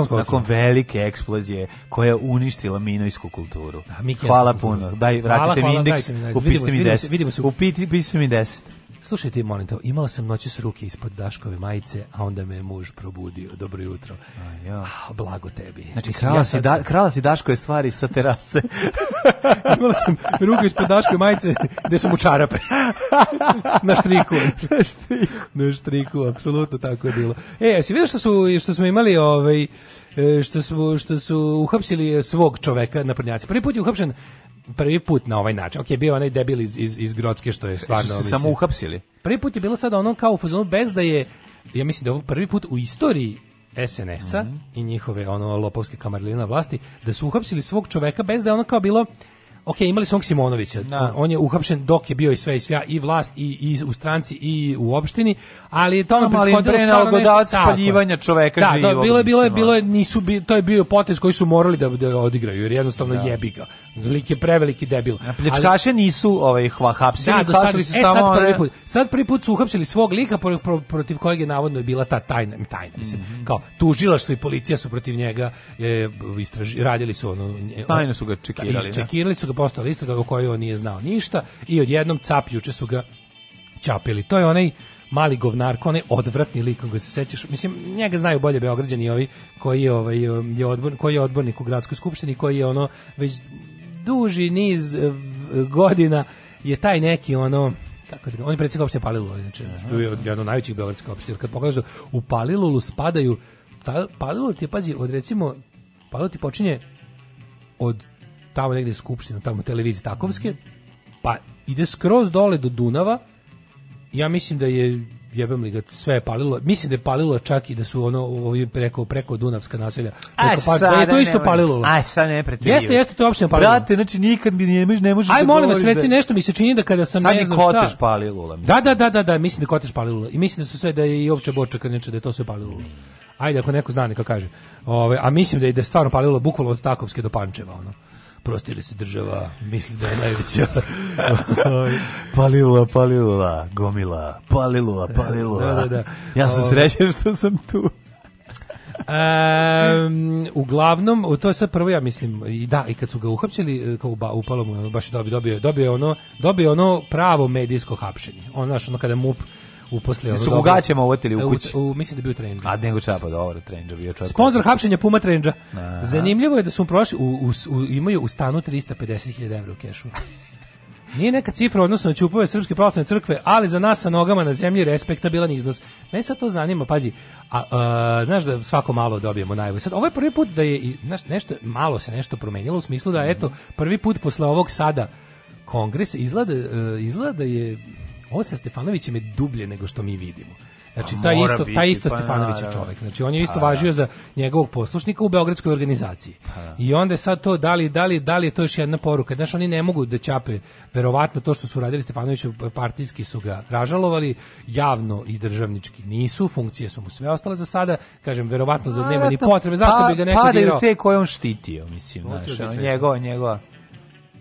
ostao nakon velike eksplozije koja je uništila minojsku kulturu. A, da, hvala puno. Daj, vratite hvala, mi indeks, hvala, daj, upišite mi 10. Vidimo se, vidimo se. Upiti, mi 10. Slušajte, molim te, imala sam noći s ruke ispod Daškove majice, a onda me je muž probudio. Dobro jutro. A, ja. Ah, blago tebi. Znači, Mislim, krala, ja si da, krala si Daškove stvari sa terase. imala sam ruke ispod Daškove majice gde su mu čarape. Na štriku. Na štriku. Na štriku, apsolutno tako je bilo. E, jesi vidio što, su, što smo imali ovaj, e, što su, što su uhapsili svog čoveka na prnjaci. Prvi put je uhapšen prvi put na ovaj način. Ok, bio onaj debil iz, iz, iz Grodske što je stvarno... Su se samo uhapsili? Prvi put je bilo sad ono kao u fazonu bez da je, ja mislim da je ovo prvi put u istoriji SNS-a mm -hmm. i njihove ono lopovske kamarljena vlasti, da su uhapsili svog čoveka bez da je ono kao bilo ok, imali su Simonovića, da. on je uhapšen dok je bio i sve i svja, i vlast, i, i u stranci, i u opštini, ali je to nam prethodilo stvarno nešto. spaljivanja čoveka da, da živog. Da, bilo je, bilo je, bilo je, nisu, bi, to je bio potez koji su morali da, da odigraju, jer jednostavno da. jebi ga. Lik je preveliki debil. A pljačkaše ali, nisu ovaj hapsili, da, do sad, su e, samo sad prvi put. Sad prvi put su uhapsili svog lika pro, pro, protiv kojeg je navodno bila ta tajna, tajna mislim. Mm -hmm. Kao tužilaštvo i policija su protiv njega e, istraži, radili su ono tajno su ga da, čekirali. Da, Čekirali su ga postala istraga o kojoj on nije znao ništa i odjednom cap juče su ga ćapili. To je onaj mali govnarko, onaj odvratni lik koga se sećaš. Mislim, njega znaju bolje beograđani ovi koji je, ovaj, je odbor, koji je odbornik u gradskoj skupštini, koji je ono već duži niz eh, godina je taj neki ono kako da, oni je predsjednik opštine Palilula, znači, što je jedan od najvećih beogradskih opština. Kad pogledaš da u Palilulu spadaju, ta, Palilul ti, pazi, od recimo, Palilul ti počinje od tamo negde skupštine, tamo televizije Takovske, pa ide skroz dole do Dunava, ja mislim da je jebem li ga, sve je palilo. Mislim da je palilo čak i da su ono ovi preko preko Dunavska naselja. Preko pa, sad, pa je to isto palilo. Aj sad ne pretjeraj. Jeste, jeste to opština palilo. Brate, znači nikad mi ne možeš ne možeš. Aj da molim vas, da reci nešto, mi se čini da kada sam sad ne znam šta. Sad je palilo. Da, da, da, da, da, mislim da kotež palilo. I mislim da su sve da je i opća boča krniče da je to sve palilo. Mm. Ajde ako neko zna neka kaže. Ove, a mislim da je da je stvarno palilo bukvalno od Takovske do Pančeva ono prostire se država, misli da je najveća palilula, palilula, gomila, palilula, palilula. Da, da, da. Ja sam ovaj. srećen što sam tu. Um, uglavnom, to je sad prvo, ja mislim, i da, i kad su ga uhapćili, e, kao ba, upalo mu, baš dobio, dobio, dobio ono, dobio ono pravo medijsko hapšenje. Ono, znaš, ono kada MUP uposle uposlio. Su mu gaćama uvatili u kući. U, u, mislim da je bio trenđa. A nego čapa, dobro, trenđa bio čovjek. Sponzor hapšenja Puma trendža. Zanimljivo je da su mu prošli, u, u, imaju u stanu 350.000 evra u kešu. Nije neka cifra odnosno na čupove Srpske pravoslavne crkve, ali za nas sa nogama na zemlji respektabilan iznos. Ne sad to zanima, pađi, a, a, znaš da svako malo dobijemo najavu. Sad, ovo je prvi put da je, znaš, nešto, malo se nešto promenilo u smislu da, eto, mhm. prvi put posle ovog sada kongres izgleda, e, izgleda da je ovo sa Stefanovićem je dublje nego što mi vidimo. Znači, pa ta isto, biti, taj isto pa Stefanović je čovjek. Znači, on je isto pa, da. važio da. za njegovog poslušnika u Beogradskoj organizaciji. Pa, da. I onda je sad to, da li, da, li, da li je to još jedna poruka? Znači, oni ne mogu da ćape, verovatno, to što su radili Stefanoviću, partijski su ga ražalovali, javno i državnički nisu, funkcije su mu sve ostale za sada, kažem, verovatno, za pa nema ni da, potrebe. Zašto pa, bi ga neko dirao? Padaju te koje on štitio, mislim, znaš, njegova, njegova.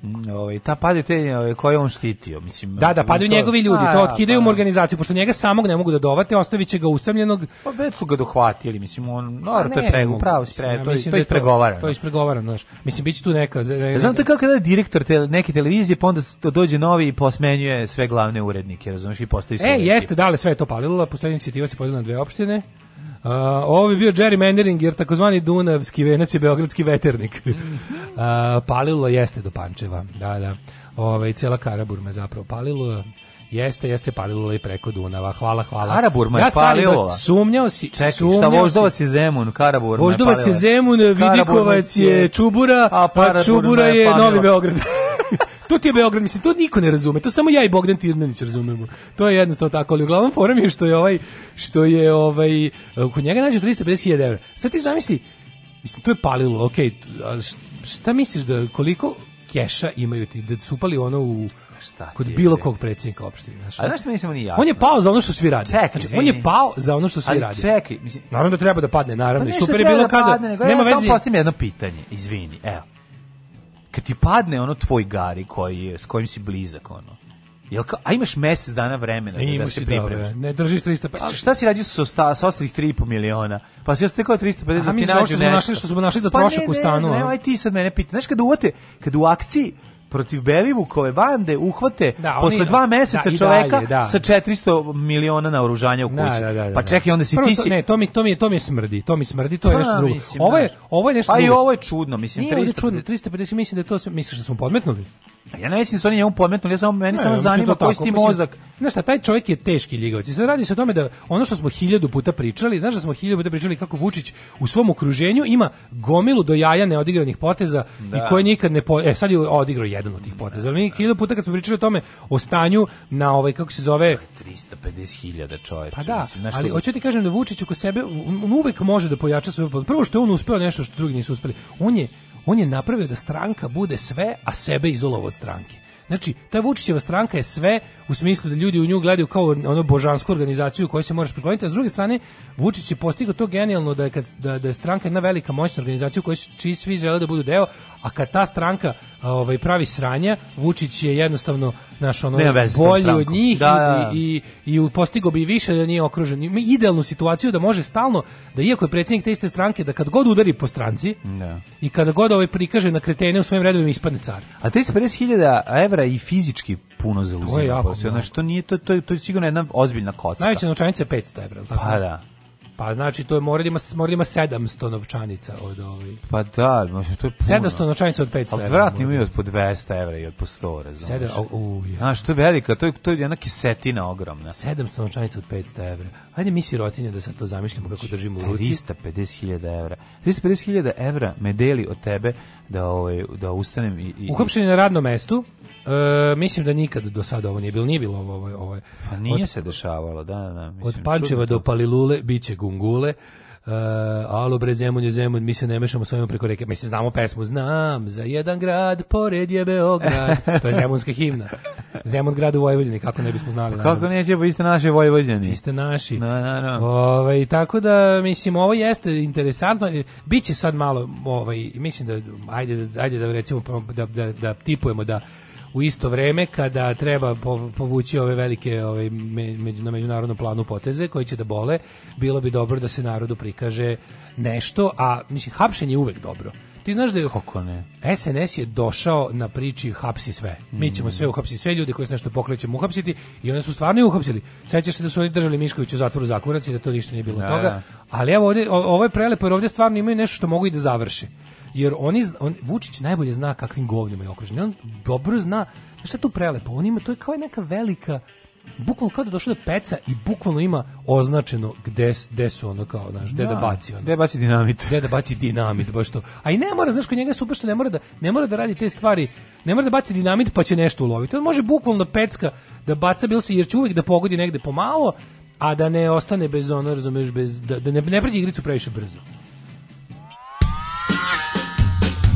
Mm, ovaj ta padaju te ovaj, koje on štitio, mislim. Da, da, padaju to... njegovi ljudi, a, pa to da, otkidaju mu da. organizaciju, pošto njega samog ne mogu da dovate, ostaviće ga usamljenog. Pa već su ga dohvatili, mislim, on, no, pa to je prego, pravo, pre, to, je da ispregovarano. To je ispregovarano, znaš. Mislim biće tu neka. Ne, Znam to kako da je direktor te, neke televizije, pa onda dođe novi i posmenjuje sve glavne urednike, razumeš, i postavi E, jeste, dale, sve je to palilo, poslednja inicijativa se podelila na dve opštine. Uh, ovo bi bio gerrymandering, jer takozvani Dunavski venac je beogradski veternik. uh, palilo jeste do Pančeva, da, da. Ove, cijela Karaburma zapravo palilo. Jeste, jeste palilo i preko Dunava. Hvala, hvala. Karaburma je ja palilo. Da, sumnjao si. Čekaj, sumnjao šta Voždovac si. je Zemun, Karaburma Voždovac je Zemun, Vidikovac je Čubura, a, a Čubura je, je Novi Beograd. To ti je Beograd, mislim, to niko ne razume. To samo ja i Bogdan Tirnanić razumemo. To je jednostavno tako, ali uglavnom forum je što je ovaj što je ovaj eh, kod njega nađe 350.000 evra. Sad ti zamisli, mislim, to je palilo, ok, šta misliš da koliko keša imaju ti, da su upali ono u šta kod bilo kog predsjednika opštine, znaš. A znaš mislim ni jasno. On je pao za ono što svi rade. Čekaj, znači, on je pao za ono što svi rade. Ali čekaj, mislim. Naravno da treba da padne, naravno, pa i super je bilo da kada. Padne, nego, nema ja veze. Samo postavim jedno pitanje, izvini. Evo kad ti padne ono tvoj gari koji je, s kojim si blizak ono Jel ka, a imaš mjesec dana vremena ne, da se pripremiš? Ne držiš 350. A šta si radio sa, osta, sa ostalih 3,5 miliona? Pa si ostavio kao 350 a, da ti da nađu nešto. Našli, što smo našli za trošak pa ne, u stanu. Pa ne, ne, ne, aj ti sad mene pita. Znaš, kada uvate, kada u akciji protiv Belivukove bande uhvate da, oni, posle dva da, meseca da, čoveka dalje, da. sa 400 miliona na oružanja u da, kući. Da, da pa čekaj, onda si ti si... Ne, to mi, to mi, to mi smrdi, to mi smrdi, to je pa nešto drugo. Mislim, ovo je, ovo je nešto pa drugo. Pa i ovo je čudno, mislim, Nije 300... 350, mislim da to... Misliš da smo podmetnuli? Ja ne mislim da su oni njemu podmetnuli, ja samo meni ne, samo zanima koji ti mozak. Znaš šta, taj čovjek je teški ljigavac. I sad radi se o tome da ono što smo hiljadu puta pričali, znaš da smo hiljadu puta pričali kako Vučić u svom okruženju ima gomilu do jaja neodigranih poteza da. i koje nikad ne... Po... E, sad je odigrao jedan od tih poteza. Ali mi hiljadu puta kad smo pričali o tome, o stanju na ovaj, kako se zove... 350.000 čovječa. Pa da, mislim, ali hoću ti kažem da Vučić oko sebe, on uvek može da pojača svoju... Prvo što je on uspeo nešto što drugi nisu uspeli. On je on je napravio da stranka bude sve, a sebe izolovo od stranke. Znači, ta Vučićeva stranka je sve u smislu da ljudi u nju gledaju kao ono božansku organizaciju kojoj se možeš prikloniti, a s druge strane Vučić je postigao to genijalno da je, kad, da, da je stranka jedna velika moćna organizacija u kojoj čiji svi žele da budu deo, a kad ta stranka ovaj, pravi sranja, Vučić je jednostavno naš ono bolji od njih da, da, da, i, i, i postigao bi više da nije okružen. Ima idealnu situaciju da može stalno, da iako je predsjednik te iste stranke, da kad god udari po stranci da. i kada god ovaj prikaže na kretene u svojim redovima ispadne car. A 350.000 evra i fizički puno zauzima To je jako. Znači, to nije, to, to, to je sigurno jedna ozbiljna kocka. Najveća naučanica je 500 evra. Znači. Pa da. Pa znači to je mora da ima mora da ima 700 novčanica od ovih. Pa da, znači to je puno. 700 novčanica od 500. Al vratni mi od po 200 evra i od po 100, razumeš. 7 u. Znaš, to je velika, to je to je jedna kisetina ogromna. 700 novčanica od 500 evra. Hajde mi sirotinje da sad to zamišljamo kako držimo u ruci. 350.000 evra. 350.000 evra me deli od tebe da ovaj da ustanem i i Uhapšeni na radnom mestu E, mislim da nikad do sada ovo nije bilo, nije bilo ovo, ovo, ovo. Pa nije od, se dešavalo, da, da, da mislim, Od Pančeva do Palilule biće gungule. Uh, alo bre zemun je Zemun, mi se ne mešamo s preko reke. Mislim, znamo pesmu, znam, za jedan grad, pored je Beograd. To je zemunska himna. Zemun grad u Vojvodini, kako ne bismo znali. Pa kako neće, vi ste naši Vojvodini. Vi ste naši. No, no, no. Ove, tako da, mislim, ovo jeste interesantno. E, biće sad malo, ovaj, mislim da, ajde, ajde da recimo, pa, da, da, da tipujemo da u isto vreme kada treba povući ove velike ove, među, na međunarodnom planu poteze koji će da bole, bilo bi dobro da se narodu prikaže nešto, a mislim, hapšenje je uvek dobro. Ti znaš da je Kako ne? SNS je došao na priči hapsi sve. Mi ćemo mm. sve uhapsiti, sve ljude koji se nešto pokrećemo uhapsiti i oni su stvarno i uhapsili. Sećaš se da su oni držali Miškovića u zatvoru za kurac i da to ništa nije bilo da, toga. Da. Ali evo ovde, ovo je prelepo jer ovdje stvarno imaju nešto što mogu i da završi jer oni, on, Vučić najbolje zna kakvim govnjima je okružen. On dobro zna, šta je tu prelepo? On ima, to je kao neka velika, bukvalno kao da došao do da peca i bukvalno ima označeno gde, gde su ono kao, znaš, gde da, da baci ono. Gde baci dinamit. Gde da baci dinamit, baš to. A i ne mora, znaš, kod njega je super što ne mora da, ne mora da radi te stvari, ne mora da baci dinamit pa će nešto uloviti. On može bukvalno pecka da baca, bilo se, jer će uvijek da pogodi negde pomalo, a da ne ostane bez ono, razumeš, bez, da, da ne, ne pređe igricu previše brzo.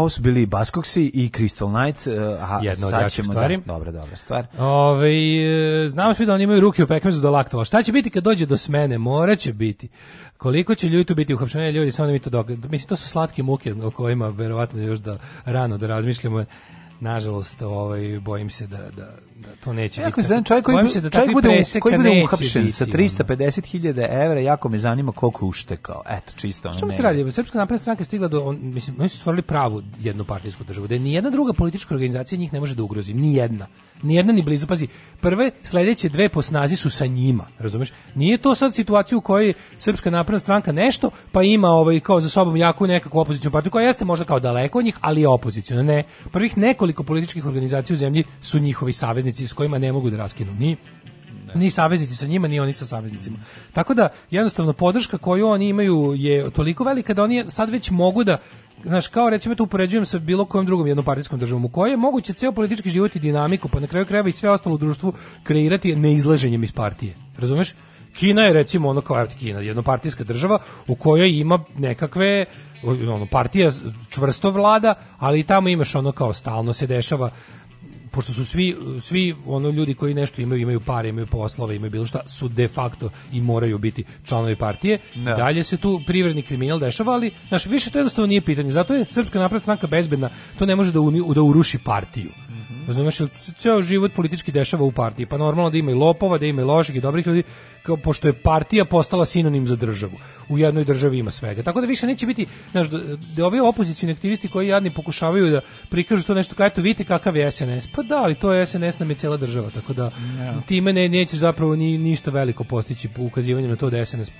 ovo su bili Baskoksi i Crystal Knight, eh, a Jedna sad ćemo da- stvari. Da, dobra, dobra stvar. Ove, eh, znamo svi da oni imaju ruke u pekmezu do laktova. Šta će biti kad dođe do smene? Mora će biti. Koliko će ljudi tu biti uhapšeni ljudi, samo da mi to dok... Mislim, to su slatke muke o kojima verovatno još da rano da razmišljamo. Nažalost, ovaj, bojim se da, da Da, to neće jako biti. Jako čovjek koji, se da čovjek bude, koji bude uhapšen sa 350.000 evra, jako me zanima koliko uštekao. Eto, čisto ono. Što mi se radi? Srpska napredna stranka stigla do, on, mislim, oni su stvorili pravu jednopartijsku državu, da je nijedna druga politička organizacija njih ne može da ugrozi, nijedna. jedna Nijedna ni blizu, pazi, prve sledeće dve po snazi su sa njima, razumeš? Nije to sad situacija u kojoj Srpska napredna stranka nešto, pa ima ovaj, kao za sobom jaku nekakvu opoziciju partiju, koja jeste možda kao daleko od njih, ali je opozicijona, ne. Prvih nekoliko političkih organizacija u zemlji su njihovi saveznici s kojima ne mogu da raskinu ni ni saveznici sa njima, ni oni sa saveznicima. Tako da, jednostavno, podrška koju oni imaju je toliko velika da oni sad već mogu da znaš, kao recimo to upoređujem sa bilo kojom drugom jednopartijskom državom u kojoj je moguće ceo politički život i dinamiku, pa na kraju krajeva i sve ostalo u društvu kreirati neizlaženjem iz partije. Razumeš? Kina je recimo ono kao evo Kina, jednopartijska država u kojoj ima nekakve ono partija čvrsto vlada, ali i tamo imaš ono kao stalno se dešava pošto su svi svi ono ljudi koji nešto imaju imaju pare imaju poslove imaju bilo šta su de facto i moraju biti članovi partije no. Da. dalje se tu privredni kriminal dešava ali naš više to jednostavno nije pitanje zato je srpska napredna stranka bezbedna to ne može da, uni, da uruši partiju Mhm. Razumeš, ceo život politički dešava u partiji, pa normalno da ima i lopova, da ima i loših i dobrih ljudi, kao, pošto je partija postala sinonim za državu. U jednoj državi ima svega. Tako da više neće biti, znaš, da, da ovi opozicioni aktivisti koji jadni pokušavaju da prikažu to nešto, kao eto vidite kakav je SNS. Pa da, ali to je SNS nam je cela država, tako da yeah. time ne, nećeš zapravo ni, ništa veliko postići po ukazivanju na to da je SNS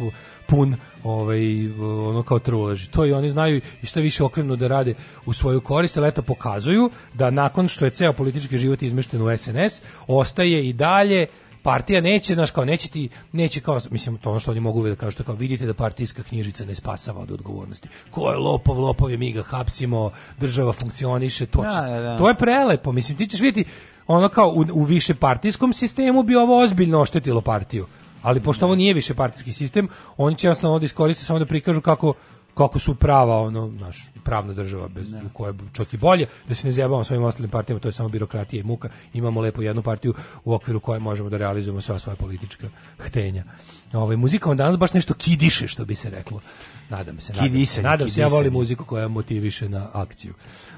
pun ovaj, ono kao truleži. To i oni znaju i što više okrenu da rade u svoju korist, ali eto pokazuju da nakon što je ceo politički politički život izmešten u SNS, ostaje i dalje partija neće, znaš, kao neće ti, neće kao, mislim, to ono što oni mogu da kažu, što kao vidite da partijska knjižica ne spasava od odgovornosti. Ko je lopov, lopov je, mi ga hapsimo, država funkcioniše, to, da, da, da. to je prelepo, mislim, ti ćeš vidjeti, ono kao u, u partijskom sistemu bi ovo ozbiljno oštetilo partiju, ali pošto da. ovo nije više partijski sistem, oni će jasno ovo iskoristiti samo da prikažu kako kako su prava ono naš pravna država bez ne. koje čak i bolje da se ne zajebamo svojim ostalim partijama to je samo birokratija i muka imamo lepo jednu partiju u okviru koje možemo da realizujemo sva svoja politička htenja ovaj muzika danas baš nešto kidiše što bi se reklo nadam se nadam, se, nadam se ja volim muziku koja motiviše na akciju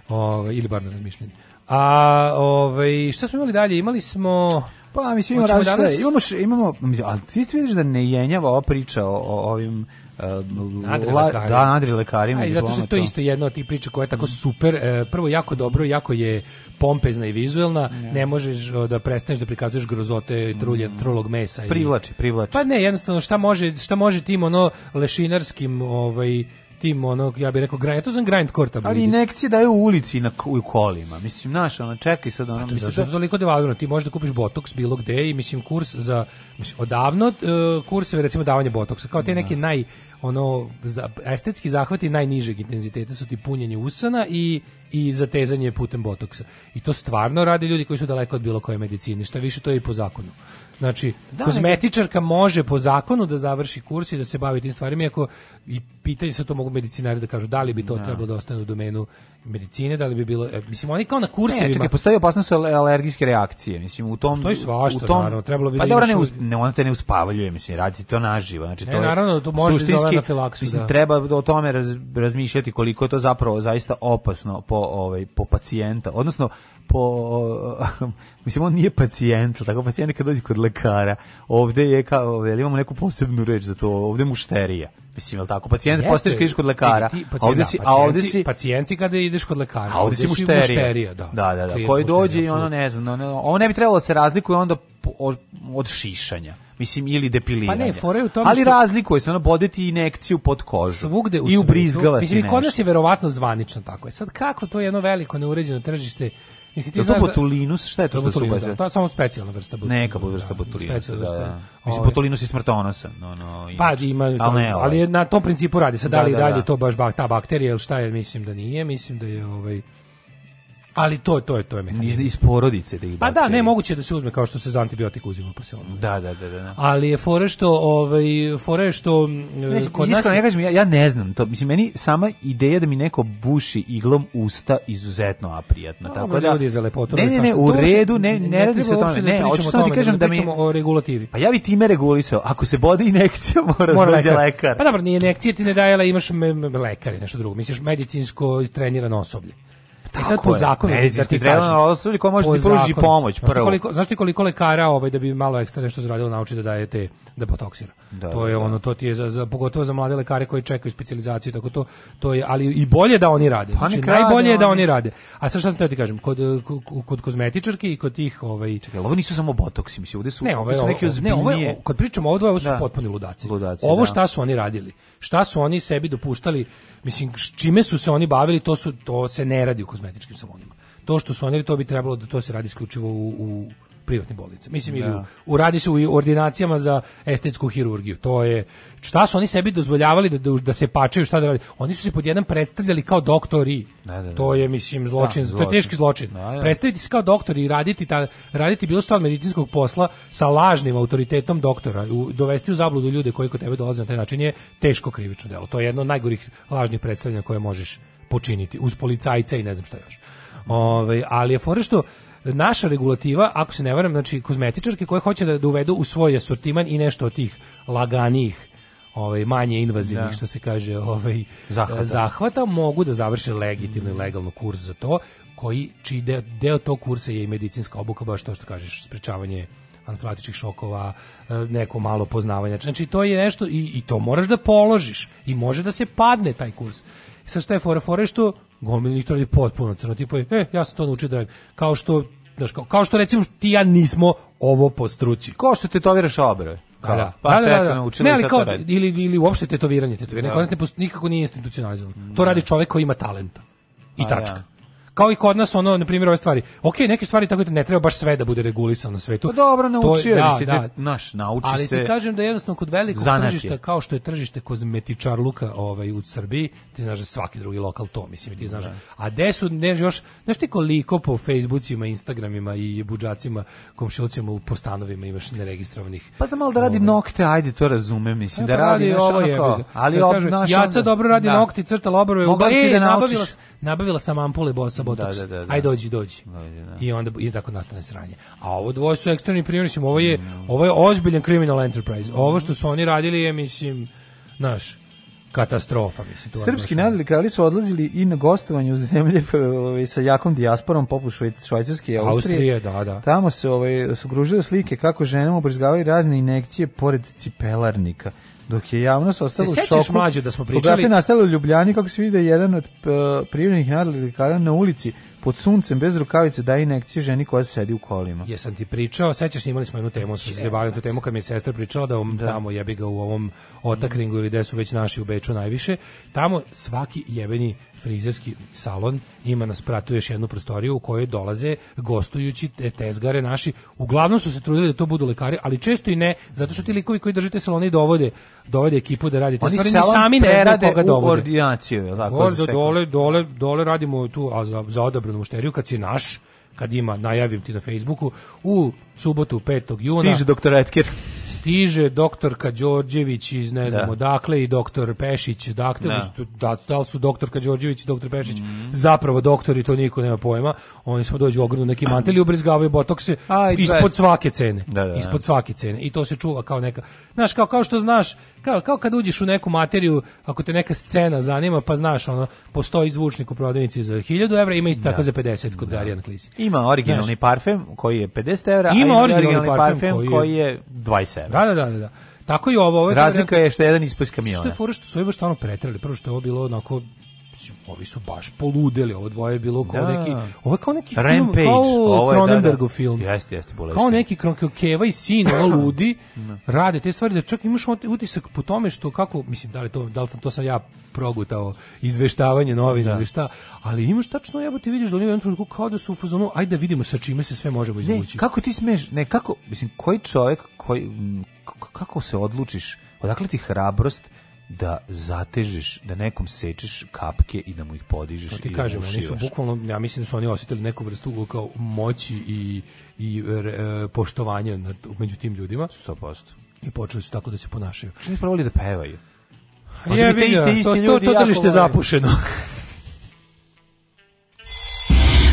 ovaj ili bar na razmišljanje a ovaj šta smo imali dalje imali smo pa mislim imamo različite danas... imamo imamo ali ti vidiš da ne jenjava ova priča o, o ovim Ehm, da, Andri lekari. A, zato što to da. isto jedna od tih priča koja je tako mm. super. E, prvo, jako dobro, jako je pompezna i vizuelna. Yeah. Ne možeš da prestaneš da prikazuješ grozote i trulje, mm. trulog mesa. Privlači, privlači. Pa ne, jednostavno, šta može, šta može tim ono lešinarskim ovaj, tim onog, ja bih rekao, grind, ja to znam grind korta. Ali inekcije daju u ulici na, u kolima, mislim, znaš, ono, čekaj sad, ono, pa mislim, da... je toliko devalvirano, ti možeš da kupiš botoks bilo gde i, mislim, kurs za, mislim, odavno uh, e, kurseve, recimo, davanje botoksa, kao te da. neki naj, ono, za, estetski zahvati najnižeg intenziteta su ti punjenje usana i i zatezanje putem botoksa. I to stvarno rade ljudi koji su daleko od bilo koje medicine, šta više to je i po zakonu. Znači, da, kozmetičarka može po zakonu da završi kurs i da se bavi tim stvarima, iako i pitanje se to mogu medicinari da kažu da li bi to da. trebalo da ostane u domenu medicine, da li bi bilo e, mislim oni kao na kursevima. Ne, čekaj, postoji opasnost alergijske reakcije. Mislim u tom Postoji svašta, u tom, naravno, trebalo bi pa da dobro ne, uz, ne ona te ne uspavaljuje, mislim radi to naživo. Znači to ne, naravno to može da suštinski, na filaksu, mislim, da. treba o tome raz, razmišljati koliko je to zapravo zaista opasno po ovaj po pacijenta, odnosno po o, mislim on nije pacijent, tako pacijent kad dođe kod lekara, ovde je kao, jel imamo neku posebnu reč za to, ovde mušterija. Mislim, jel tako? Pacijent postaješ kad ideš kod lekara. Ti, pacijent, a ovdje si, da, pacijenci, a ovdje si, pacijenti kada ideš kod lekara. A ovde ovdje si mušterija. mušterija da, da, da, da Klijet, koji dođe i ono ne znam, ono, ovo ne bi trebalo da se razlikuje onda od šišanja mislim ili depiliranje. Pa ne, fore u tome Ali što... razlikuje se ono boditi injekciju pod kožu. Svugde u I ubrizgavati. Mislim, kod nas je verovatno zvanično tako. E sad kako to je jedno veliko neuređeno tržište Mislim ti je to da- botulinus, šta je to, to što se ubacili? Da, to je samo specijalna vrsta botulinusa. Neka da. vrsta botulinusa, da. da, da. Mislim ovaj- botulinus je smrtonosan, no no. Ima. Pa da, ima, ali, to, ne, ali ovaj. na tom principu radi. Sad da li da, da. to baš bak, ta bakterija ili šta je, mislim da nije, mislim da je ovaj Ali to je to je to je mehanizam. Iz, iz porodice da ih Pa da, ne moguće da se uzme kao što se za antibiotik uzima pa se ono. Da, da, da, da, da. Ali je fore što ovaj fore što mm, ne, kod nas ne kažem ja, ja ne znam to. Mislim meni sama ideja da mi neko buši iglom usta izuzetno aprijatna. No, tako da ljudi za lepotu. Ne, ne, ne, u redu, ne ne, ne radi se tome. Ne, da ne hoću samo ti kažem da, da mi o regulativi. Pa ja bi time regulisao. Ako se bode injekcija, mora, mora da lekar. lekar. Pa dobro, nije injekcija ti ne dajela, imaš lekare, nešto drugo. Misliš medicinsko istrenirano osoblje. E tako I sad po zakonu je, da ti osobi koja može ti pružiti pomoć prvo. Znaš, koliko, znaš ti koliko lekara ovaj, da bi malo ekstra nešto zaradilo nauči da daje te, da botoksira. Da, to je da, da. ono, to ti je za, za, pogotovo za mlade lekare koji čekaju specijalizaciju, tako to, to je, ali i bolje da oni rade. Pa znači, najbolje je da oni rade. A sad šta sam teo ti kažem, kod, kod kozmetičarke i kod tih... Ovaj... Čekaj, ovo nisu samo botoksi, mislim, ovdje su, ne, ove, su neke ozbiljnije. Ne, ove, kad pričamo ovo dvoje, ovo su da. potpuni ludaci. ludaci ovo da. šta su oni radili? Šta su oni sebi dopuštali? Mislim, čime su se oni bavili, to, su, to se ne radi u kozmetičkim salonima. To što su oni, to bi trebalo da to se radi isključivo u, u privatnim bolnicama. Mislim, ili u, da. u, radi se u ordinacijama za estetsku hirurgiju. To je, šta su oni sebi dozvoljavali da, da, da se pačaju, šta da radi? Oni su se pod jedan predstavljali kao doktori. Da, da, da. to je, mislim, zločin, zločin, da, to je teški zločin. Predstaviti se kao doktori i raditi, ta, raditi bilo što medicinskog posla sa lažnim autoritetom doktora, u, dovesti u zabludu ljude koji kod tebe dolaze na taj način je teško krivično delo. To je jedno od najgorih lažnih predstavljanja koje možeš počiniti uz policajca i ne znam šta još. Ove, ovaj, ali je fore što naša regulativa, ako se ne varam, znači kozmetičarke koje hoće da, da uvedu u svoj asortiman i nešto od tih laganih ovaj manje invazivnih da. što se kaže ovaj zahvata. Eh, zahvata mogu da završe legitimno i legalno kurs za to koji čiji deo, deo tog kursa je i medicinska obuka baš to što kažeš sprečavanje anafilatičkih šokova, eh, neko malo poznavanja. Znači to je nešto i, i to moraš da položiš i može da se padne taj kurs. Sa šta je fora fora što gomilnik to je potpuno crno tipo je, e, ja sam to naučio da radim. Kao što znaš, kao, kao što recimo ti ja nismo ovo po struci. Kao što te tetoviraš obrve. Da, da, kao, da, pa da, se da, da, da. ne, ali kao, ili, ili uopšte tetoviranje, tetoviranje, da. kod ne, nikako nije institucionalizovano. Mm, to da. radi čovek koji ima talenta. I pa tačka kao i kod nas ono na primjer ove stvari. Ok, neke stvari tako da ne treba baš sve da bude regulisano na svetu. Pa dobro, naučio je, da, se da, da, naš nauči ali se. Ali ti kažem da jednostavno kod velikog zanatje. tržišta kao što je tržište kozmetičar Luka ovaj u Srbiji, ti znaš da svaki drugi lokal to mislim ti znaš. Da. A gde su ne još, znaš ti koliko po Facebookima, Instagramima i budžacima, komšilcima u postanovima imaš neregistrovanih. Pa znam malo da radi ovaj. nokte, ajde to razumem, mislim pa da pa radi ovo je. Ali da ja dobro radi nokti, crta lobarove, nabavila sam ampule boca sa botoks. Da, da, da, da. Aj dođi, dođi. Da. I onda i tako nastane sranje. A ovo dvoje su ekstremni primjeri, ovo je mm. ovo je ozbiljan criminal enterprise. Ovo što su oni radili je mislim, naš katastrofa mislim. To Srpski nadlikali su odlazili i na gostovanje u zemlje ovaj, sa jakom dijasporom poput Švajcarske i Austrije. Austrije da, da. Tamo se ovaj su gružile slike kako ženama ubrizgavaju razne injekcije pored cipelarnika. Dok je javnost ostala se u šoku. mlađe da smo pričali? Fotografija nastalo u Ljubljani kako se vide jedan od e, prijavljenih narlikara na ulici pod suncem bez rukavice daje inekcije ženi koja sedi u kolima. Jesam ti pričao, sećaš imali smo jednu temu, smo se bavili tu temu kad mi je sestra pričala da, da. tamo jebi ga u ovom otakringu ili gde su već naši u Beču najviše, tamo svaki jebeni frizerski salon, ima na spratu još jednu prostoriju u kojoj dolaze gostujući tezgare naši. Uglavnom su se trudili da to budu lekari, ali često i ne, zato što ti likovi koji držite salon i dovode, dovode ekipu da radite. Oni stvari, sami ne znaju koga dovode. u ordinaciju, je tako? Gordo, dole, dole, dole radimo tu, a za, za odabranu mušteriju, kad si naš, kad ima, najavim ti na Facebooku, u subotu 5. juna. Stiže doktor Etker stiže doktorka Đorđević iz ne znam da. odakle i doktor Pešić, dakle da. Da. da, da li su doktorka Đorđević i doktor Pešić mm. zapravo doktori, to niko nema pojma. Oni samo dođu ogrnu neki mantel i ubrizgavaju botokse Aj, ispod svake cene. Da, da, da, ispod svake cene. I to se čuva kao neka, znaš, kao, kao što znaš kao, kao kad uđeš u neku materiju, ako te neka scena zanima, pa znaš, ono, postoji zvučnik u prodavnici za 1000 evra, ima isto da. tako za 50 kod da. Guardian Klisi. Ima originalni znaš, parfem koji je 50 evra, ima a originalni, originalni parfem, koji je, koji je 20 evra. Da, da, da, da, da. Tako i ovo, ovo razlika je što jedan ispod kamiona. Što je fora što su ovo što ono pretrali, prvo što je ovo bilo onako mislim, ovi su baš poludeli, ovo dvoje je bilo kao da. neki, ovo kao neki Rampage, film, kao ovo je, Cronenbergov da, da. film. Jeste, jeste, bolesti. Kao neki Keva i sin, ovo ludi, da. rade te stvari, da čak imaš utisak po tome što kako, mislim, da li to, da li to sam ja progutao, izveštavanje novina da. ili šta, ali imaš tačno, jebo ti vidiš da oni u jednom kao da su u fazonu, ajde da vidimo sa čime se sve možemo izvući. Ne, kako ti smeš, ne, kako, mislim, koji čovek, koji, kako se odlučiš, odakle ti hrabrost da zatežeš, da nekom sečeš kapke i da mu ih podižeš. To pa ti da kažem, oni su bukvalno, ja mislim da su oni osjetili neku vrstu kao moći i, i e, poštovanja među tim ljudima. 100%. I počeli su tako da se ponašaju. Što nisu provali da pevaju? Možda bi te iste, iste to, ljudi to, to, to tržište zapušeno.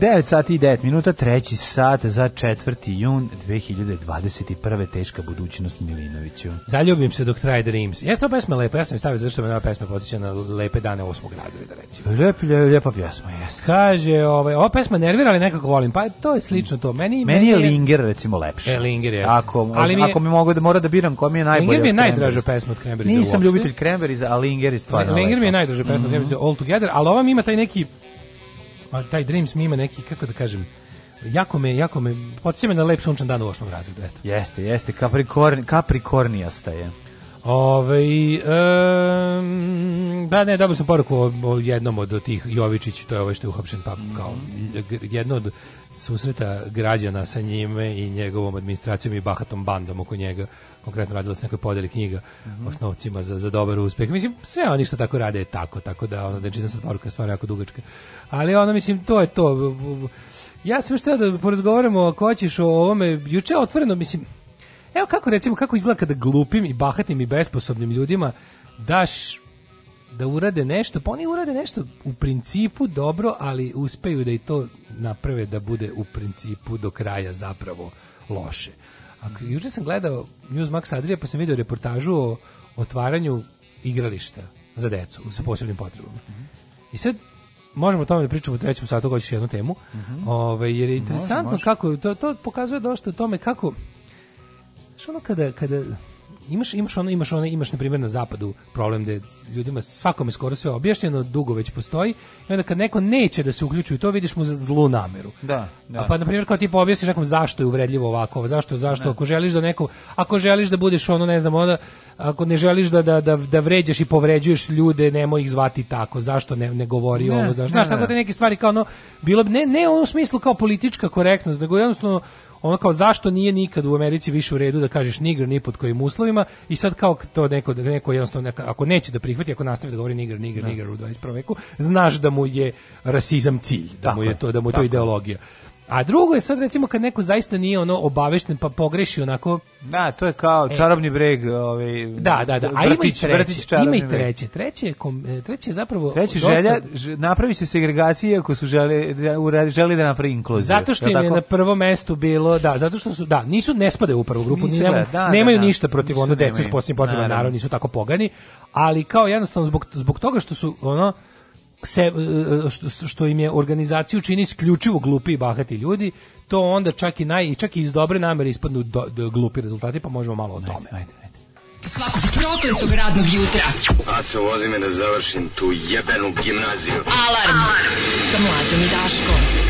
9 sati i 9 minuta, treći sat za 4. jun 2021. Teška budućnost Milinoviću. Zaljubim se dok traje Dreams. Jeste ova pesma lepa, ja sam stavio zašto me ova pesma podsjeća na lepe dane osmog razreda, recimo. Lep, lep, lepa pjesma, jeste. Kaže, ovaj, ova pesma nervira, ali nekako volim. Pa to je slično to. Meni, meni, je Linger, recimo, lepše. E, Linger, jeste. Ako, ali mi je, ako mi mogu da mora da biram koja mi je najbolja. Linger mi je najdraža pesma od Cranberries. Nisam ljubitelj Cranberries, a Linger je stvarno Linger lepa. mi je najdraža pesma mm -hmm. od mhm. Cranberries All Together, ali ova ima taj neki Ma pa taj Dreams mi ima neki, kako da kažem, jako me, jako me, podsjeća na lep sunčan dan u osmom razredu, eto. Jeste, jeste, kaprikorn, kaprikornijasta je. Ove, ovaj, um, da ne, dobio sam poruku o, o jednom od tih Jovičić, to je ovaj što je uhapšen, pa kao jedno od susreta građana sa njime i njegovom administracijom i bahatom bandom oko njega. Konkretno radilo se nekoj podeli knjiga mm -hmm. osnovcima za, za dobar uspeh. Mislim, sve oni što tako rade je tako, tako da ono, da sad poruka je stvarno jako dugačka. Ali ono, mislim, to je to. Ja sam što da porazgovaramo, ako hoćeš o ovome, juče otvoreno, mislim, evo kako recimo, kako izgleda kada glupim i bahatim i besposobnim ljudima daš da urade nešto, pa oni urade nešto u principu dobro, ali uspeju da i to naprave da bude u principu do kraja zapravo loše. Ako, juče sam gledao News Max Adria pa sam video reportažu o otvaranju igrališta za decu sa posebnim potrebama. I sad možemo o tome da pričamo u trećem satu koji ćeš jednu temu. Mm Ove, jer je interesantno može, može. kako to, to pokazuje došto o tome kako što ono kada, kada imaš imaš ono imaš ono imaš na primjer na zapadu problem da ljudima svakome skoro sve objašnjeno dugo već postoji i onda kad neko neće da se uključi to vidiš mu za zlu nameru. Da, da. A pa na primjer kao ti objasniš nekom zašto je uvredljivo ovako, zašto zašto ne. ako želiš da neko ako želiš da budeš ono ne znam onda ako ne želiš da da da, da vređaš i povređuješ ljude nemoj ih zvati tako zašto ne ne govori ne, ovo zašto. Znaš tako da neke stvari kao ono bilo bi ne ne u smislu kao politička korektnost nego jednostavno ono kao zašto nije nikad u Americi više u redu da kažeš nigr ni pod kojim uslovima i sad kao to neko, neko jednostavno neka, ako neće da prihvati, ako nastavi da govori nigr, nigr, da. nigr u 21. veku, znaš da mu je rasizam cilj, da mu je to, da mu je to ideologija. A drugo je sad recimo kad neko zaista nije ono obavešten pa pogreši onako. Da, to je kao e. čarobni breg, ovaj. Da, da, da. A vrtić, ima i treće, ima i treće. Treće je e, treće je zapravo treće dosta... želja napravi se segregacija ako su žele želi da napravi inkluziju. Zato što im je tako? na prvom mestu bilo, da, zato što su da, nisu ne spade u prvu grupu, Nisam, nema, da, nemaju da, da, da. ništa protiv onda dece s posebnim potrebama, da, da, naravno nisu tako pogani, ali kao jednostavno zbog zbog toga što su ono se, e, e, što, što im je organizaciju čini isključivo glupi i bahati ljudi, to onda čak i naj čak i iz dobre namere ispadnu do, do glupi rezultati, pa možemo malo o tome. Ajde, ajde, ajde. Svakog prokletog radnog jutra. Aco, vozi me da završim tu jebenu gimnaziju. Alarm, Alarm. sa mlađom i Daškom.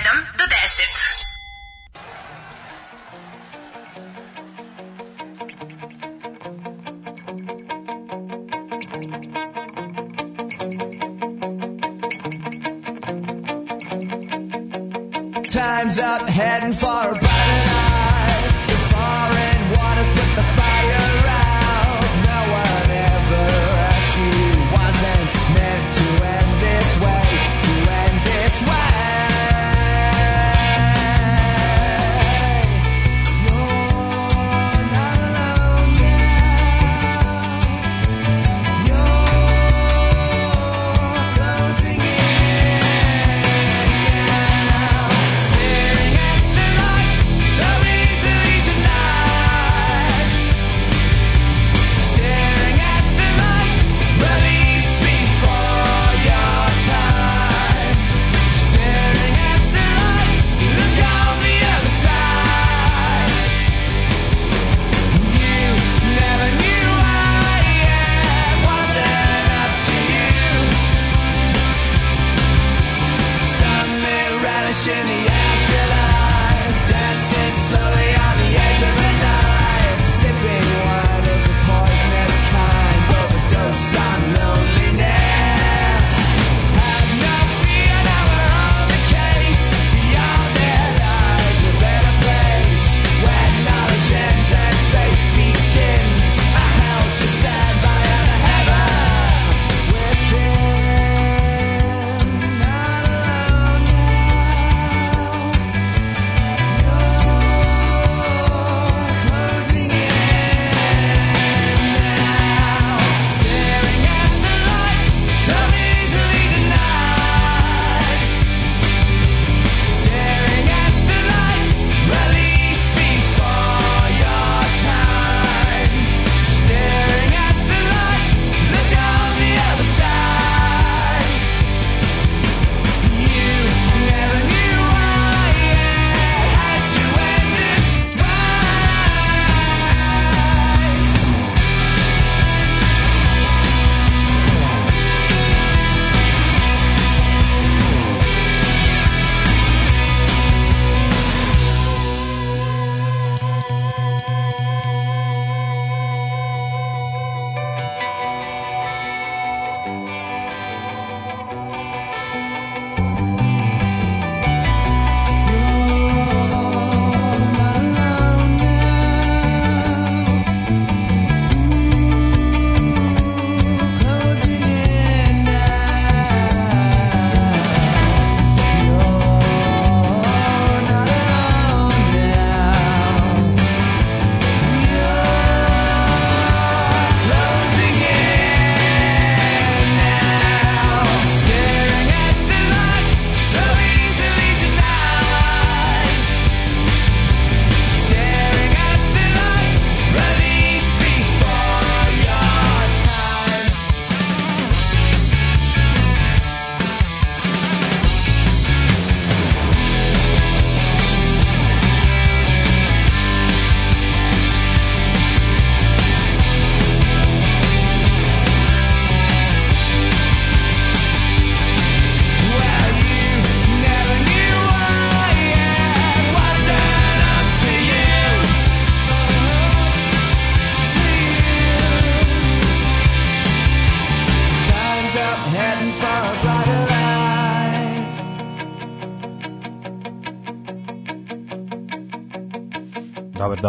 7.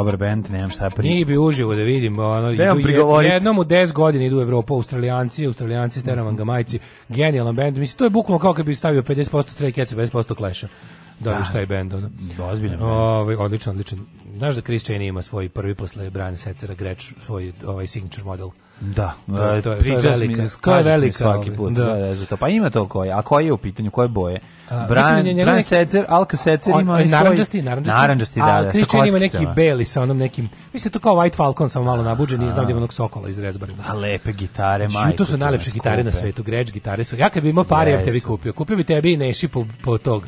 dobar bend, nemam šta pri. Nije bi uživo da vidim, ono idu jednom u 10 godina idu u Evropu Australijanci, Australijanci Steravan Gamajci, genijalan bend. Mislim to je bukvalno kao kad bi stavio 50% Stray Cats, 50% Clash-a. Da, da, šta je bend ono. Ozbiljno. Ovaj odličan, odličan znaš da Chris Cheney ima svoj prvi posle Brian Setzera Greč, svoj ovaj signature model. Da, to, da, to, je, to je velika. Mi, to je velika svaki ovaj, put. Da. da. Da, za to. Pa ima to koje. A koje je u pitanju? Koje boje? A, Brian, mislim, da Brian neki, Setzer, Alka Setzer ima on, naranđasti, naranđasti, naranđasti, da, a, da, Chris Cheney ima neki beli sa onom nekim, mislim to kao White Falcon, samo malo nabuđen i znam da onog sokola iz Rezbarina. A lepe gitare, znači, majko. To su najlepše gitare na svetu, Greč gitare su. Ja kad bi imao pare, ja bi tebi kupio. Kupio bi tebi i Neši po, po tog.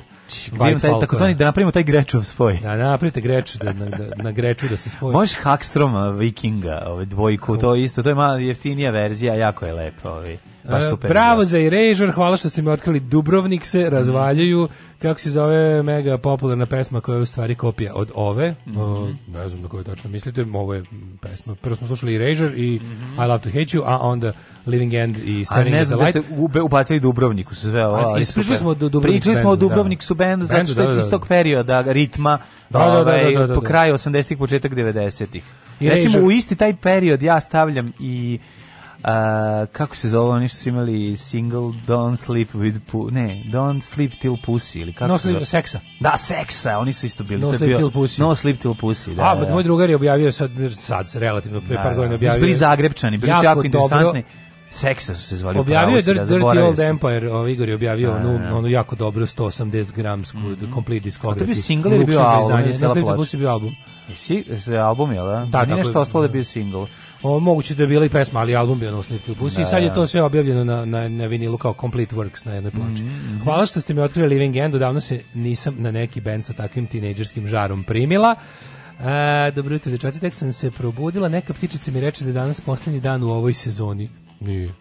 Taj, tako zvani, da napravimo taj grečov spoj. Da, napravite greč, da, Da, na greču da se spoji. Možeš Hakstroma Vikinga, ove ovaj, dvojku, to isto, to je malo jeftinija verzija, jako je lepo, ovaj. Baš e, super. Bravo da. za Erasure, hvala što ste mi otkrili. Dubrovnik se mhm. razvaljuju, kako se zove mega popularna pesma koja je u stvari kopija od ove. Mm -hmm. uh, ne znam na koju tačno mislite, ovo je pesma. Prvo smo slušali Erasure i mm -hmm. I Love to Hate You, a onda Living End i Staring the Light. A ne znam da ste ubacili Dubrovnik u sve ovo. Ispričali smo o da. Dubrovnik Pričali smo o Dubrovnik su band, zato što je da, iz tog perioda ritma da, ovaj, da, da, da, da, po kraju 80-ih, početak 90-ih. Recimo u isti taj period ja stavljam i Uh, kako se zove oni što su imali single Don't Sleep with Pu ne, Don't Sleep Till Pussy ili kako No Sleep Till Sexa. Da, Seksa, oni su isto bili. No to Sleep bio, Till Pussy. No Sleep Till Pussy, da. A, da. da. moj drugar je objavio sad, sad relativno, pre da, par godina da. objavio. Bili Zagrebčani, bili jako, jako interesantni. Seksa su se zvali. Objavio je da Dirty, da, Dirty Old Empire, o, ovaj Igor je objavio a, onu, onu jako dobru 180 gramsku mm -hmm. complete discography. A to bi single ili bio album? Ne, Sleep Till Pussy bio album. Jesi, album je, da? Da, Nije nešto ostalo da bio single. O, moguće da je bila i pesma, ali album bio na osnitu pusi i sad je da. to sve objavljeno na, na, na vinilu kao Complete Works na jednoj ploči. Mm -hmm. Hvala što ste mi otkrili Living End, odavno se nisam na neki band sa takvim tinejdžerskim žarom primila. E, dobro jutro, dečaci, tek sam se probudila, neka ptičica mi reče da je danas poslednji dan u ovoj sezoni. Nije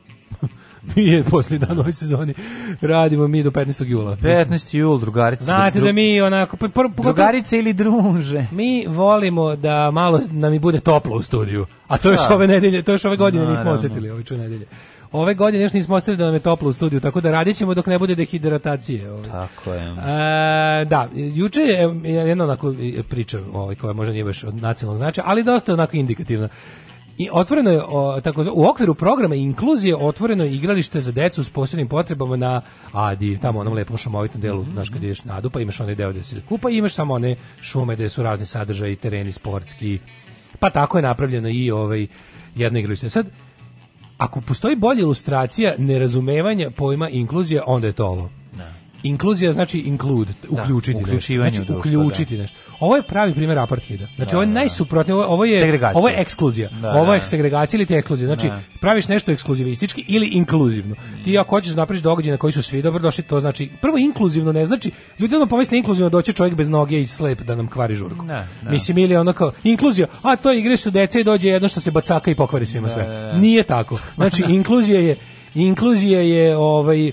mi je poslije dan ove sezoni radimo mi do 15. jula. 15. jul, drugarice. Znate da mi onako... Pr, pa, pr, pa, pa, drugarice ili druže. Mi volimo da malo nam i bude toplo u studiju. A to još da. ove nedelje, to još ove godine nismo osetili, ove ču nedelje. Ove godine još nismo ostali da nam je toplo u studiju, tako da radit ćemo dok ne bude dehidratacije. Ovaj. Tako je. E, da, juče je e, jedna onako e, priča ovaj, koja možda nije baš od nacionalnog značaja, ali dosta onako indikativna. I otvoreno je o, tako, u okviru programa inkluzije otvoreno je igralište za decu s posebnim potrebama na Adi, tamo onom lepom šumovitom delu, mm -hmm. znaš kad mhm. ideš na Adu, pa imaš onaj deo gde se kupa i imaš samo one šume gde su razni sadržaji, tereni sportski. Pa tako je napravljeno i ovaj jedno igralište. Sad ako postoji bolja ilustracija nerazumevanja pojma inkluzije, onda je to ovo. Inkluzija znači include, da, uključiti da, nešto. Znači, uključiti da. nešto. Ovo je pravi primer apartheida. Znači, da, ovo je da, da. najsuprotnije, ovo je, segregacija. ovo je ekskluzija. Da, ovo je segregacija ili te ekskluzija. Znači, praviš nešto ekskluzivistički ili inkluzivno. Ti ako hoćeš da napraviš događaj na koji su svi dobrodošli, to znači, prvo inkluzivno ne znači, ljudi odmah pomisle inkluzivno doći čovjek bez noge i slep da nam kvari žurku. Mislim, ili ono kao, inkluzija, a to igre su dece i dođe jedno što se bacaka i pokvari svima sve. Nije tako. Znači, inkluzija je, inkluzija je ovaj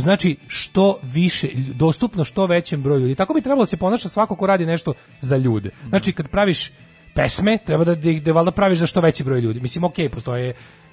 znači što više, dostupno što većem broju ljudi. Tako bi trebalo da se ponaša svako ko radi nešto za ljude. Znači kad praviš pesme, treba da, ih da, da valjda praviš za što veći broj ljudi. Mislim, ok, postoje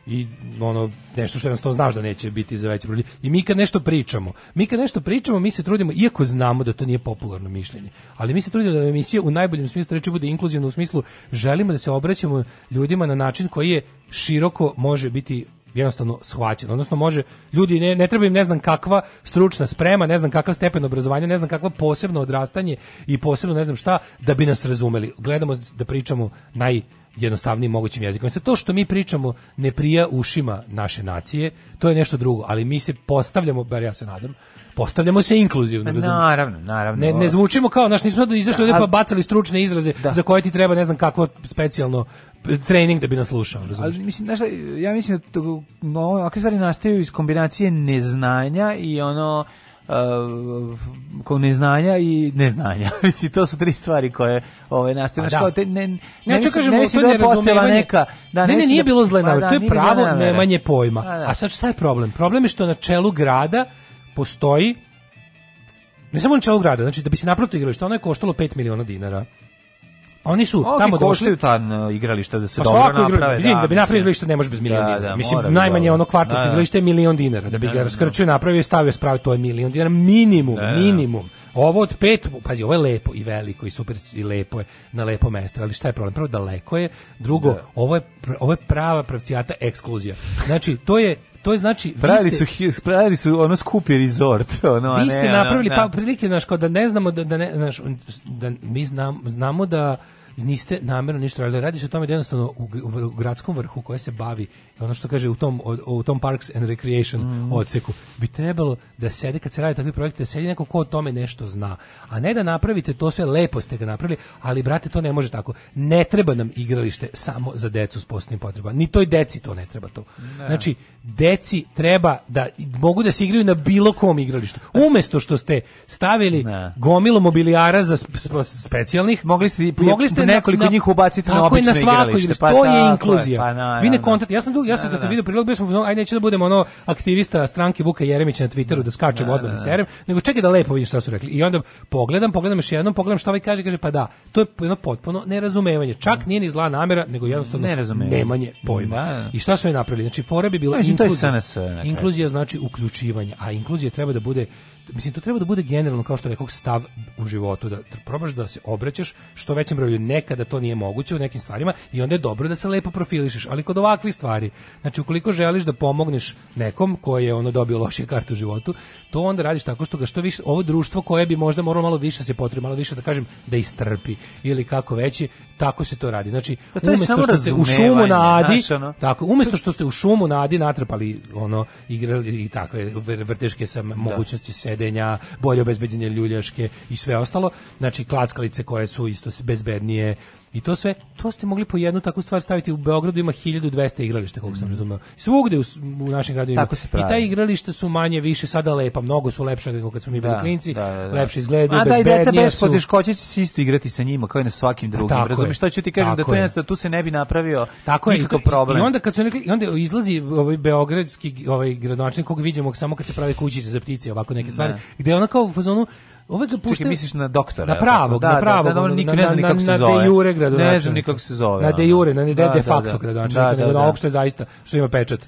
i ono nešto što jednostavno znaš da neće biti za veći broj ljudi. I mi kad nešto pričamo, mi kad nešto pričamo, mi se trudimo, iako znamo da to nije popularno mišljenje, ali mi se trudimo da emisija u najboljem smislu reči bude inkluzivna u smislu želimo da se obraćamo ljudima na način koji je široko može biti jednostavno shvaćeno. Odnosno može ljudi ne, ne treba im ne znam kakva stručna sprema, ne znam kakav stepen obrazovanja, ne znam kakva posebno odrastanje i posebno ne znam šta da bi nas razumeli. Gledamo da pričamo naj jednostavnijim mogućim jezikom. Sve to što mi pričamo ne prija ušima naše nacije, to je nešto drugo, ali mi se postavljamo, bar ja se nadam, postavljamo se inkluzivno, pa, Naravno, naravno. Ne, ne zvučimo kao, naš nismo da izašli da, ovdje pa bacali stručne izraze da. za koje ti treba ne znam kakvo specijalno trening da bi naslušao, slušao, razumiješ? Ali mislim, znaš, ja mislim da to, no, ovakve stvari nastaju iz kombinacije neznanja i ono uh, ko neznanja i neznanja. Mislim, to su tri stvari koje ovaj nastaju. Da. Te, da da, ne, ne, ne, mislim, kažem, ne, to ne razumevanje, neka, da, ne, ne, nije da, bilo zle pa namere, da, to je pravo nemanje pojma. A, pa da. A sad šta je problem? Problem je što na čelu grada postoji ne samo na čelu grada, znači da bi se igrali, što ono je koštalo 5 miliona dinara oni su Ovi tamo došli ta igrališta da se pa dobro naprave. Igra, da, da bi da, napravili igralište ne može bez da, milion da, dinara. Da, mislim najmanje ono kvartovsko igralište je milion dinara da bi da, ga raskrčio napravio i stavio spravo to je milion dinara minimum, minimum. Ovo od pet, pazi, ovo je lepo i veliko i super i lepo je na lepo mesto, ali šta je problem? Prvo, daleko je, drugo, da. ovo, je, ovo je prava pravcijata ekskluzija. Znači, to je to je znači pravili ste, su pravili su ono skupi resort ono vi ste ne, napravili ono, pa prilike znaš kao da ne znamo da da ne znaš, da mi znam, znamo da niste namerno ništa radili. Radi se o tome da jednostavno u, u, gradskom vrhu koje se bavi, ono što kaže u tom, u tom Parks and Recreation mm. odseku, bi trebalo da sede, kad se radi takvi projekte, da sedi neko ko o tome nešto zna. A ne da napravite to sve, lepo ste ga napravili, ali brate, to ne može tako. Ne treba nam igralište samo za decu s posebnim potrebama. Ni toj deci to ne treba to. Ne. Znači, deci treba da mogu da se igraju na bilo kom igralištu. Umesto što ste stavili ne. gomilu mobilijara za specijalnih, mogli ste mogli ste nekoliko na, njih ubaciti na obične igralište. Tako je pa, to je inkluzija. Pa, na, Vi ne kontate, ja sam, du, ja sam kad sam vidio prilog, bio sam, aj neću da budem ono aktivista stranke Vuka Jeremića na Twitteru, da skačem da, odmah da, da serem, nego čekaj da lepo vidim šta su rekli. I onda pogledam, pogledam još jednom, pogledam šta ovaj kaže, kaže pa da, to je jedno potpuno nerazumevanje. Čak nije ni zla namera, nego jednostavno nemanje pojma. Da, I šta su je napravili? Znači, fora bi bila inkluzija. Inkluzija znači uključivanje, a inkluzija treba da bude mislim, to treba da bude generalno, kao što rekog stav u životu, da probaš da se obraćaš što većem broju, nekada to nije moguće u nekim stvarima i onda je dobro da se lepo profilišeš, ali kod ovakvih stvari, znači ukoliko želiš da pomogneš nekom koji je ono dobio loše kartu u životu, to onda radiš tako što ga što više, ovo društvo koje bi možda moralo malo više se potrebno, malo više da kažem, da istrpi ili kako veći, tako se to radi. Znači, pa to umesto što ste u šumu nadi, ono. tako, umesto što ste u šumu nadi natrpali ono igrali i takve vrteške sa da. mogućnosti se jedenja, bolje obezbeđenje ljuljaške i sve ostalo. Znači klackalice koje su isto bezbednije, I to sve, to ste mogli po jednu takvu stvar staviti u Beogradu ima 1200 igrališta koliko sam mhm. razumeo. Svugde u, u našim gradovima. Tako se pravi. I ta igrališta su manje više sada lepa, mnogo su lepša nego kad smo mi bili da, klinci, da, da, da. lepše izgledaju, bezbednije su. A da i deca bez poteškoća će se isto igrati sa njima kao i na svakim drugim. Razumeš šta ću ti kažem da to je. tu se ne bi napravio tako je, nikakav problem. I onda kad su i onda izlazi ovaj beogradski ovaj gradonačelnik kog viđamo samo kad se pravi kućice za ptice, ovako neke stvari, gdje da. gde ona kao u fazonu Ove zapuštaju... Čekaj, misliš na doktora? Na pravog, da, na da, da, pravog. Da, da, da, niko ne znam kako se zove. Na de jure gradonačelnika. Ne znam ni kako se zove. Na de jure, na da. de, de facto gradonačelnika, nego na ovog što je zaista, što ima pečat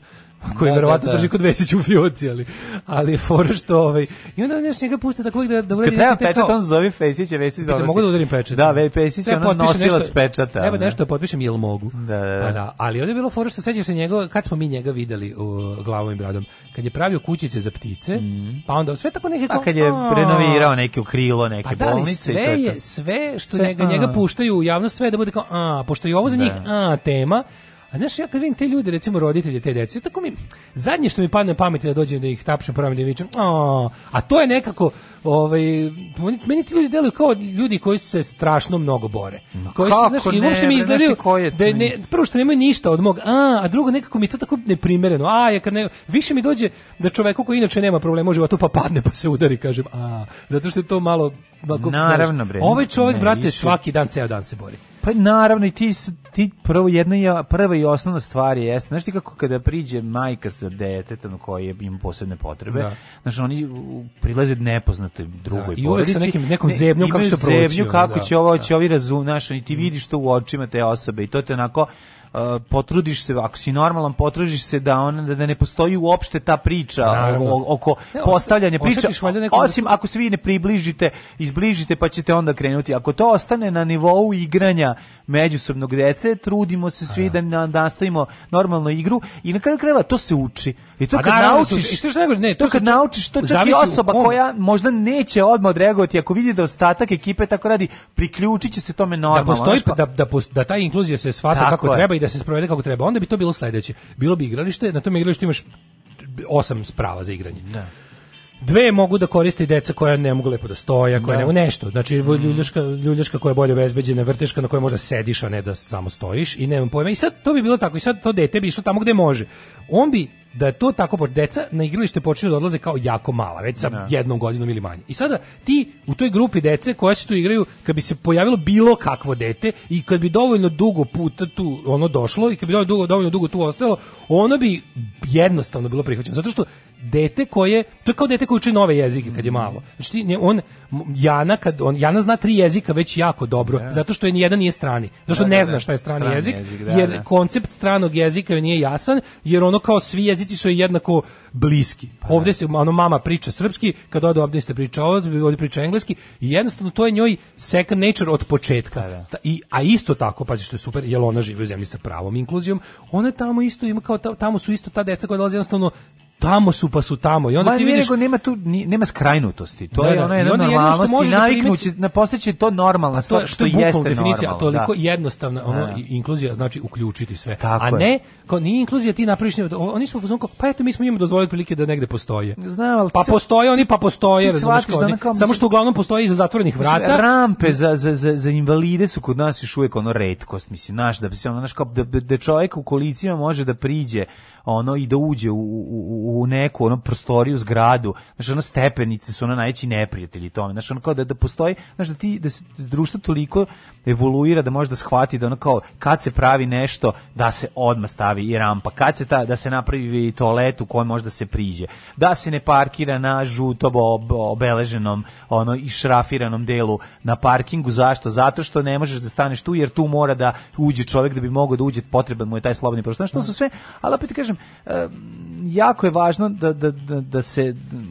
koji da, da, verovatno da, da. drži kod Vesića u fioci, ali ali fora što ovaj i onda nešto njega puste tako da, da da uradi treba pečat to. on zove Vesića, Vesić da mogu da udarim pečat. Da, ve Vesić je on nosilac nešto, pečata. Treba nešto da potpišem jel mogu. Da, da, da. pa da. ali ovdje je bilo fora što sećaš se njega kad smo mi njega videli u glavom i bradom, kad je pravio kućice za ptice, mm. pa onda sve tako neke a pa kad je renovirao neke krilo, neke pa bolnice i sve je sve što njega njega puštaju u javnost sve da bude kao a pošto je ovo za njih a tema A znaš, ja kad vidim te ljude, recimo roditelje te dece, tako mi, zadnje što mi padne pameti da dođem da ih tapšem po ramenu i da vičem, a, a to je nekako, ovaj, meni ti ljudi deluju kao ljudi koji se strašno mnogo bore. No, koji kako se, znaš, ne, i uopšte mi izgledaju, da ne, prvo što nemaju ništa od mog, a, a drugo nekako mi to tako neprimereno, a, ja kad ne, više mi dođe da čoveku koji inače nema problema u životu pa padne pa se udari, kažem, a, zato što je to malo, Naravno, bre. Ovaj čovek, ne, brate, svaki dan, ceo dan se bori. Pa naravno i ti ti prvo jedna je prva i osnovna stvar je jeste znači kako kada priđe majka sa detetom koji ima posebne potrebe da. znači oni prilaze nepoznatoj drugoj da. I uvek sa nekim nekom zebnjom ne, kako što zebnju, kako da, će ovo da. će ovi razum naš i ti mm. vidiš to u očima te osobe i to te onako potrudiš se, ako si normalan, potrudiš se da on da, da ne postoji uopšte ta priča o, oko ne, postavljanja priča, osim ako se vi ne približite, izbližite pa ćete onda krenuti. Ako to ostane na nivou igranja međusobnog dece, trudimo se svi da nastavimo normalnu igru i na kraju krajeva to se uči. I to kad naučiš, i što što ne ne, to, to kad naučiš, to čak i osoba koja možda neće odmah odreagovati ako vidi da ostatak ekipe tako radi, priključiće se tome da normalno. Da postoji pa- da da da ta inkluzija se shvata kako treba i da se sprovede kako treba. Onda bi to bilo sledeće. Bilo bi igralište, na tom igralištu imaš osam sprava za igranje. Da. Dve mogu da koriste deca koja ne mogu lepo da stoje, koja da. ne mogu nešto. Znači, mm. ljuljaška, ljuljaška koja je bolje obezbeđena, vrteška na kojoj možda sediš, a ne da samo stojiš i nemam pojma. I sad to bi bilo tako. I sad to dete bi išlo tamo gde može. On bi da je to tako, po deca na igralište počinju da odlaze kao jako mala, već sa ne. Da. jednom godinom ili manje. I sada ti u toj grupi dece koja se tu igraju, kad bi se pojavilo bilo kakvo dete i kad bi dovoljno dugo puta tu ono došlo i kad bi dovoljno dugo, dovoljno dugo tu ostalo, ono bi jednostavno bilo prihvaćeno zato što dete koje to je kao dete koje uči nove jezike kad je mm. malo. Znači ti, on Jana kad on Jana zna tri jezika već jako dobro da. zato što je ni jedan nije strani. Zato što da, da ne da. zna šta je strani, strani jezik, jezik da, jer koncept stranog jezika nije jasan jer ono kao svi jezici su jednako bliski. Pa, da. ovdje se ono mama priča srpski, kad ode ovdje ste priča ovdje, ovde priča engleski i jednostavno to je njoj second nature od početka. Pa, da. Ta, i, a isto tako, pazi što je super, jel ona živi u zemlji sa pravom inkluzijom, ona tamo isto ima kao tamo su isto ta deca koja dolaze jednostavno tamo su pa su tamo i onda Ma, ti vidiš nego nema tu ni, nema skrajnutosti to da, je da. ona jedna normalnost i da naviknuće na postaće to normalna stvar što, je, što jeste definicija normalno, toliko da. jednostavna ono da. inkluzija znači uključiti sve Tako a ne kao ni inkluzija ti napraviš da- oni su u pa eto mi smo njima dozvolili prilike da negde postoje Znam, al pa se, postoje oni pa postoje razumeš samo što uglavnom postoje iza zatvorenih vrata rampe za, za, za, za invalide su kod nas još uvijek ono retkost mislim naš da bi se ono naš kao da, da čovjek u kolicima može da priđe ono i da uđe u, u, u u neku ono prostoriju, zgradu, znači ono stepenice su ono najveći neprijatelji tome, znači ono kao da, da postoji, znači da ti, da se da društvo toliko evoluira da da shvati da ono kao kad se pravi nešto da se odma stavi i rampa, kad se ta, da se napravi toalet u kojem može da se priđe, da se ne parkira na žuto obeleženom ono i šrafiranom delu na parkingu, zašto? Zato što ne možeš da staneš tu jer tu mora da uđe čovjek da bi mogao da uđe potreban mu je taj slobodni prostor. što su sve, ali opet kažem, jako je važno da, da, da, da se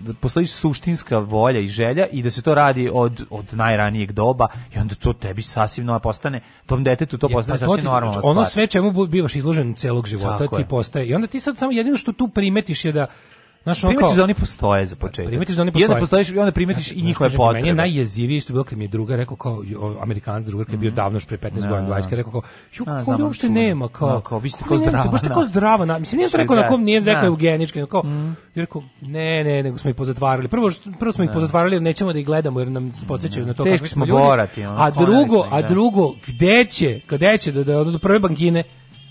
da postoji suštinska volja i želja i da se to radi od, od najranijeg doba i onda to tebi sasvim nova postane, tom detetu to postane ja, pa sasvim normalna stvar. Ono sve čemu bivaš izložen celog života Tako ti je. postaje i onda ti sad samo jedino što tu primetiš je da Znaš, primetiš kao, da oni postoje za početak. Primetiš da oni postoje. I onda postoješ i onda primetiš znači, i njihove potrebe. Meni je najjezivije što je bilo kad mi je druga rekao kao Amerikanac drugar kad je bio mhm. davno pre 15 da. godina 20 rekao kao ju da, kako ljudi da, uopšte nema kao no, kao vi ste kao zdrava. Baš tako zdrava, na, mislim nije to rekao na kom nije rekao eugenički, kao mm. je rekao ne ne nego smo ih pozatvarali. Prvo prvo smo ih pozatvarali nećemo da ih gledamo jer nam podsećaju na to kako smo borati. A drugo, a drugo gde će, gde će da da prve bankine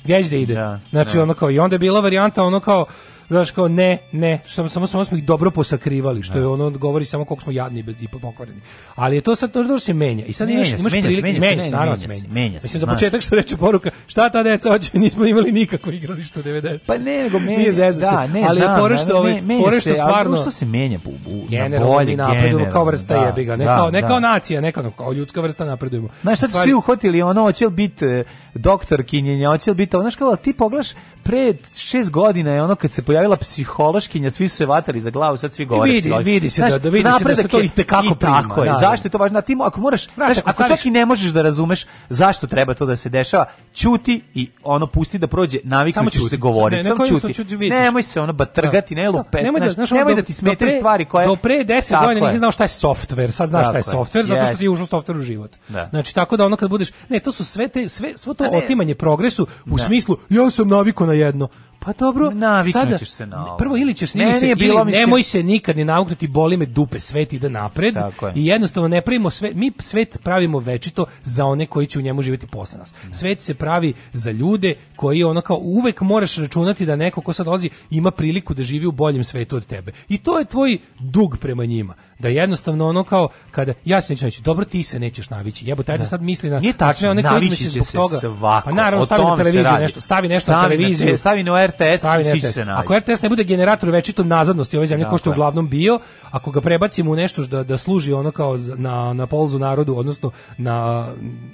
gdje da ide. Znači ono kao i onda je bila varijanta ono kao znaš kao ne, ne, što samo samo smo ih dobro posakrivali, što da. je ono govori samo koliko smo jadni i pokvareni. Ali je to sad to se menja. I sad imaš imaš menja, menja menja se, Mislim za početak što reče poruka, šta ta deca hoće, nismo imali nikakvo igralište 90. Pa ne, nego menja. da, ne, ali znam, je što ovaj, što stvarno što se menja bu, bu, bolje, napredujemo kao vrsta da, jebiga, ne da, kao ne kao nacija, ne kao ljudska vrsta napredujemo. Znaš, sad svi uhvatili ono, hoće biti e, doktor kinjenja, će li biti, ono kao, ti poglaš, pre šest godina je ono kad se pojavila psihološkinja, svi su se vatali za glavu, sad svi govore vidi, vidi se znaš, da-, da, vidi se da se to i tekako prima. Tako je, da, zašto je to važno? Ti, ako moraš, Vrata, znaš, ako staviš... čak i ne možeš da razumeš zašto treba to da se dešava, ćuti i ono pusti da prođe, naviknut ćeš se govoriti, samo čuti. čuti nemoj se ono batrgati, da. ne da, lupet, nemoj, da, znaš, nemoj da ti smetaju stvari koje... Do pre deset godina nisi znao šta je software, sad znaš šta je software, zato što ti je ušao software u život. Znači, tako da ono kad budeš, ne, to su sve te, sve, svo to otimanje progresu u da. smislu ja sam navikao na jedno. Pa dobro, sada, ćeš se na Prvo ili ćeš njim se, bilo ili nemoj se nikad ni nauknuti, boli me dupe, svet ide napred Tako je. i jednostavno ne pravimo sve, mi svet pravimo večito za one koji će u njemu živjeti posle nas. Ne. Svet se pravi za ljude koji ono kao uvek moraš računati da neko ko sad dolazi ima priliku da živi u boljem svetu od tebe. I to je tvoj dug prema njima. Da jednostavno ono kao kada ja se neću dobro ti se nećeš navići. Jebo taj ne. Da. sad misli na Nije tačno, sve one koji će zbog toga. Svako. Pa naravno stavi na televiziju nešto, stavi nešto stavi na televiziju, stavi na RTS i RTS. se nađe. Ako RTS ne bude generator večitom nazadnosti ove zemlje, dakle. ko što je uglavnom bio, ako ga prebacimo u nešto da, da služi ono kao na, na polzu narodu, odnosno na,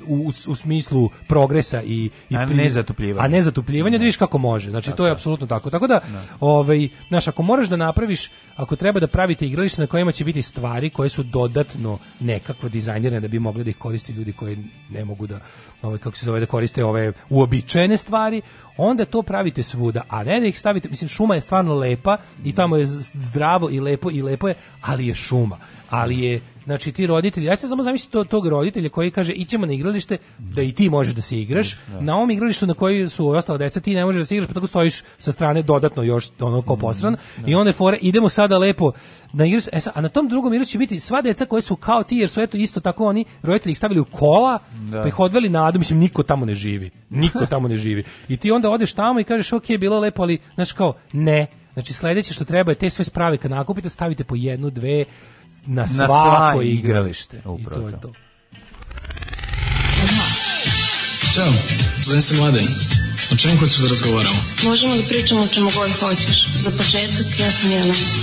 u, u smislu progresa i, i a ne zatupljivanje. a ne zatupljivanja da vidiš kako može. Znači, dakle. to je apsolutno tako. Tako da, da, ovaj, znaš, ako moraš da napraviš, ako treba da pravite igralište na kojima će biti stvari koje su dodatno nekakvo dizajnirane da bi mogli da ih koristi ljudi koji ne mogu da, ovaj, kako se zove, da koriste ove uobičajene stvari, onda to pravite svuda, a ne da ih stavite, mislim, šuma je stvarno lepa i tamo je zdravo i lepo i lepo je, ali je šuma ali je znači ti roditelji, ja se samo zamislim to, tog roditelja koji kaže ićemo na igralište da i ti možeš da se igraš, mm, da. na ovom igralištu na kojoj su ostala deca ti ne možeš da se igraš, pa tako stojiš sa strane dodatno još ono kao mm, posran da. i onda fore idemo sada lepo na igralište, e, a na tom drugom igralištu će biti sva deca koje su kao ti, jer su eto isto tako oni roditelji ih stavili u kola, da. pa ih odveli na adu, mislim niko tamo ne živi, niko tamo ne živi i ti onda odeš tamo i kažeš ok, bilo lepo, ali znači kao ne, Znači sledeće što treba je te sve sprave kad nakupite stavite po jednu, dve na svako, na igralište. Upravo. I to je to. Ćao, zovem se Mladen. O čemu hoćeš da razgovaramo? Možemo da pričamo o čemu god hoćeš. Za početak, ja sam Jelena.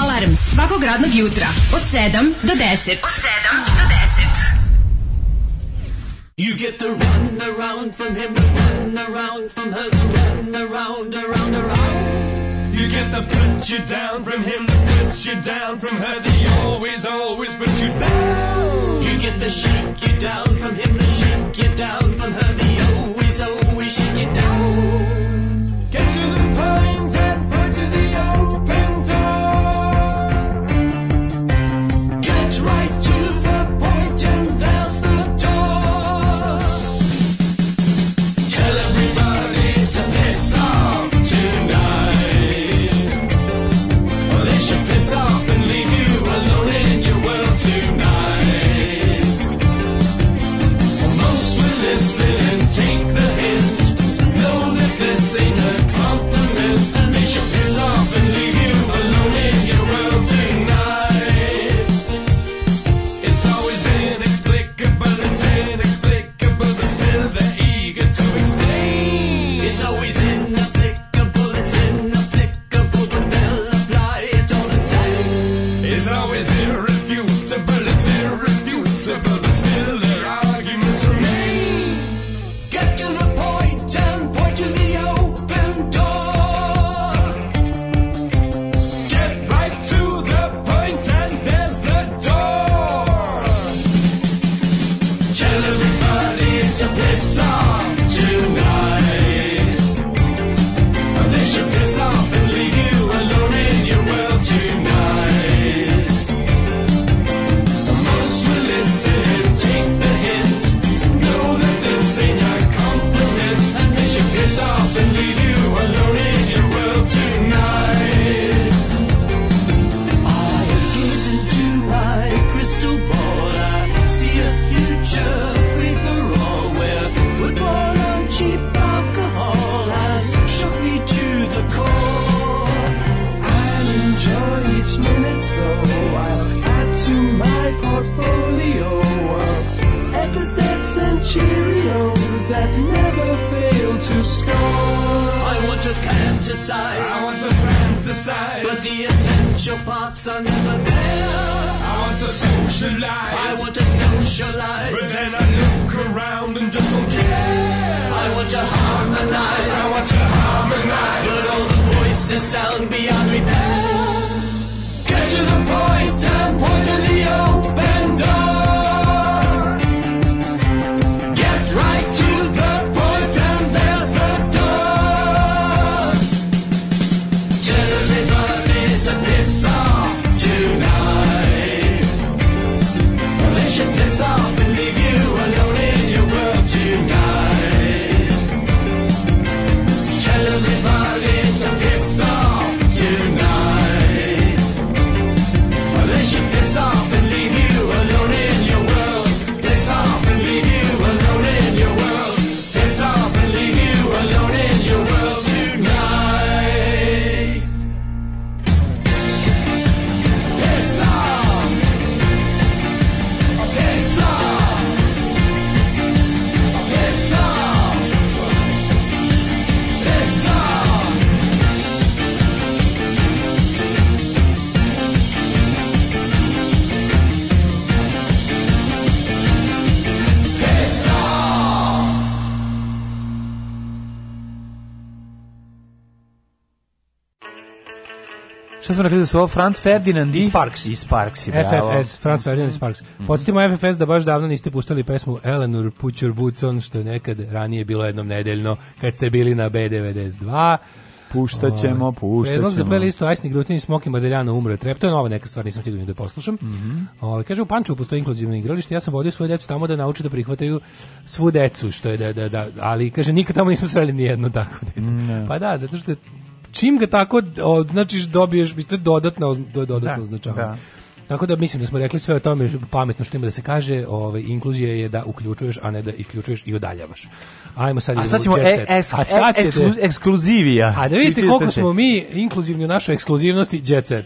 Alarm svakog radnog jutra od 7 do 10. Od 7 do 10. You get the run around from him, run around from her, run around, around, around. You get the put you down from him, the put you down from her, the always, always put you down. You get the shake you down from him, the shake you down from her, the always, always shake you down. Get to the point. portfolio of epithets and Cheerios that never fail to score. I want to fantasize. I want to fantasize. But the essential parts are never there. I want to socialize. I want to socialize. But then I look around and don't care. I want to harmonize. I want to harmonize. But all the voices sound beyond repair. Get to the point, damn Portalio. rekli da su ovo Franz Ferdinand i... Sparks. I Sparks, bravo. FFS, Franz Ferdinand i mhm. Sparks. Podsjetimo FFS da baš davno niste puštali pesmu Eleanor Put Your što je nekad ranije bilo jednom nedeljno, kad ste bili na B92. Puštat ćemo, ovaj, puštat ćemo. Predlog za playlistu Ajsni Grutin i Smoki Madeljana umre trep. To je nova neka stvar, nisam siguran da, da poslušam. Mm -hmm. o, ovaj, kaže, u Pančevu postoji inkluzivno igralište. Ja sam vodio svoje djecu tamo da nauče da prihvataju svu decu, što je da, da, da ali kaže, nikad tamo nismo sreli ni jedno tako dete. Mm, ne. Pa da, zato što je čim ga tako označiš, dobiješ, bi to je dodatno, dodatno da, označavanje. Da. Tako da mislim da smo rekli sve o tome pametno što ima da se kaže, ovaj inkluzija je da uključuješ, a ne da isključuješ i udaljavaš. Ajmo sad A sad ćemo e, e, a sad e, ekskluzivija. A da vidite koliko smo mi inkluzivni u našoj ekskluzivnosti đecet.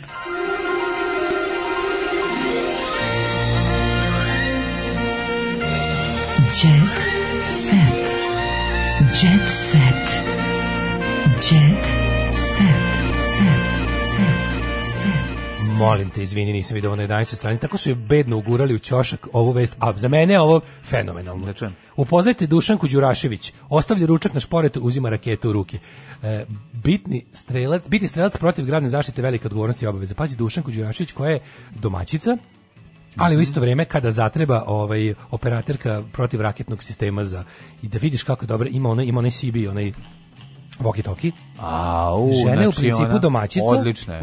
Molim te, izvini, nisam vidio na 11. strani. Tako su je bedno ugurali u ćošak ovu vest. A za mene je ovo fenomenalno. Znači. Upoznajte Dušanku Đurašević. Ostavlja ručak na šporetu, uzima raketu u ruke. E, bitni strelac, biti strelac protiv gradne zaštite velike odgovornosti i obaveze. Pazi Dušanku Đurašević koja je domaćica, ali u isto vrijeme kada zatreba ovaj operatorka protiv raketnog sistema za i da vidiš kako dobro ima ona ima onaj CB onaj Voki Toki. Au, u, Žene znači u principu ona, domaćica. Odlično.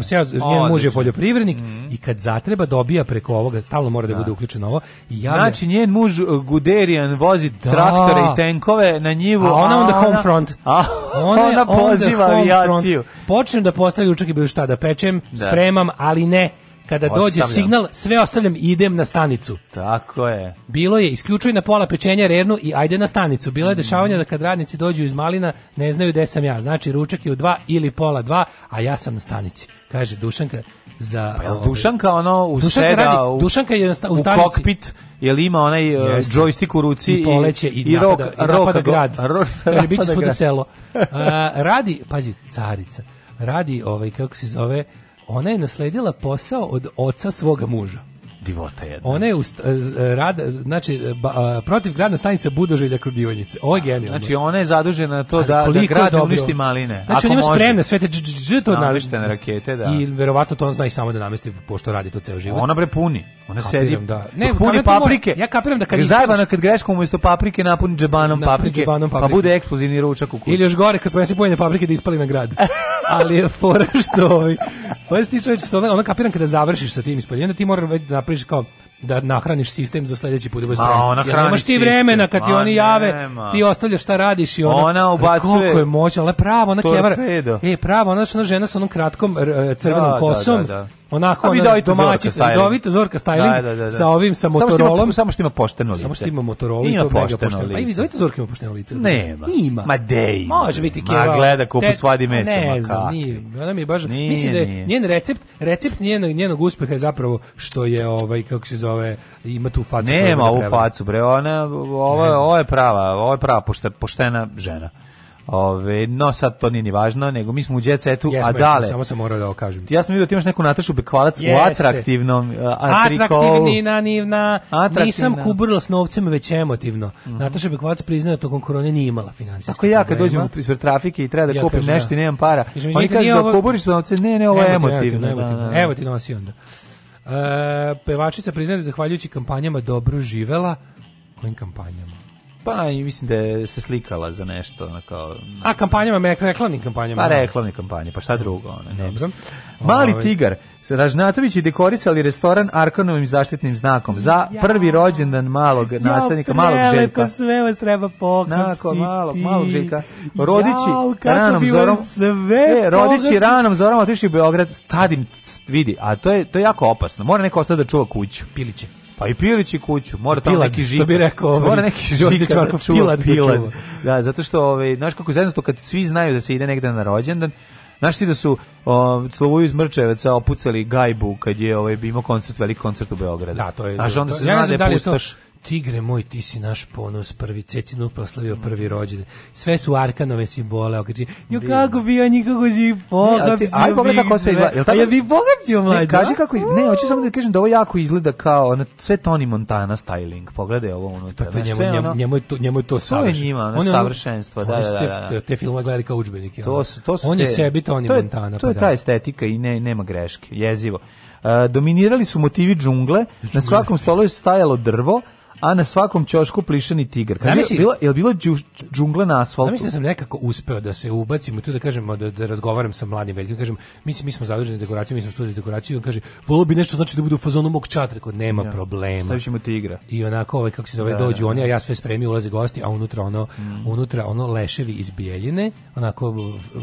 U njen muž je poljoprivrednik mm -hmm. i kad zatreba dobija preko ovoga, stalno mora da, da. bude uključeno ovo. I javlja... Znači njen muž uh, Guderian vozi da. traktore i tenkove na njivu. A ona onda home front. A ona, ona poziva on avijaciju. Počnem da postavljam učak i bilo da šta da pečem, da. spremam, ali ne kada ostavljam. dođe signal, sve ostavljam i idem na stanicu. Tako je. Bilo je, isključuj na pola pečenja rernu i ajde na stanicu. Bilo je mhm. dešavanje da kad radnici dođu iz Malina, ne znaju gde sam ja. Znači, ručak je u dva ili pola dva, a ja sam na stanici. Kaže Dušanka za... Pa, ovaj, Dušanka ono u Dušanka radi, u, Dušanka je na sta, u, u kokpit, li ima onaj e, Jeste. džojstik u ruci i poleće i, i napada, i napada grad. Ro, Kaže, biće svuda selo. Uh, radi, pazi, carica, radi ovaj, kako se zove, Ona je nasledila posao od oca svoga muža. Divota jedna. Ona je ust, rad, znači, protivgradna stanica Budožilja Krudivanjice. Ovo je da, genijalno. Znači, ona je zadužena to da, da grad uništi maline. Znači, ona ima spremne sve te dž, to na rakete, da. I verovatno to on zna i samo da namesti, pošto radi to ceo život. Ona bre puni. Ona kapiram, sedi, da. Ne, puni paprike. ja kapiram da kad ispuš... Zajebano kad greškom umesto paprike napuni džebanom paprike, džebanom pa paprike, pa bude eksplozivni ručak u kući. Ili još gore kad ponese pojene paprike da ispali na grad. Ali je fora što... Pa se tiče, što ona kapiram kada završiš sa tim ispaljenjem, da ti moraš već da napraviš kao da nahraniš sistem za sledeći put da bude spreman. Jer nemaš ti vremena kad ti oni jave, nema. ti ostavljaš šta radiš i ona, ona ubacuje. Koliko je moćna, ona pravo, ona kevara. E, pravo, ona, ona žena sa onom kratkom e, crvenom da, da, da, kosom. Da, da, da onako ona domaći vidovita Zorka styling da, da, da, da, sa ovim sa motorolom samo što ima pošteno lice samo što ima Motorola i to mega pošteno lice. a i vi Zorka ima pošteno lice nema ima ma dej može biti keva ma gleda kako svadi meso ne znam nije ona mi baš nije, mislim da njen recept recept njenog njenog uspeha je zapravo što je ovaj kako se zove ima tu facu nema ovu da facu bre ona ova ova je prava ova je prava poštena žena Ove, no sad to nije ni važno, nego mi smo u Jet Setu, yes, a dale... Jesmo, samo sam morao da okažem. Ja sam vidio da imaš neku Natašu Bekvalac yes, u atraktivnom e, uh, Atraktivnina, nivna, Atraktivna. nisam kuburila s novcem, već emotivno. Mm -hmm. Nataša Bekvalac priznaje da tokom korone nije imala financijski Tako ja kad dođem ispred trafike i treba da ja kupim kažem, nešto da. i nemam para, oni kažu da ovo... kuburiš s novcem, ne, ne, ovo je emotivno. emotivno, da da, da, da. Evo ti nosi onda. E, pevačica priznaje da zahvaljujući kampanjama dobro živela, kojim kampanjama? Pa, i mislim da je se slikala za nešto, ono kao... A, kampanjama, reklamnim kampanjama. Pa, da. reklamne kampanje, pa šta drugo, ono, ne Dobro. Mali Ove. Ovaj. tigar, Ražnatović je dekorisali restoran Arkonovim zaštitnim znakom za prvi rođendan malog ja, nastavnika, malog Željka. Ja, sve vas treba pohapsiti. malog, malog Željka. Rodići ja, ranom zorom... Sve e, rodići ranom zorom otišli u Beograd, tadim, vidi, a to je, to je jako opasno. Mora neko ostati da čuva kuću. Piliće. Pa i Pilić i kuću, mora tamo neki žika. Što bi rekao, ovaj mora neki žika da čuva Pilan. Da, da, zato što, ovaj, znaš kako je kad svi znaju da se ide negde na rođendan, Znaš ti da su o, Slovuju iz Mrčeveca opucali gajbu kad je ovaj, imao koncert, veliki koncert u Beogradu. Da, to je. Znaš, onda to, se ja zna da je pustaš. To, Tigre moj, ti si naš ponos, prvi cecinu proslavio prvi mhm. rođen. Sve su Arkanove simbole, okači. Jo kako bi ja nikako si pogapsio. Aj pogledaj kako sve izgleda. Jel tako? Jel bi pogapsio mlađa? Ne, kaži kako, ne, hoću samo da kažem da ovo jako izgleda kao ono, sve Tony Montana styling. Pogledaj ovo unutra. Pa to njemu, njemu, njemu, to, njemu je to savršenstvo. To je njima, ono, savršenstvo, da da, da, da, da. Te, filmove gledali kao učbenike. To su, to su On je sebi Tony Montana. To je pa ta da. estetika i ne, nema greške, jezivo. E, dominirali su motivi džungle, na svakom stolu je stajalo drvo, a na svakom ćošku plišani tigar. Kaže, Zamisli, bilo, je li bilo džungla na asfaltu? Mislim da sam nekako uspeo da se ubacim u tu da kažem, da, da razgovaram sa mladim velikim, kažem, mi, mi smo zaduženi za dekoraciju, mi smo studili za dekoraciju, on kaže, volio bi nešto znači da bude u fazonu mog čatra, rekao, nema ja, problema. Stavit ćemo tigra. I onako, ovaj, kako se zove, da, dođu da, oni, a da. ja sve spremio, ulaze gosti, a unutra ono, mm. unutra ono leševi iz bijeljine, onako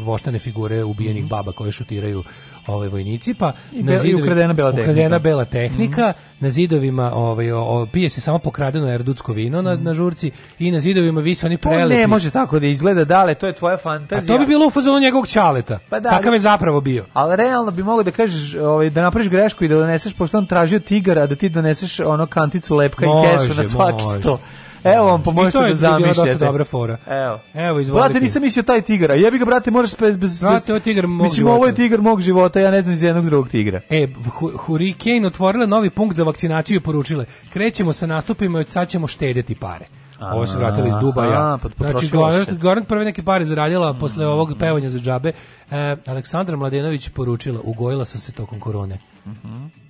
voštane figure ubijenih mm. baba koje šutiraju ovaj vojnici pa I na zidovima ukradena bela tehnika. Ukradena bela mhm. tehnika mm -hmm. na zidovima ovaj o, pije se samo pokradeno erdutsko vino mm -hmm. na mhm. na žurci i na zidovima visi oni prelepi. To ne može tako da izgleda dale, to je tvoja fantazija. A pa to bi bilo u fazonu njegovog čaleta Pa da, Kakav je zapravo bio. Ali realno bi mogao da kažeš ovaj da napraviš grešku i da doneseš pošto on tražio tigara da ti doneseš ono kanticu lepka može, i kesu na svaki može. sto. Evo vam pomožete da zamišljate. to je dosta dobra fora. Evo. Evo, izvolite. Brate, nisam mislio taj tigra. Jebi ga, brate, možeš Bez, bez, brate, ovo je tigar mog Mislim, života. ovo je tigar mog života, ja ne znam iz jednog drugog tigra. E, Hurricane otvorila novi punkt za vakcinaciju i poručile, krećemo sa nastupima i sad ćemo štedjeti pare. Ovo se vratili iz Dubaja. A, pa znači, Gorant prve neke pare zaradila mm, posle ovog pevanja za džabe. E, Aleksandra Mladenović poručila, ugojila sam se tokom korone. Mm -hmm.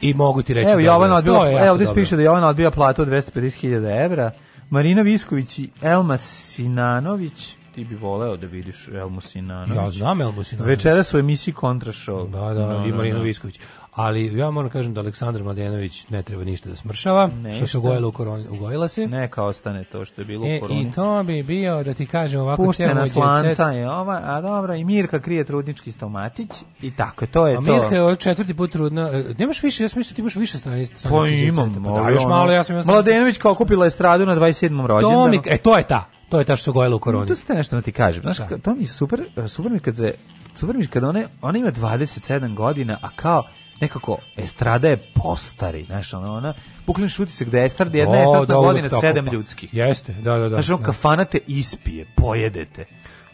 I mogu ti reći. Evo da Jovana da, odbila, evo ovdje piše da Jovana odbija platu od 250.000 evra. Marina Visković i Elma Sinanović ti bi voleo da vidiš Elmu Sinanović. Ja znam Elmu Sinanović. Večeras u emisiji Kontra Show. Da, da, no, da, i Marina no, no. Visković ali ja moram kažem da Aleksandar Mladenović ne treba ništa da smršava, Nešto. što se ugojila u koroni, ugojila se. Neka ostane to što je bilo e, u koroni. I to bi bio, da ti kažem ovako, Puštena slanca je ova, a dobra, i Mirka krije trudnički stomatić, i tako, to je a to. A Mirka je četvrti put trudna, e, nemaš više, ja sam mislio da ti imaš više strani. strani pa imam, pa, još malo, ja sam... Ja Mladenović kao kupila estradu na 27. rođendanu. To mi, e, to je ta. To je ta što se ugojila u koroni. No, to ste nešto da ti kažem. Znaš, da. to mi je super, super mi kad se, super mi kada one, ona ima 27 godina, a kao, nekako estrada je postari, znaš, ono, ona, bukvalno šuti se da gde je estrada, jedna o, da, estrada da, da godina, sedam tako, pa, ljudskih. Jeste, da, da, da. Znaš, ono, da. kafana te ispije, pojedete.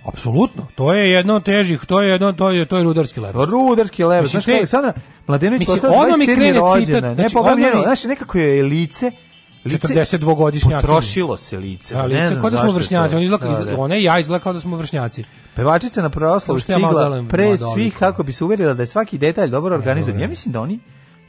Apsolutno, to je jedno težih, to je jedno, to je to je rudarski lev. Rudarski lev, znaš te, Aleksandra Mladenović mislim, ono mi krene citat, ne znači, pomenu, pa mi... znaš, nekako je lice 42 godišnjaka. Potrošilo se lice. Da, lice ne znam kao da smo vršnjaci. On izlaka, da, da. Ona ja izlaka da smo vršnjaci. Pevačica na proslavu stigla pre svih kako bi se uverila da je svaki detalj dobro organizovan. Ja mislim da oni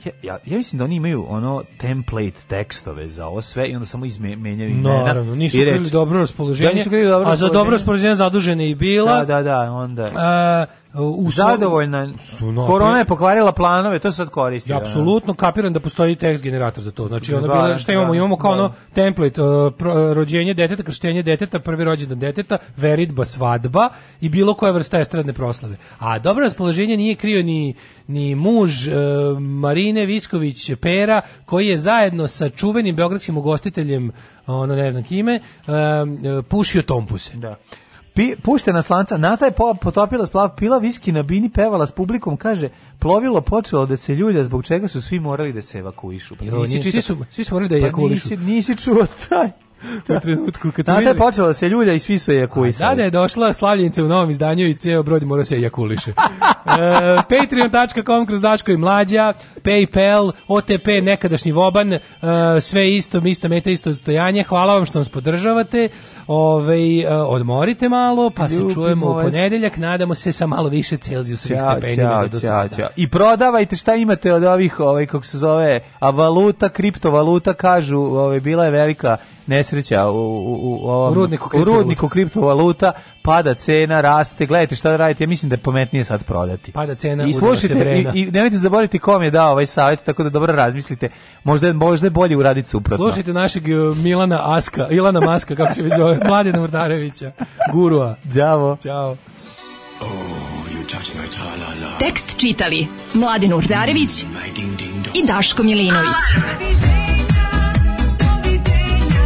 ja, ja, ja, mislim da oni imaju ono template tekstove za ovo sve i onda samo izmenjaju imena. Naravno, nisu bili dobro raspoloženje. Da, nisu bili dobro raspoloženje. A za dobro raspoloženje zadužene i bila. Da, da, da, onda. A, u zadovoljna no, korona je pokvarila planove to se sad koristi ja da. apsolutno kapiram da postoji tekst generator za to znači ono da, bilo šta da, imamo imamo kao ono template uh, pro, uh, rođenje deteta krštenje deteta prvi rođendan deteta veridba svadba i bilo koja vrsta estradne proslave a dobro raspoloženje nije krio ni ni muž uh, Marine Visković Pera koji je zajedno sa čuvenim beogradskim ugostiteljem ono ne znam kime um, uh, pušio tompuse da Pi, puštena slanca, Nata je potopila splav, pila viski na bini, pevala s publikom, kaže, plovilo počelo da se ljulja, zbog čega su svi morali da se evakuišu. Pa nisi, nisi, svi, su, svi su morali da evakuišu. Pa nisi, nisi čuo taj u trenutku kad Nata je počela da se ljulja i svi su ejakulisali. Da, je došla slavljenica u novom izdanju i ceo brod mora se ejakuliše. e, Patreon.com kroz Daško i Mlađa, PayPal, OTP, nekadašnji Voban, uh, sve isto, isto meta, isto odstojanje. Hvala vam što nas podržavate. Ovaj, uh, odmorite malo, pa Ljubim se čujemo u ponedeljak. Nadamo se sa malo više Celzijusovih stepeni nego do sada. Ćao. I prodavajte šta imate od ovih, ovaj, kako se zove, a valuta, kriptovaluta, kažu, ovaj, bila je velika nesreća u, u, u, ovom, u rudniku, kriptovaluta. U rudniku kriptovaluta pada cena, raste, gledajte šta da radite, ja mislim da je pametnije sad prodati. Pada cena, I slušajte, i, i nemojte zaboraviti kom je dao ovaj savjet, tako da dobro razmislite, možda, možda je bolje uraditi suprotno. Slušajte našeg e, Milana Aska, Ilana Maska, kako se već zove, Mladina Murdarevića, gurua. Ćao. Ćao. Oh, Tekst čitali Mladin Urdarević i Daško Milinović.